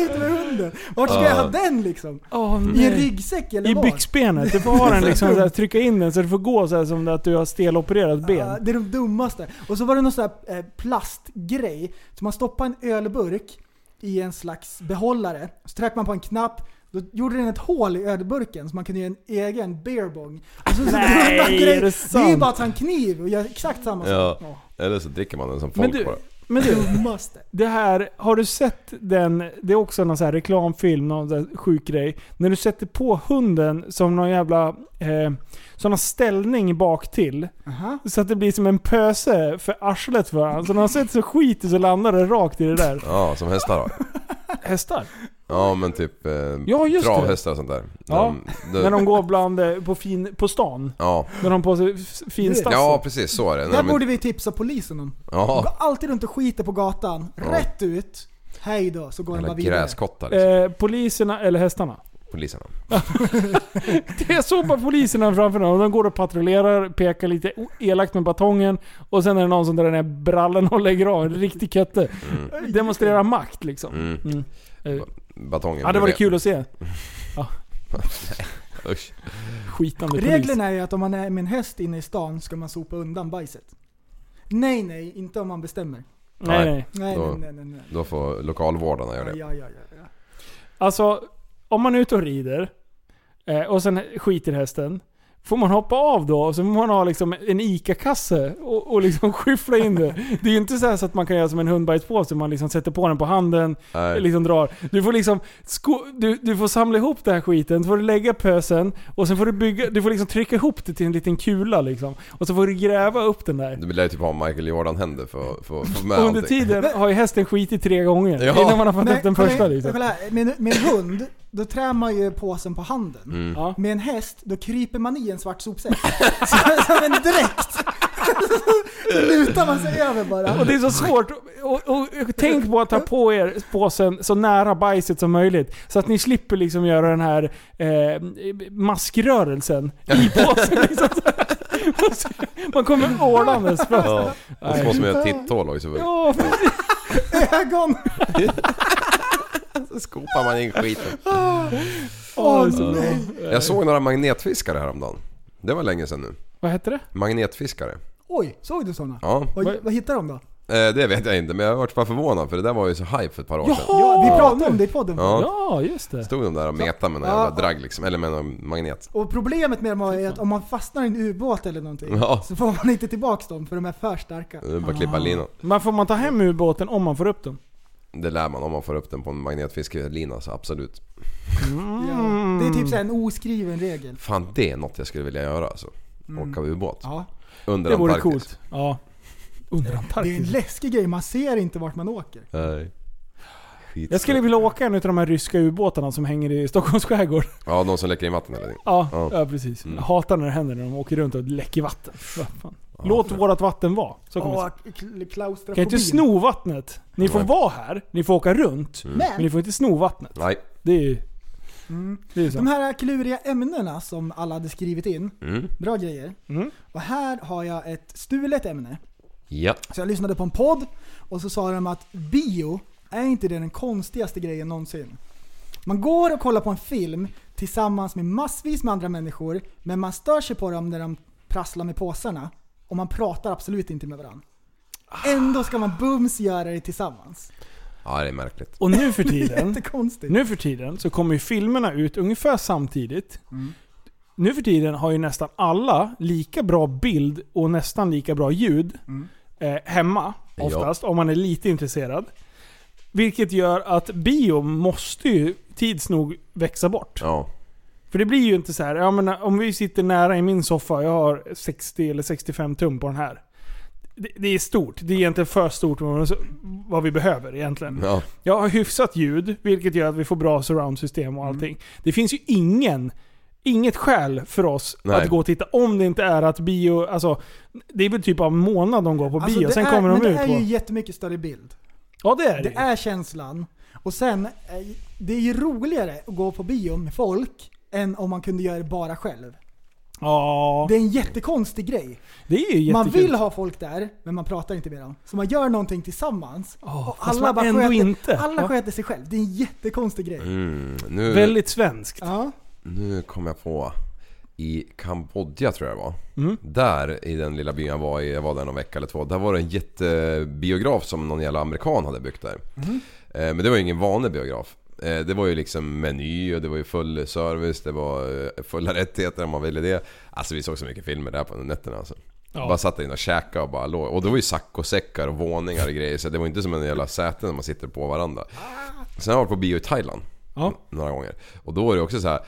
Ut med hunden? Vart ska jag ha den liksom? Åh, I en ryggsäck eller I var? byxbenet. Du får ha den liksom så här, <laughs> trycka in den så det får gå så här som att du har stelopererat ben. det är de dummaste. Och så var det någon sån här eh, plastgrej. Så man stoppade en ölburk i en slags behållare. Så tryckte man på en knapp. Då gjorde den ett hål i ölburken så man kunde göra en egen beerbong. Och så, så Nej, <laughs> är det Det är bara att ta en kniv och göra exakt samma sak. Ja. Eller så dricker man den som Men folk du, bara. men du. Det här, har du sett den, det är också någon så här reklamfilm, någon så här sjuk grej. När du sätter på hunden som någon jävla, eh, sån har ställning bak till Aha. Så att det blir som en pöse för arslet för honom. Så när han sätter sig skit i så landar det rakt i det där. Ja, som hästar har. Hästar? Ja men typ eh, Ja, just travhästar och sånt där. Ja, de, När de går bland, eh, på, fin, på stan. Ja. När de har på sig f- fin stadsel. ja precis, så är det. Det här men, borde vi tipsa polisen om. Ja, alltid runt och skiter på gatan. Rätt ut. Hej då, så går de bara vidare. gräskottar liksom. Eh, poliserna, eller hästarna. Poliserna. <laughs> Det på poliserna framför dem. De går och patrullerar, pekar lite elakt med batongen. Och sen är det någon som drar ner brallan och lägger av. En riktig kötte. Demonstrerar makt liksom. Mm. Mm. Eh, Batongen Ja, det var det kul att se. <laughs> Usch. Skitande polis. Reglerna är ju att om man är med en häst inne i stan ska man sopa undan bajset. Nej, nej, inte om man bestämmer. Nej, nej. Nej, Då- nej, nej, nej. nej. Då får lokalvårdarna göra det. ja, ja, ja, ja. Alltså, om man är ute och rider eh, och sen skiter hästen. Får man hoppa av då och så får man ha liksom en ICA-kasse och, och liksom <laughs> skyffla in det. Det är ju inte så, här så att man kan göra som en hundbajspåse, man liksom sätter på den på handen, Nej. liksom drar. Du får liksom, sko, du, du får samla ihop den här skiten, så får du lägga pösen och sen får du bygga, du får liksom trycka ihop det till en liten kula liksom. Och så får du gräva upp den där. Du vill ju typ ha Michael Jordan-händer för att för, för med Och under allting. tiden har ju hästen skitit tre gånger Ja. innan man har fått Nej, upp den första liksom. med en hund, då trär man ju påsen på handen. Mm. Ja. Med en häst, då kryper man i en svart sopsäck. <laughs> som, en dräkt. <laughs> Så lutar man sig över bara. Och det är så svårt. Och, och, och tänk på att ta på er påsen så nära bajset som möjligt. Så att ni slipper liksom göra den här eh, maskrörelsen i <laughs> påsen. Liksom. Man kommer ålandes. Ja. Och så måste man göra ett titthål också. Ja, Ögon! <laughs> Så skopar man in skiten. Åh, är så bra. Jag såg några magnetfiskare häromdagen. Det var länge sedan nu. Vad hette det? Magnetfiskare. Oj, såg du sådana? Ja. Vad, vad hittade de då? Eh, det vet jag inte, men jag har varit bara förvånad för det där var ju så hype för ett par år sedan. Ja, vi pratade om det i podden. Ja. Ja, just det. Stod de där och metade med någon Ja. jävla drag liksom, eller med någon magnet. Och problemet med dem ju att om man fastnar i en ubåt eller någonting Ja. så får man inte tillbaks dem för de är för starka. Det är Bara klippa linan. Men får man ta hem ubåten om man får upp den? Det lär man om man får upp den på en magnetfiskelina så absolut. Ja. Det är typ så här en oskriven regel. Fan det är något jag skulle vilja göra alltså. Åka ubåt. Ja. Under Det vore Antarktis. coolt. Ja. Under Det är en Antarktis. läskig grej, man ser inte vart man åker. Nej. Skit. Jag skulle vilja åka en av de här ryska ubåtarna som hänger i Stockholms skärgård. Ja, de som läcker in vatten eller Ja, Ja. ja. precis. Mm. Jag hatar när det händer när de åker runt och läcker vatten. Fan. Låt vårat vatten vara. Så kommer Åh, klaustrofobin. Kan inte sno vattnet. Ni får Nej. vara här, ni får åka runt. Men Men ni får inte sno vattnet. Nej. Det är ju... Mm. Det är så. de här kluriga ämnena som alla hade skrivit in, Mm. bra grejer. Mm. Och här har jag ett stulet ämne. Ja. Så jag lyssnade på en podd och så sa de att bio, är inte det den konstigaste grejen någonsin? Man går och kollar på en film tillsammans med massvis med andra människor, men man stör sig på dem när de prasslar med påsarna. Och man pratar absolut inte med varandra. Ändå ska man bums göra det tillsammans. Ja, det är märkligt. Och nu för tiden, <laughs> nu för tiden så kommer ju filmerna ut ungefär samtidigt. Mm. Nu för tiden har ju nästan alla lika bra bild och nästan lika bra ljud Mm. eh, hemma. Oftast, om man är lite intresserad. Vilket gör att bio måste ju tids nog växa bort. Ja. För det blir ju inte så här, ja, men om vi sitter nära i min soffa, jag har 60 eller 65 tum på den här. Det, det är stort. Det är egentligen för stort vad- vad vi behöver egentligen. Ja. Jag har hyfsat ljud, vilket gör att vi får bra surroundsystem och allting. Det finns ju ingen, inget skäl för oss Nej. att gå och titta om det inte är att bio, alltså det är väl typ av en månad de går på Alltså, bio, det sen är, kommer de men det ut är på... ju jättemycket större bild. Ja det är det, Det är känslan. Och sen, eh, det är ju roligare att gå på bio med folk än om man kunde göra det bara själv. Ja, Det är en jättekonstig grej. det är ju jättekul. Man vill ha folk där, men man pratar inte med dem. Så man gör någonting tillsammans. Ja, och fast man ändå sköter, inte. alla Ja. sköter sig själv. Det är en jättekonstig grej. Mm. Nu, Väldigt svenskt. Ja. nu kom jag på. I Kambodja tror jag det var. Mm. Där i den lilla byn jag var i, jag var där någon vecka eller två. Där var det en jättebiograf som någon jävla amerikan hade byggt där. Mm. Eh, Men det var ju ingen vanlig biograf. Eh, Det var ju liksom meny och det var ju full service, det var eh, fulla rättigheter om man ville det. Alltså vi såg så mycket filmer där på nätterna alltså. Ja. Bara satt där inne och käkade och bara låg. Och det var ju saccosäckar och våningar och grejer så det var inte som en jävla säte när man sitter på varandra. Sen har jag varit på bio i Thailand Ja. några gånger. Och då är det också så här.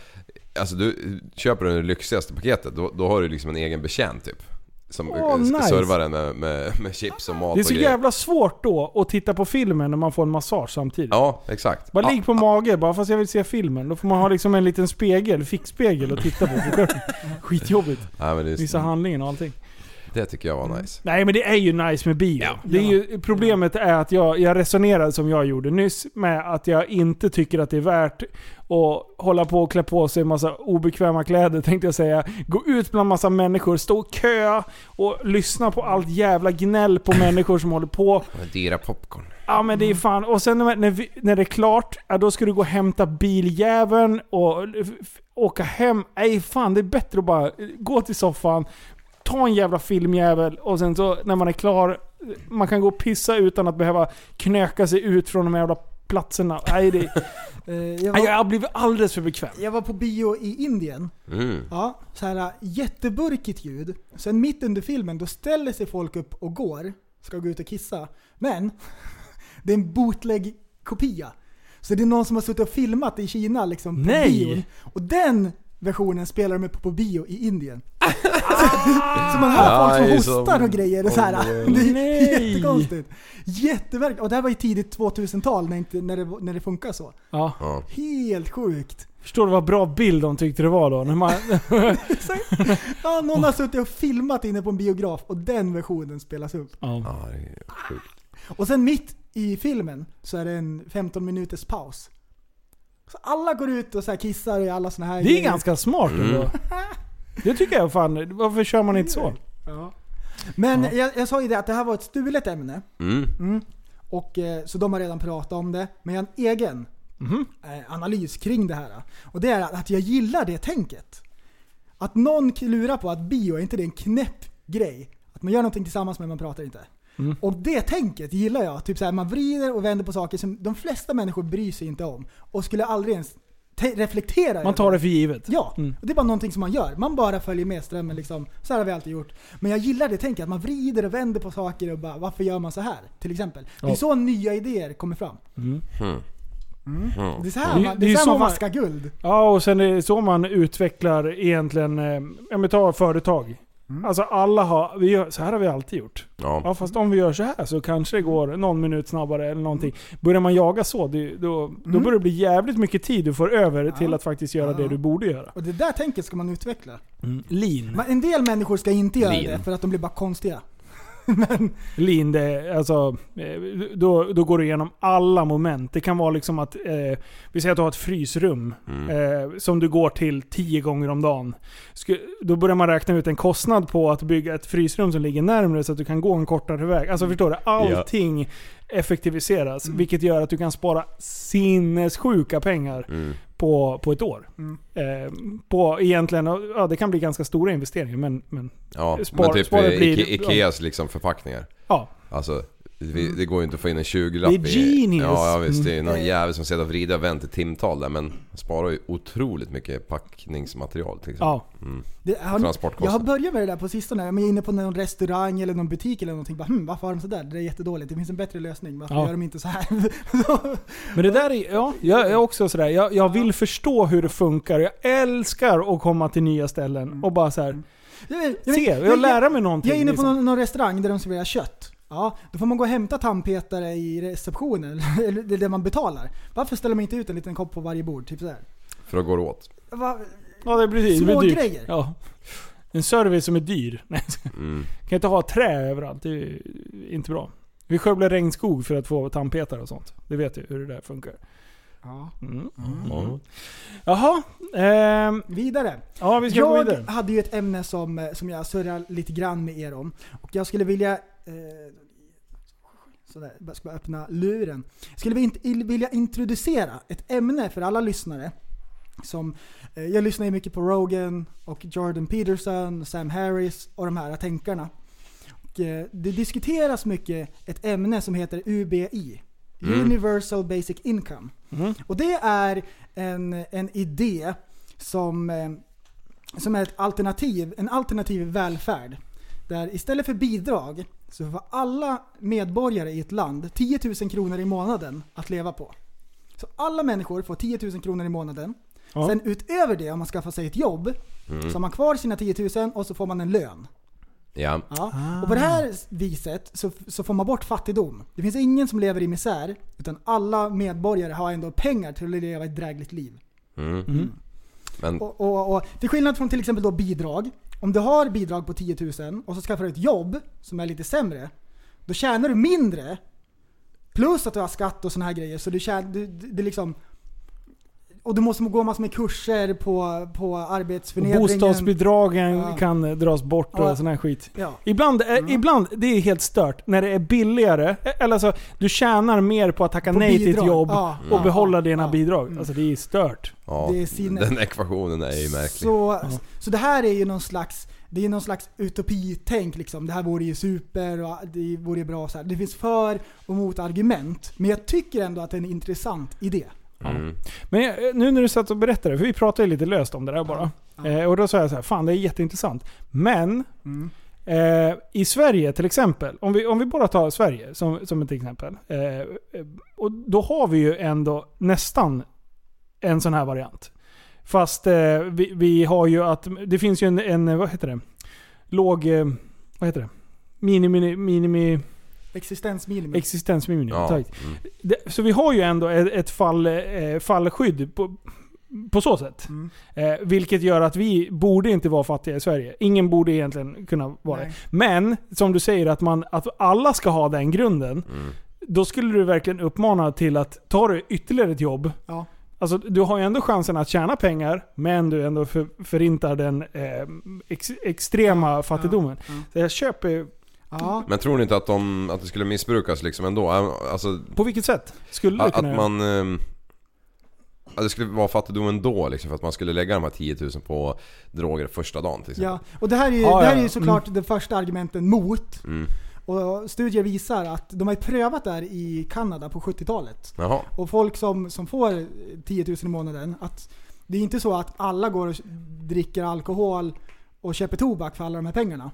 Alltså du köper du det lyxigaste paketet då, då har du liksom en egen betjänt typ. Som Åh, nice. serva den med, med, med chips och mat Det är så jävla svårt då att titta på filmen när man får en massage samtidigt. Ja, exakt. Bara ja, ligg på mage bara fast jag vill se filmen. Då får man ha liksom en liten spegel, fickspegel att titta på. <laughs> Skitjobbigt. Nej, men det, Vissa är, handlingen och allting. Det tycker jag var nice. Nej men det är ju nice med bio. Det är ju, problemet är att jag, jag resonerade som jag gjorde nyss med att jag inte tycker att det är värt att hålla på och klä på sig en massa obekväma kläder tänkte jag säga. Gå ut bland massa människor, stå och köa och lyssna på allt jävla gnäll på människor som håller på. Dyra popcorn. Ja men det är fan, och sen när, när, vi, när det är klart, ja, då ska du gå och hämta biljäveln och åka hem. Nej fan, det är bättre att bara gå till soffan, ta en jävla filmjävel och sen så när man är klar, man kan gå och pissa utan att behöva knöka sig ut från de här jävla platserna. Nej, det, <laughs> Eh, jag, var, jag har blivit alldeles för bekväm. jag var på bio i Indien. Mm. Ja, så här jätteburkigt ljud. Sen mitt under filmen, då ställer sig folk upp och går. Ska gå ut och kissa. Men, <laughs> det är en bootleg-kopia. Så det är någon som har suttit och filmat i Kina liksom på Nej! bion. Och den versionen spelar de upp på bio i Indien. <laughs> så man hör folk som som- hostar och grejer. Och så här, <laughs> det är Nej! jättekonstigt. Jätteverkligt. Och det här var ju tidigt 2000-tal när, inte, när, det, när det funkar så. Ja. Ja. Helt sjukt. Förstår du vad bra bild de tyckte det var då? När man, <laughs> Ja, någon har suttit och filmat inne på en biograf och den versionen spelas upp. ja. Ja, det är sjukt. Och sen mitt i filmen så är det en 15 minuters paus. Så alla går ut och så här kissar i alla såna här Det är grejer. ganska smart Mm. ändå. <laughs> Det tycker jag fan. Varför kör man inte så? Ja. Men jag, jag sa ju det att det här var ett stulet ämne. Mm. Mm. Och, eh, så de har redan pratat om det. Men jag har en egen eh, analys kring det här. Och det är att jag gillar det tänket. Att någon lurar på att bio är inte det en knäpp grej. Att man gör någonting tillsammans men man pratar inte. Mm. Och det tänket gillar jag. Typ så här, man vrider och vänder på saker som de flesta människor bryr sig inte om. Och skulle aldrig ens te- reflektera Man tar det för givet. Ja, Mm. och det är bara någonting som man gör. Man bara följer med strömmen liksom. Så här har vi alltid gjort. Men jag gillar det tänket, att man vrider och vänder på saker och bara varför gör man så här? Till exempel. Det är så nya idéer kommer fram. Mm. Det är så här Det- man, det det är så så man man- vaskar guld. Ja, och sen är det så man utvecklar egentligen, eh, ja men ta företag. Alltså alla har, vi gör, så här har vi alltid gjort. Ja. Ja fast om vi gör så här så kanske det går någon minut snabbare eller någonting. Börjar man jaga så, det, då, då börjar det bli jävligt mycket tid du får över till att faktiskt göra det du borde göra. Och det där tänket ska man utveckla. Lean. Men en del människor ska inte göra Lean. det för att de blir bara konstiga. <laughs> Lean, det, alltså, eh, då, då går du igenom alla moment. Det kan vara liksom att, eh, vi säger att du har ett frysrum eh, som du går till tio gånger om dagen. Sku, då börjar man räkna ut en kostnad på att bygga ett frysrum som ligger närmare så att du kan gå en kortare väg. Alltså förstår du? Allting effektiviseras, vilket gör att du kan spara sinnessjuka pengar Mm. På, på ett år. Mm. Eh, på egentligen, ja det kan bli ganska stora investeringar men, men Ja, Spar- men typ blir- Ike- Ikeas liksom förpackningar. ja. Alltså, vi, det går ju inte att få in en 20-lapp Det är genius. Ja, ja visst. Det är någon Mm. jävel som sitter och vrider och vänder timtal där men sparar ju otroligt mycket packningsmaterial till exempel. ja. Det, har, jag har börjat med det där på sistone. Jag är inne på någon restaurang eller någon butik eller någonting. Bara, hm, varför har de sådär? Det är jättedåligt. Det finns en bättre lösning. Varför Ja. gör de inte så här? <laughs> Men det där är, ja, jag är också sådär. Jag, jag vill förstå hur det funkar. Jag älskar att komma till nya ställen och bara så här. Jag- jag- se, jag- jag lära mig någonting. Jag är inne på liksom. någon, någon restaurang där de serverar kött. Ja, då får man gå och hämta tandpetare i receptionen, <laughs> eller det är det man betalar. Varför ställer man inte ut en liten kopp på varje bord? Typ sådär. För att gå åt. Va, Ja, det är precis. Det Små blir dyrt. grejer. Ja. En service som är dyr. <laughs> Nej, Mm. kan inte ha trä överallt. Det är inte bra. Vi skövlar regnskog för att få tandpetare och sånt. Det vet du hur det där funkar. ja. Mm. Ja. Jaha. Ehm, Vidare. ja, vi ska gå Jag vidare. hade ju ett ämne som, eh, som jag surrar lite grann med er om. Och jag skulle vilja... Eh, sådär, jag ska bara öppna luren. Jag skulle vilja- vilja introducera ett ämne för alla lyssnare. Som, eh, jag lyssnar ju mycket på Rogan och Jordan Peterson, Sam Harris och de här tänkarna. Och, eh, det diskuteras mycket ett ämne som heter UBI. Universal Basic Income. Mm. Och det är en, en idé som, eh, som är ett alternativ, en alternativ välfärd. Där istället för bidrag så får alla medborgare i ett land 10 000 kronor i månaden att leva på. Så alla människor får 10 000 kronor i månaden. Ja. Sen utöver det, om man skaffar sig ett jobb, så har man kvar sina 10 000 och så får man en lön. Ja. Ja. Och på det här viset så, så får man bort fattigdom. Det finns ingen som lever i misär, utan alla medborgare har ändå pengar till att leva ett drägligt liv. Mm. Men Och, och, och, till skillnad från till exempel då bidrag. Om du har bidrag på 10 000 och så skaffar du ett jobb som är lite sämre. Då tjänar du mindre. Plus att du har skatt och såna här grejer. Så du tjänar, du, det liksom... Och du måste gå massor med kurser på, på arbetsförnedlingen. Bostadsbidragen Ja. kan eh, dras bort och Ja. sån här skit. Ja. Ibland, är, ibland, det är helt stört, när det är billigare, eller alltså du tjänar mer på att tacka På nej till ett bidrag. jobb Ja. och Ja. behålla dina Ja. bidrag. Alltså det är stört. ja, Det är sinne. den ekvationen är ju märklig. Så, så det här är ju någon slags, det är någon slags utopitänk liksom. Det här vore ju super och det vore ju bra så här. Det finns för och mot argument. Men jag tycker ändå att det är en intressant idé. Mm. Men jag- nu när du satt och berättade, för vi pratade ju lite löst om det där bara. Ja. Eh, och då sa jag så här, fan det är jätteintressant. Men Mm. eh, i Sverige till exempel, om vi, om vi bara tar Sverige som, som ett exempel. Eh, eh, och då har vi ju ändå nästan en sån här variant. Fast eh, vi, vi har ju att, det finns ju en, en vad heter det? Låg, eh, vad heter det? Minimi, minimi Existensminimum. existensminimum. Ja. tack. Mm. Det, så vi har ju ändå ett, ett fall, eh, fallskydd på, på så sätt. Mm. Eh, vilket gör att vi borde inte vara fattiga i Sverige. Ingen borde egentligen kunna vara det. Men, som du säger, att, man, att alla ska ha den grunden. Mm. Då skulle du verkligen uppmana till att ta du ytterligare ett jobb. Ja. Alltså, du har ju ändå chansen att tjäna pengar, men du ändå för, förintar den eh, ex, extrema fattigdomen. ja. Så jag köper... Ja. Men tror ni inte att, de, att det skulle missbrukas liksom ändå? Alltså, På vilket sätt? Skulle du att, kunna att man... ehm, Att det skulle vara fattigdom ändå liksom, för att man skulle lägga de här 10 000 på droger första dagen till exempel. ja. Och det här är ju, Ja, det här ja, är ju såklart det första argumenten mot. Mm. Och studier visar att de har prövat det här i Kanada på 70-talet. Jaha. Och folk som, som får 10 000 i månaden, att det är inte så att alla går och dricker alkohol och köper tobak för alla de här pengarna.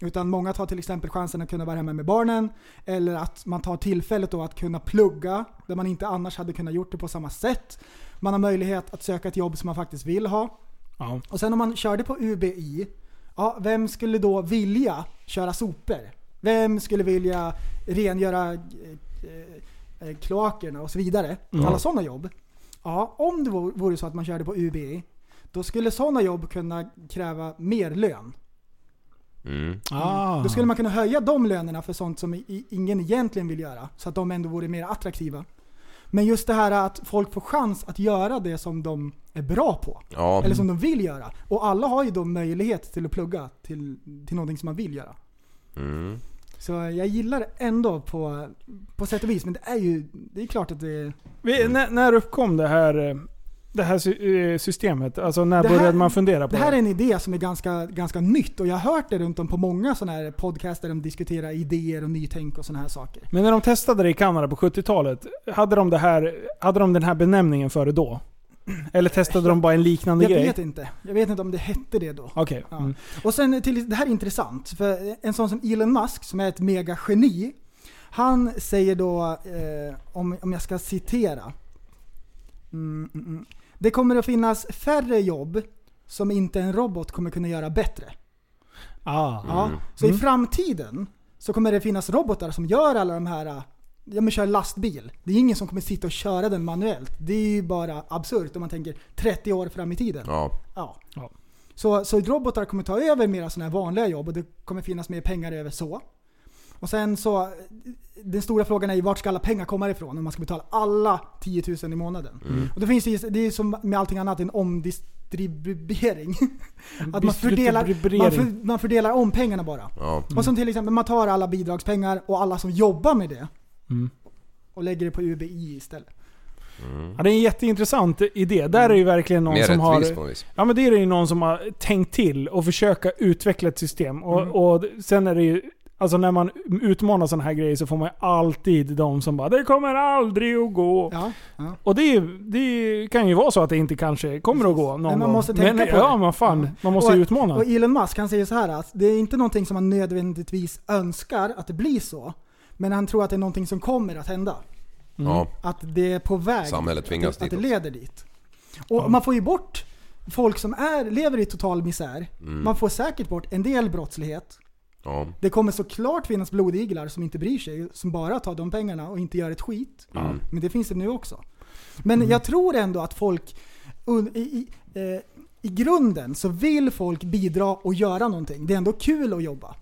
Utan många tar till exempel chansen att kunna vara hemma med barnen. Eller att man tar tillfället då att kunna plugga, där man inte annars hade kunnat gjort det på samma sätt. Man har möjlighet att söka ett jobb som man faktiskt vill ha. Ja. Och sen om man körde på UBI, ja, vem skulle då vilja köra sopor? Vem skulle vilja rengöra eh, eh, kloakerna och så vidare? Mm. Alla sådana jobb. Ja, om det vore så att man körde på UBI, då skulle sådana jobb kunna kräva mer lön. Mm. Ah. Då skulle man kunna höja de lönerna för sånt som ingen egentligen vill göra. Så att de ändå vore mer attraktiva. Men just det här att folk får chans att göra det som de är bra på. Ja. Eller som de vill göra. Och alla har ju då möjlighet till att plugga till, till någonting som man vill göra. Mm. Så jag gillar det ändå på, på sätt och vis. Men det är ju, det är klart att det är... Vi, när, när uppkom det här, eh, det här eh, systemet? Alltså när Det här- började man fundera på Det här är en idé som är ganska, ganska nytt och jag har hört det runt om på många sådana här podcasts där de diskuterar idéer och nytänk och sådana här saker. Men när de testade det i Kanada på 70-talet, hade de, det här, hade de den här benämningen före då? Eller testade de bara en liknande Jag grej? vet inte. Jag vet inte om det hette det då. Okej. Ja. Mm. Och sen till, det här är intressant, för en sån som Elon Musk som är ett megageni, han säger då, eh, om, om jag ska citera. Mm, mm, mm. Det kommer att finnas färre jobb som inte en robot kommer kunna göra bättre. Ah. Ja, så i framtiden så kommer det finnas robotar som gör alla de här, ja men kör lastbil. Det är ingen som kommer sitta och köra den manuellt. Det är ju bara absurt om man tänker 30 år fram i tiden. Ja. Ja. Ja. Så, så robotar kommer ta över mera sådana här vanliga jobb och det kommer finnas mer pengar över så. Och sen så, den stora frågan är ju vart ska alla pengar komma ifrån om man ska betala alla 10 000 i månaden. Och då finns det det är som med allting annat en omdistribuering. Att man fördelar, man, för, man fördelar om pengarna bara. Ja. Och som till exempel, man tar alla bidragspengar och alla som jobbar med det Mm. och lägger det på UBI istället. Ja, det är en jätteintressant idé. Där är ju verkligen någon Mer som har... Ja men det är ju någon som har tänkt till och försöka utveckla ett system. Och, Mm. och sen är det ju... Alltså när man utmanar sådana här grejer så får man alltid de som bara 'Det kommer aldrig att gå' Ja, ja. Och det, det kan ju vara så att det inte kanske kommer att gå någon Men man gång. måste tänka men, på Ja det. men fan, Ja. man måste och, ju utmana. Och Elon Musk han säger så här att det är inte någonting som man nödvändigtvis önskar att det blir så. Men han tror att det är någonting som kommer att hända. Ja. Att det är på väg. Samhället tvingas att, det- att det leder dit. Och man får ju bort folk som är, lever i total misär. Mm. Man får säkert bort en del brottslighet. Ja. Det kommer såklart finnas blodiglar som inte bryr sig, som bara tar de pengarna och inte gör ett skit. Men det finns det nu också. Men jag tror ändå att folk, i, i, eh, i grunden så vill folk bidra och göra någonting. Det är ändå kul att jobba.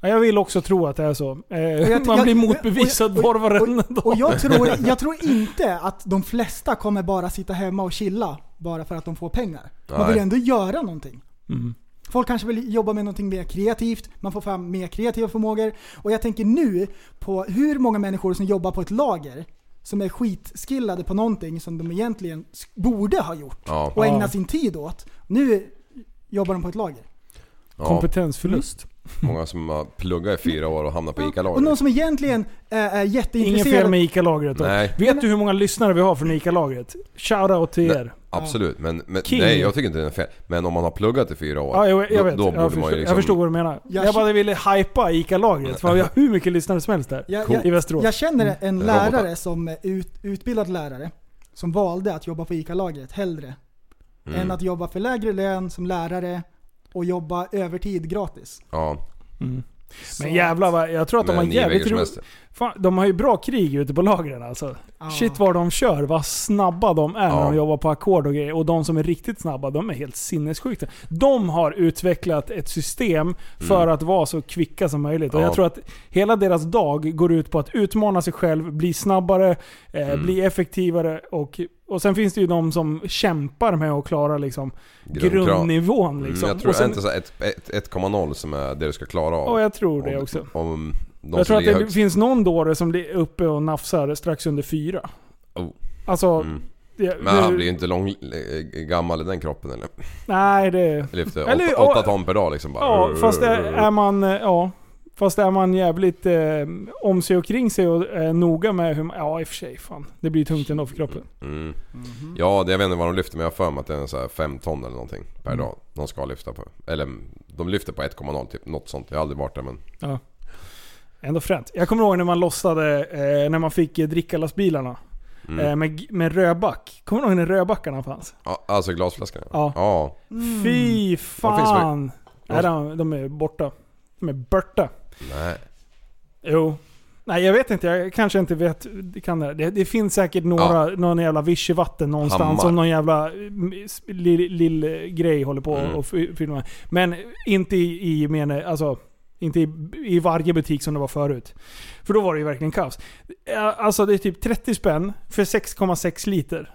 Ja, jag vill också tro att det är så. Eh, jag- man jag- blir motbevisad och- var och varannan dag. Och jag tror, <laughs> jag tror inte att de flesta kommer bara sitta hemma och chilla bara för att de får pengar. Man vill Nej. ändå göra någonting. Mm. Folk kanske vill jobba med någonting mer kreativt, man får fram mer kreativa förmågor. Och jag tänker nu på hur många människor som jobbar på ett lager som är skitskillade på någonting som de egentligen borde ha gjort Ja. och ägna sin tid åt. Nu jobbar de på ett lager. ja. Kompetensförlust. Många som har pluggat i fyra år och hamnat på Och ICA-lager. någon som egentligen är, är jätteintresserad. fel med ICA-lagret. Vet du hur många lyssnare vi har från ICA-lagret? Shoutout till Nej. er. Absolut, men, men nej jag tycker inte det är fel. Men om man har pluggat i fyra år, Ja, jag, jag då, vet. då borde jag, man förstår, ju liksom... jag förstår vad du menar. Jag Jag, bara ville hypa ICA-lagret. För vi har hur mycket lyssnare som helst där. Jag, Cool. I Västerås. jag känner en Mm. lärare Robotar. som är ut, utbildad lärare som valde att jobba på ICA-lagret hellre Mm. än att jobba för lägre lön som lärare och jobba övertid gratis. Ja, Så Men jävlar vad, jag tror att de har jävligt roligt. de har ju bra krig ute på lagren alltså. Ja. Shit vad de kör, vad snabba de är när Ja. de jobbar på ackord och grejer. Och de som är riktigt snabba, de är helt sinnessjuka. De har utvecklat ett system för att vara så kvicka som möjligt. Och Mm. Ja. jag tror att hela deras dag går ut på att utmana sig själv, bli snabbare, eh, Mm. bli effektivare och, och sen finns det ju de som kämpar med att klara liksom Grundkrav. grundnivån. Mm, Liksom. jag tror sen, inte så här ett- ett- 1,0 som är det du ska klara av. Ja, jag tror det Om- också. Om de jag tror att det högst. finns någon dåre som blir uppe och nafsar strax under fyra. Oh. Alltså... Mm. det- Men han blir ju inte lång, eh, gammal i den kroppen eller? Nej, det... Lyfter Eller- åtta, åtta ton per dag liksom bara. Ja, fast är, är man... eh, Ja. Fast är man jävligt eh, om sig och kring sig och är noga med hur man... Ja, i och för sig. Fan. Det blir tungt ändå för kroppen. Mm. Ja, det, jag vet inte vad de lyfter men jag har för mig att det är så här 5 ton eller någonting per Mm. dag. De ska lyfta på. Eller de lyfter på 1,0 typ. Något sånt. Jag har aldrig varit där men... Ja. Ändå fränt. Jag kommer ihåg när man lossade, eh, när man fick eh, drickalastbilarna. Mm. Eh, med, med rödback. Kommer du ihåg när rödbackarna fanns? Ja, alltså glasflaskorna? Ja. ja. Fy finns fan! Nej, de, de är borta. De är borta. Nej. Jo. Nej jag vet inte, jag kanske inte vet. Det, kan det. det, det finns säkert några, någon jävla vichyvatten någonstans Hammar. som någon jävla mm, lill, lill grej håller på Mm. och fy- filma. Men inte i, i mene, alltså, inte i, i varje butik som det var förut. För då var det ju verkligen kaos. Ja, Alltså det är typ 30 spänn för 6,6 liter.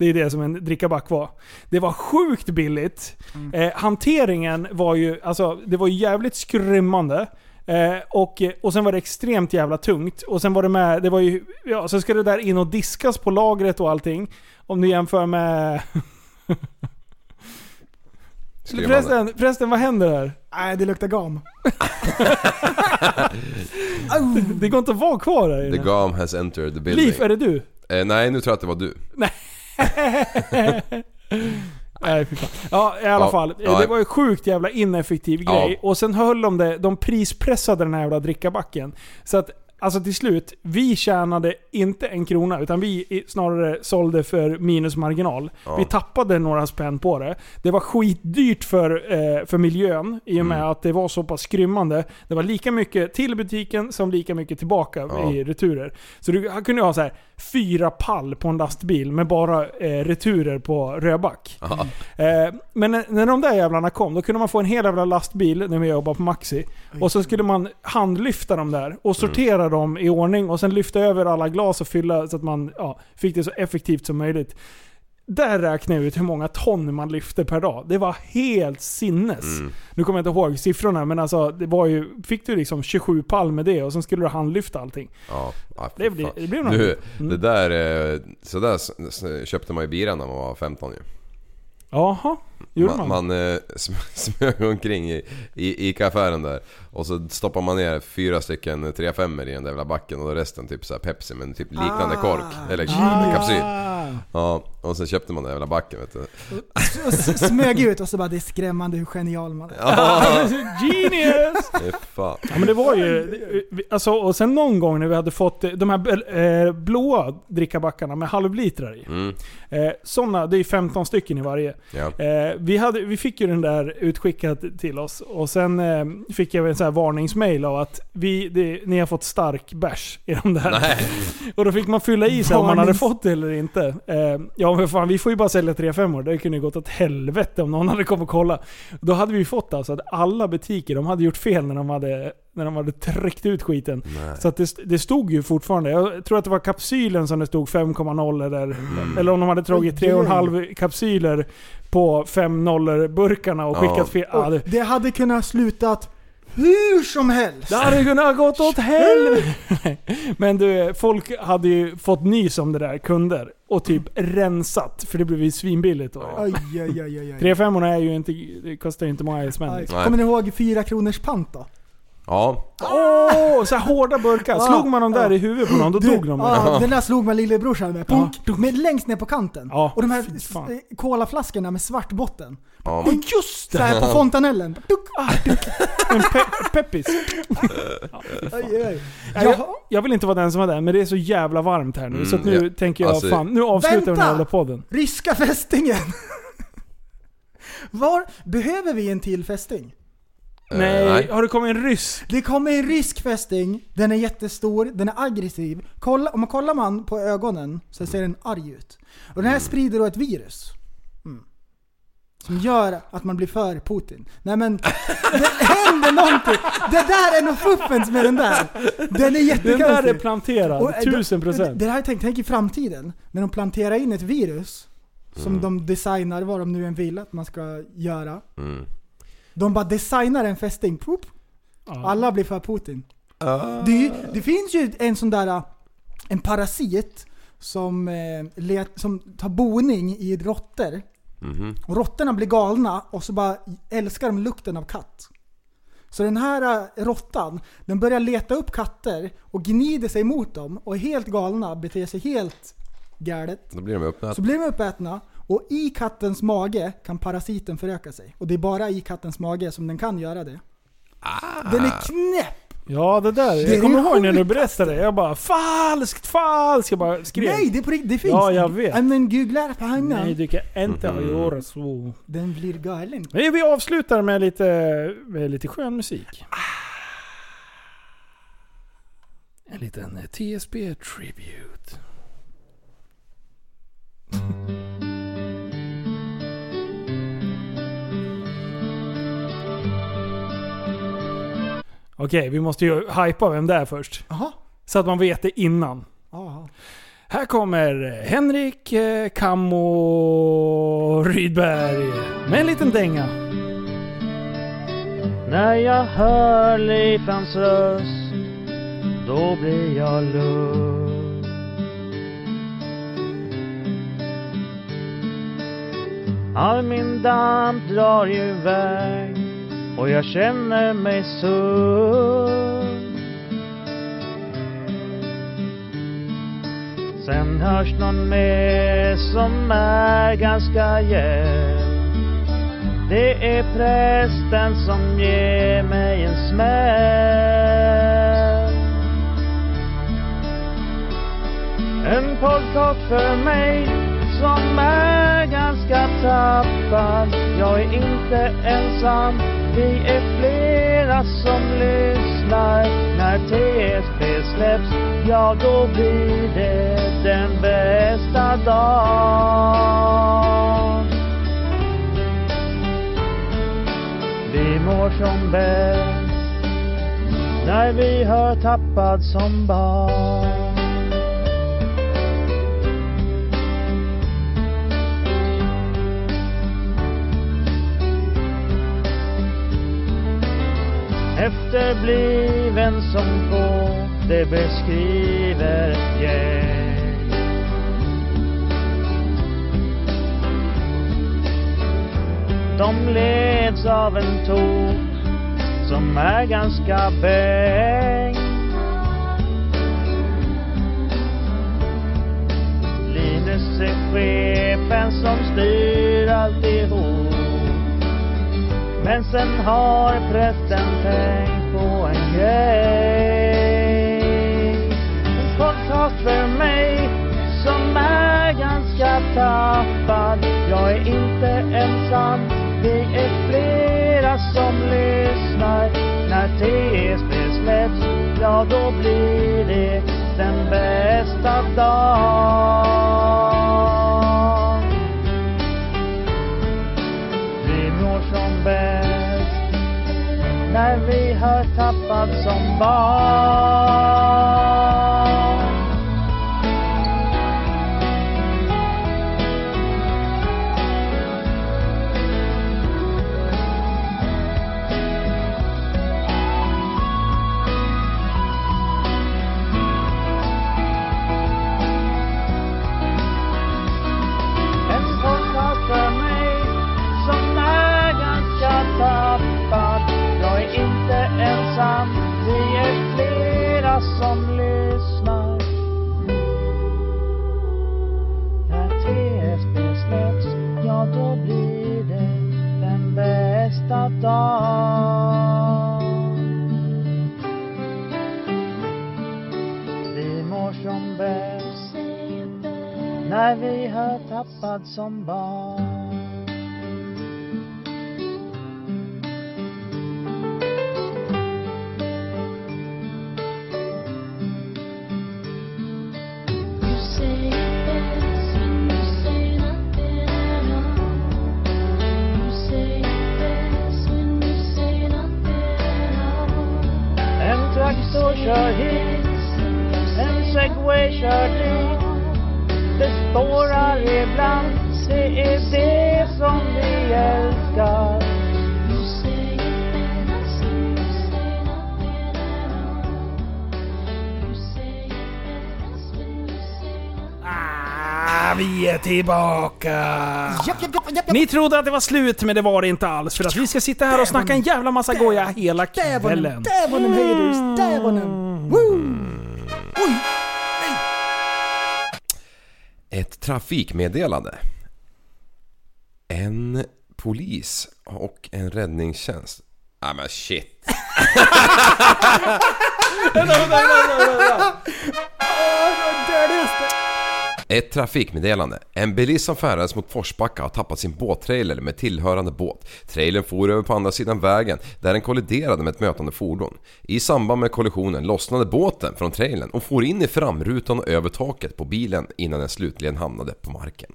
Det är det som en drickaback var. Det var sjukt billigt. Eh, hanteringen var ju, alltså det var ju jävligt skrymmande. Eh, och, och sen var det extremt jävla tungt. Och sen var det med, det var ju, ja, så ska det där in och diskas på lagret och allting. Om du jämför med... <laughs> Förresten, förresten, vad händer här? Nej, det luktar gam. <laughs> Det går inte att vara kvar The inne. gum has entered the building. Liv, är det du? Eh, nej, nu tror jag att det var du. Nej <laughs> fy fan. Ja i alla Ja, fall. ja. Det var ju sjukt jävla ineffektiv Ja. grej. Och sen höll de det, de prispressade den här jävla drickabacken. Så att, alltså till slut, vi tjänade inte en krona utan vi snarare sålde för minusmarginal. Ja. Vi tappade några spänn på det. Det var skitdyrt för, eh, för miljön i och med Mm. att det var så pass skrymmande. Det var lika mycket till butiken som lika mycket tillbaka Ja. i returer. Så du kunde ha så här fyra pall på en lastbil med bara eh, returer på rödback. Ja. Eh, men när, när de där jävlarna kom, då kunde man få en hel jävla lastbil när vi jobbade på Maxi. Och så skulle man handlyfta dem där och sortera dem i ordning och sen lyfta över alla glas och fylla så att man ja, fick det så effektivt som möjligt. Där räknade jag ut hur många ton man lyfte per dag. Det var helt sinnes. Mm. Nu kommer jag inte ihåg siffrorna men alltså det var ju, fick du liksom 27 pall med det och sen skulle du handlyfta allting. Ja, ja, Det blir, det blir nog... Du, Mm. det där, eh, så där s- s- köpte man ju bilar när man var 15 ju. Jaha, gjorde man? Man, man eh, sm- <laughs> smög omkring i, i ICA-affären där och så stoppar man ner fyra stycken 3-5 i den där jävla backen och då resten typ så här Pepsi med typ liknande Ah. kork. Eller Ah. kapsyl. Ja, och sen köpte man den jävla backen vet du. Smög ut och så bara det är skrämmande hur genial man är. Ja, <laughs> Genius! Ja men det var ju... Alltså, och sen någon gång när vi hade fått eh, de här eh, blåa drickabackarna med halvlitrar i. Mm. Eh, sådana, det är 15 stycken i varje. Ja. Eh, vi, hade, vi fick ju den där utskickad till oss och sen eh, fick jag en sån här varningsmail av att vi, det, ni har fått stark bärs i de där. Nej. <laughs> Och då fick man fylla i sig om man hade fått det eller inte. Eh, ja men fan, vi får ju bara sälja 3 år. Det kunde ju gått åt helvete om någon hade kommit och kollat. Då hade vi fått alltså att alla butiker, de hade gjort fel när de hade, när de hade tryckt ut skiten. Så att det, det stod ju fortfarande, jag tror att det var kapsylen som det stod 5,0 eller, Mm. eller om de hade tagit Oj, oj. 3,5 kapsyler på 5 nollor burkarna och Ja. skickat fel. Ja, Och det, det hade kunnat slutat hur som helst. det hade kunnat gått åt helvete. Men du, folk hade ju fått nys om det där, kunder. Och typ rensat, för det blev ju svinbilligt då. Oj, oj, oj, oj, oj. 3 5 är ju inte, det kostar ju inte många spänn. Aj. Nej. Kommer ni ihåg fyra kronors pant då? Ja. Åh, så här hårda burkar. Slog man dem där i huvudet på någon, då Du, dog de. Ja, den där slog man lillebrorsan med. Punk, med längst ner på kanten. Och de här eh, colaflaskorna med svart botten. ja. Och just Så här på fontanellen. Duk, ah, duk. En pe- peppis. <laughs> Jag, jag vill inte vara den som var där, men det är så jävla varmt här nu. så att nu Mm, ja. tänker jag, Alltså- fan, nu avslutar vi den här jävla podden. Ryska fästingen. <laughs> Var, behöver vi en till fästing? Eh, nej, nej. har det kommit en ryss? Det kommer en rysk fästing, den är jättestor, den är aggressiv. Kolla, om man kollar man på ögonen så ser den arg ut. Och den här Mm. sprider då ett virus. Mm. Som gör att man blir för Putin. Nej men, det <laughs> händer någonting! Det där är nog fuffens med den där! Den är Den jättekonstig. där är planterad, Och, eh, tusen Det, procent. det här har jag tänkt, tänk i framtiden. När de planterar in ett virus, som Mm. de designar vad de nu än vill att man ska göra. Mm. De bara designar en fästing, Poop. Alla blir för Putin. Ah. Det, är ju- det finns ju en sån där, en parasit som, eh, let, som tar boning i råttor. Mhm. Och råttorna blir galna och så bara älskar de lukten av katt. Så den här eh, råttan, den börjar leta upp katter och gnider sig mot dem och är helt galna, beter sig helt galet. Då blir de öppna. Så blir de uppätna och i kattens mage kan parasiten föröka sig. Och det är bara i kattens mage som den kan göra det. Den är knäpp! Ja, det där. Det jag är kommer det ihåg när du berättade. Jag bara falskt, falskt. Jag bara skrek. Nej, det, är på rikt- det finns! Ja, jag vet. Men googla på henne. Nej, du kan inte Mhm. göra så. Den blir galen. Nej, vi avslutar med lite, med lite skön musik. En liten eh, Okej, vi måste ju hypa vem det är först. Jaha. Så att man vet det innan. Jaha. Här kommer Henrik eh, Kammo Rydberg med en liten dänga. När jag hör Leifans röst Då blir jag lugn All min damp drar iväg och jag känner mig sund. Sen hörs någon mer som är ganska jämn. det är prästen som ger mig en smäll. En podcast för mig som är ganska tappad. Jag är inte ensam, vi är flera som lyssnar När TSP släpps, ja då blir det den bästa dagen Vi mår som bäst när vi hör tappad som barn. Efterbliven som få, det beskriver ett gäng. De leds av en tok som är ganska bäng. Linus är chefen som styr alltihop. Men sen har prästen tänkt på en grej. En podcast för mig som är ganska tappad. Jag är inte ensam. Vi är flera som lyssnar. När TSB släpps, ja då blir det den bästa dagen. Mår som bäst när vi har tappat som barn. Som lyssnar. När TSB släpps, ja då blir det den bästa dagen. Vi mår som bäst när vi hör tappad som barn. Det spårar ibland, det är det som vi älskar. Ah, vi är tillbaka! Japp, japp, japp. Ni trodde att det var slut, men det var det inte alls. För att vi ska sitta här och snacka en jävla massa goja hela kvällen. där var den haters, där var den. Woo! Oj! Ett trafikmeddelande. En polis och en räddningstjänst. Nej men shit. Ett trafikmeddelande. En bilist som färdades mot Forsbacka har tappat sin båttrailer med tillhörande båt. Trailern for över på andra sidan vägen där den kolliderade med ett mötande fordon. I samband med kollisionen lossnade båten från trailern och for in i framrutan och över taket på bilen innan den slutligen hamnade på marken.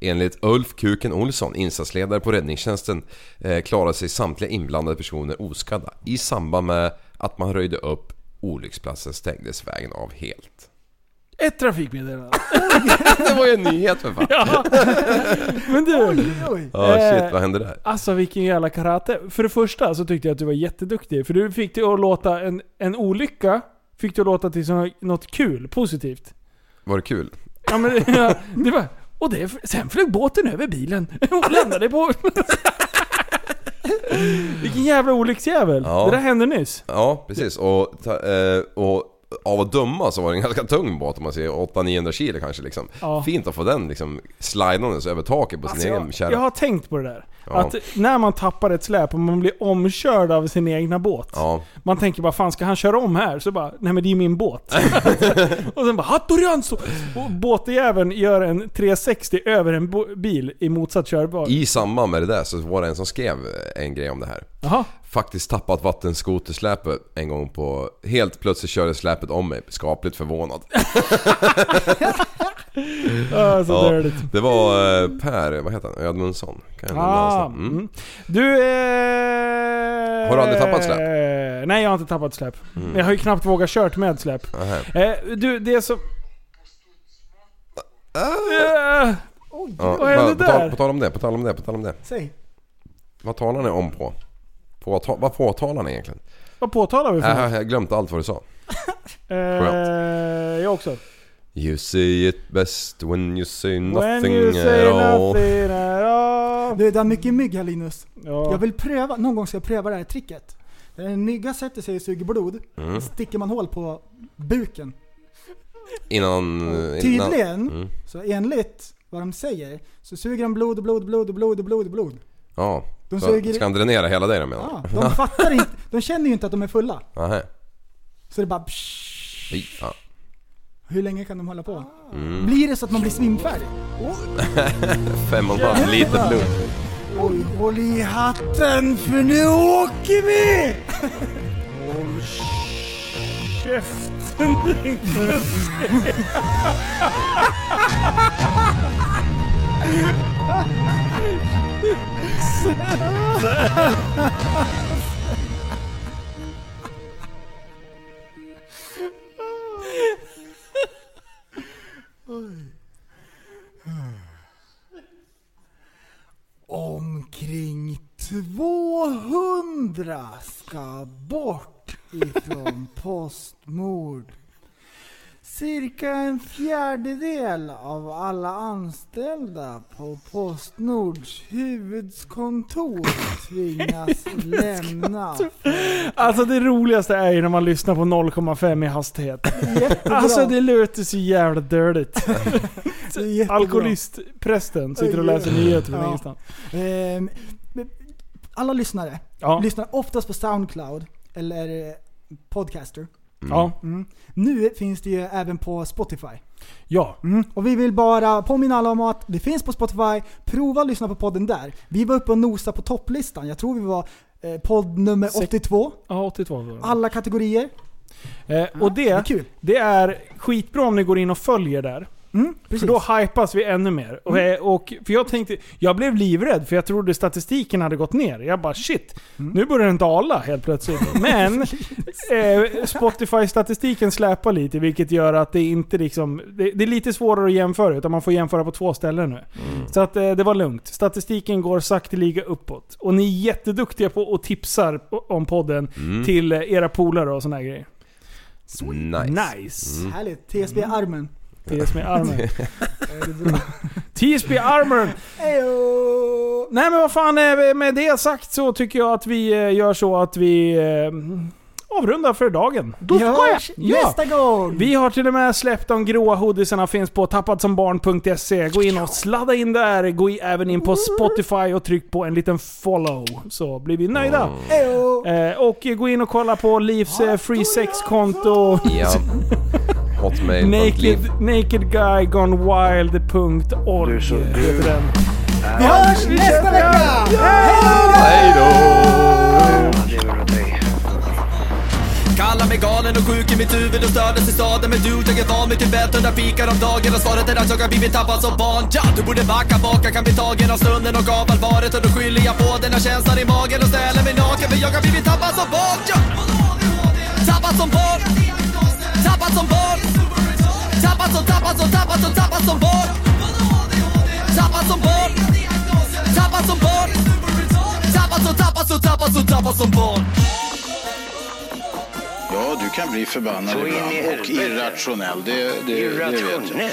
Enligt Ulf Kuken Olsson, insatsledare på räddningstjänsten, eh, klarade sig samtliga inblandade personer oskadda. I samband med att man röjde upp olycksplatsen stängdes vägen av helt. Ett trafikmeddelande. <laughs> Det var ju en nyhet för fan! Ja. Men du. Oj, oj. Ja shit, Eh, vad hände där? Alltså vilken jävla karate. För det första så tyckte jag att du var jätteduktig. För du fick det att låta en, en olycka, fick det att låta till så- något kul, positivt. Var det kul? Ja men <laughs> ja, det var... Och det, sen flög båten över bilen <laughs> och landade på... Vilken jävla olycksjävel. Ja. Det där hände nyss. Ja, precis. Och, eh, och av att döma så var det en ganska tung båt om man ser 800-900 kilo kanske liksom. Ja. Fint att få den liksom slidandes över taket på sin Alltså, egen kärra. jag har tänkt på det där. Ja. Att när man tappar ett släp och man blir omkörd av sin egna båt. Ja. Man tänker bara fan ska han köra om här? Så bara, nej men det är min båt. <laughs> och sen bara Hattorianso! Båtjäveln gör en 360 över en bil i motsatt körbar. I samband med det där så var det en som skrev en grej om det här. Jaha. Faktiskt tappat vattenskotersläpet en gång på... Helt plötsligt körde släpet om mig. Skapligt förvånad. <laughs> Ah, så Ja, det var eh, Per, vad heter han? Ödmundsson? Kan jag Ah, mm. mm. Du... Eh, Har du aldrig tappat släp? Nej jag har inte tappat släp. Mm. Jag har ju knappt vågat kört med släp. Eh, du, det är så... Ah. Eh, Ja, Vad hände på, tal, där? på tal om det, på tal om det, på tal om det. Säg. Vad talar ni om på? På vad, ta, vad påtalar ni egentligen? vad påtalar vi för Äh, något? jag har glömt allt vad du sa. <laughs> Eh, jag också. You say it best when you say When nothing you say at all. nothing at <laughs> all. Du, det är mycket mygg här Linus. Ja. Jag vill pröva, någon gång ska jag pröva det här tricket. När en mygga sätter sig och suger blod, Mm. sticker man hål på buken. Innan... innan Tydligen, Mm. så enligt vad de säger, så suger de blod och blod och blod och blod och blod och blod. Ja. De Så suger- Ska han dränera hela dig då menar Ja, du? de fattar inte, de känner ju inte att de är fulla. Nähä. Så det är bara psh. Fy fan. Hur länge kan de hålla på? Mm. Blir det så att man blir svimfärdig? <laughs> Fem och en halv liter blod. Oj, håll i hatten för nu åker vi! Håll käften tänkte <laughs> Omkring 200 ska bort ifrån postmord. Cirka en fjärdedel av alla anställda på Postnords huvudkontor tvingas <laughs> lämna. Alltså det roligaste är ju när man lyssnar på 0,5 i hastighet. Jättebra. Alltså det låter så jävla <laughs> jättebra. Alkoholistprästen sitter och läser nyheter från ingenstans. Ehm, alla lyssnare Ja. lyssnar oftast på Soundcloud eller eh, Podcaster. Ja. Mm. Nu finns det ju även på Spotify. Ja. Mm. Och vi vill bara påminna alla om att det finns på Spotify. Prova att lyssna på podden där. Vi var uppe och nosade på topplistan. Jag tror vi var eh, podd nummer Sex- 82. Ja, 82 var det. Alla kategorier. Eh, och det är det, kul. det är skitbra om ni går in och följer där. Mm, För då hypas vi ännu mer. Och, eh, och, för jag tänkte, jag blev livrädd för jag trodde statistiken hade gått ner. Jag bara shit, Mm. nu börjar den dala helt plötsligt. <laughs> Men eh, Spotify-statistiken släpar lite vilket gör att det inte liksom... Det, det är lite svårare att jämföra utan man får jämföra på två ställen nu. Så att eh, det var lugnt. Statistiken går sakteliga uppåt. Och ni är jätteduktiga på och tipsar om podden Mm. till eh, era polare och såna här grejer. Nice. Nice. Härligt. TSB-armen. TSB Armor. TSB Armor. Ejo! Nej men vad fan, eh, med det sagt så tycker jag att vi eh, gör så att vi eh, avrundar för dagen. Då ska jag! Nästa gång! Vi har till och med släppt de gråa hoodiesarna, finns på tappadsombarn.se. Gå in och sladda in där. Gå i, även in på Spotify och tryck på en liten follow. Så blir vi nöjda. Ejo! Eh, och gå in och kolla på Livs eh, free sex-konto. Ja. <laughs> Hotmail. Naked, nakedguygone.wild.org Du är så- du- heter den. Vi hörs nästa vecka! Hej då! Kallar mig galen och sjuk i mitt huvud och stördes i staden. Men du, jag är van vid Tibet under fikar om dagen. Och svaret är att jag har blivit tappad som barn. Ja, Du borde backa bak, jag kan bli tagen av stunden och av allvaret. Och då skyller jag på den här känslan i magen och ställer mig naken. För jag har blivit tappad som barn. Ja. Tappad som barn Tappad som barn Tappad som, tappad som, tappad som, tappad som barn Tappad som barn Tappad som barn Tappad som, tappad som, tappad som, tappad som barn Ja, du kan bli förbannad ibland och irrationell. Det, det, det vet jag. Irrationell.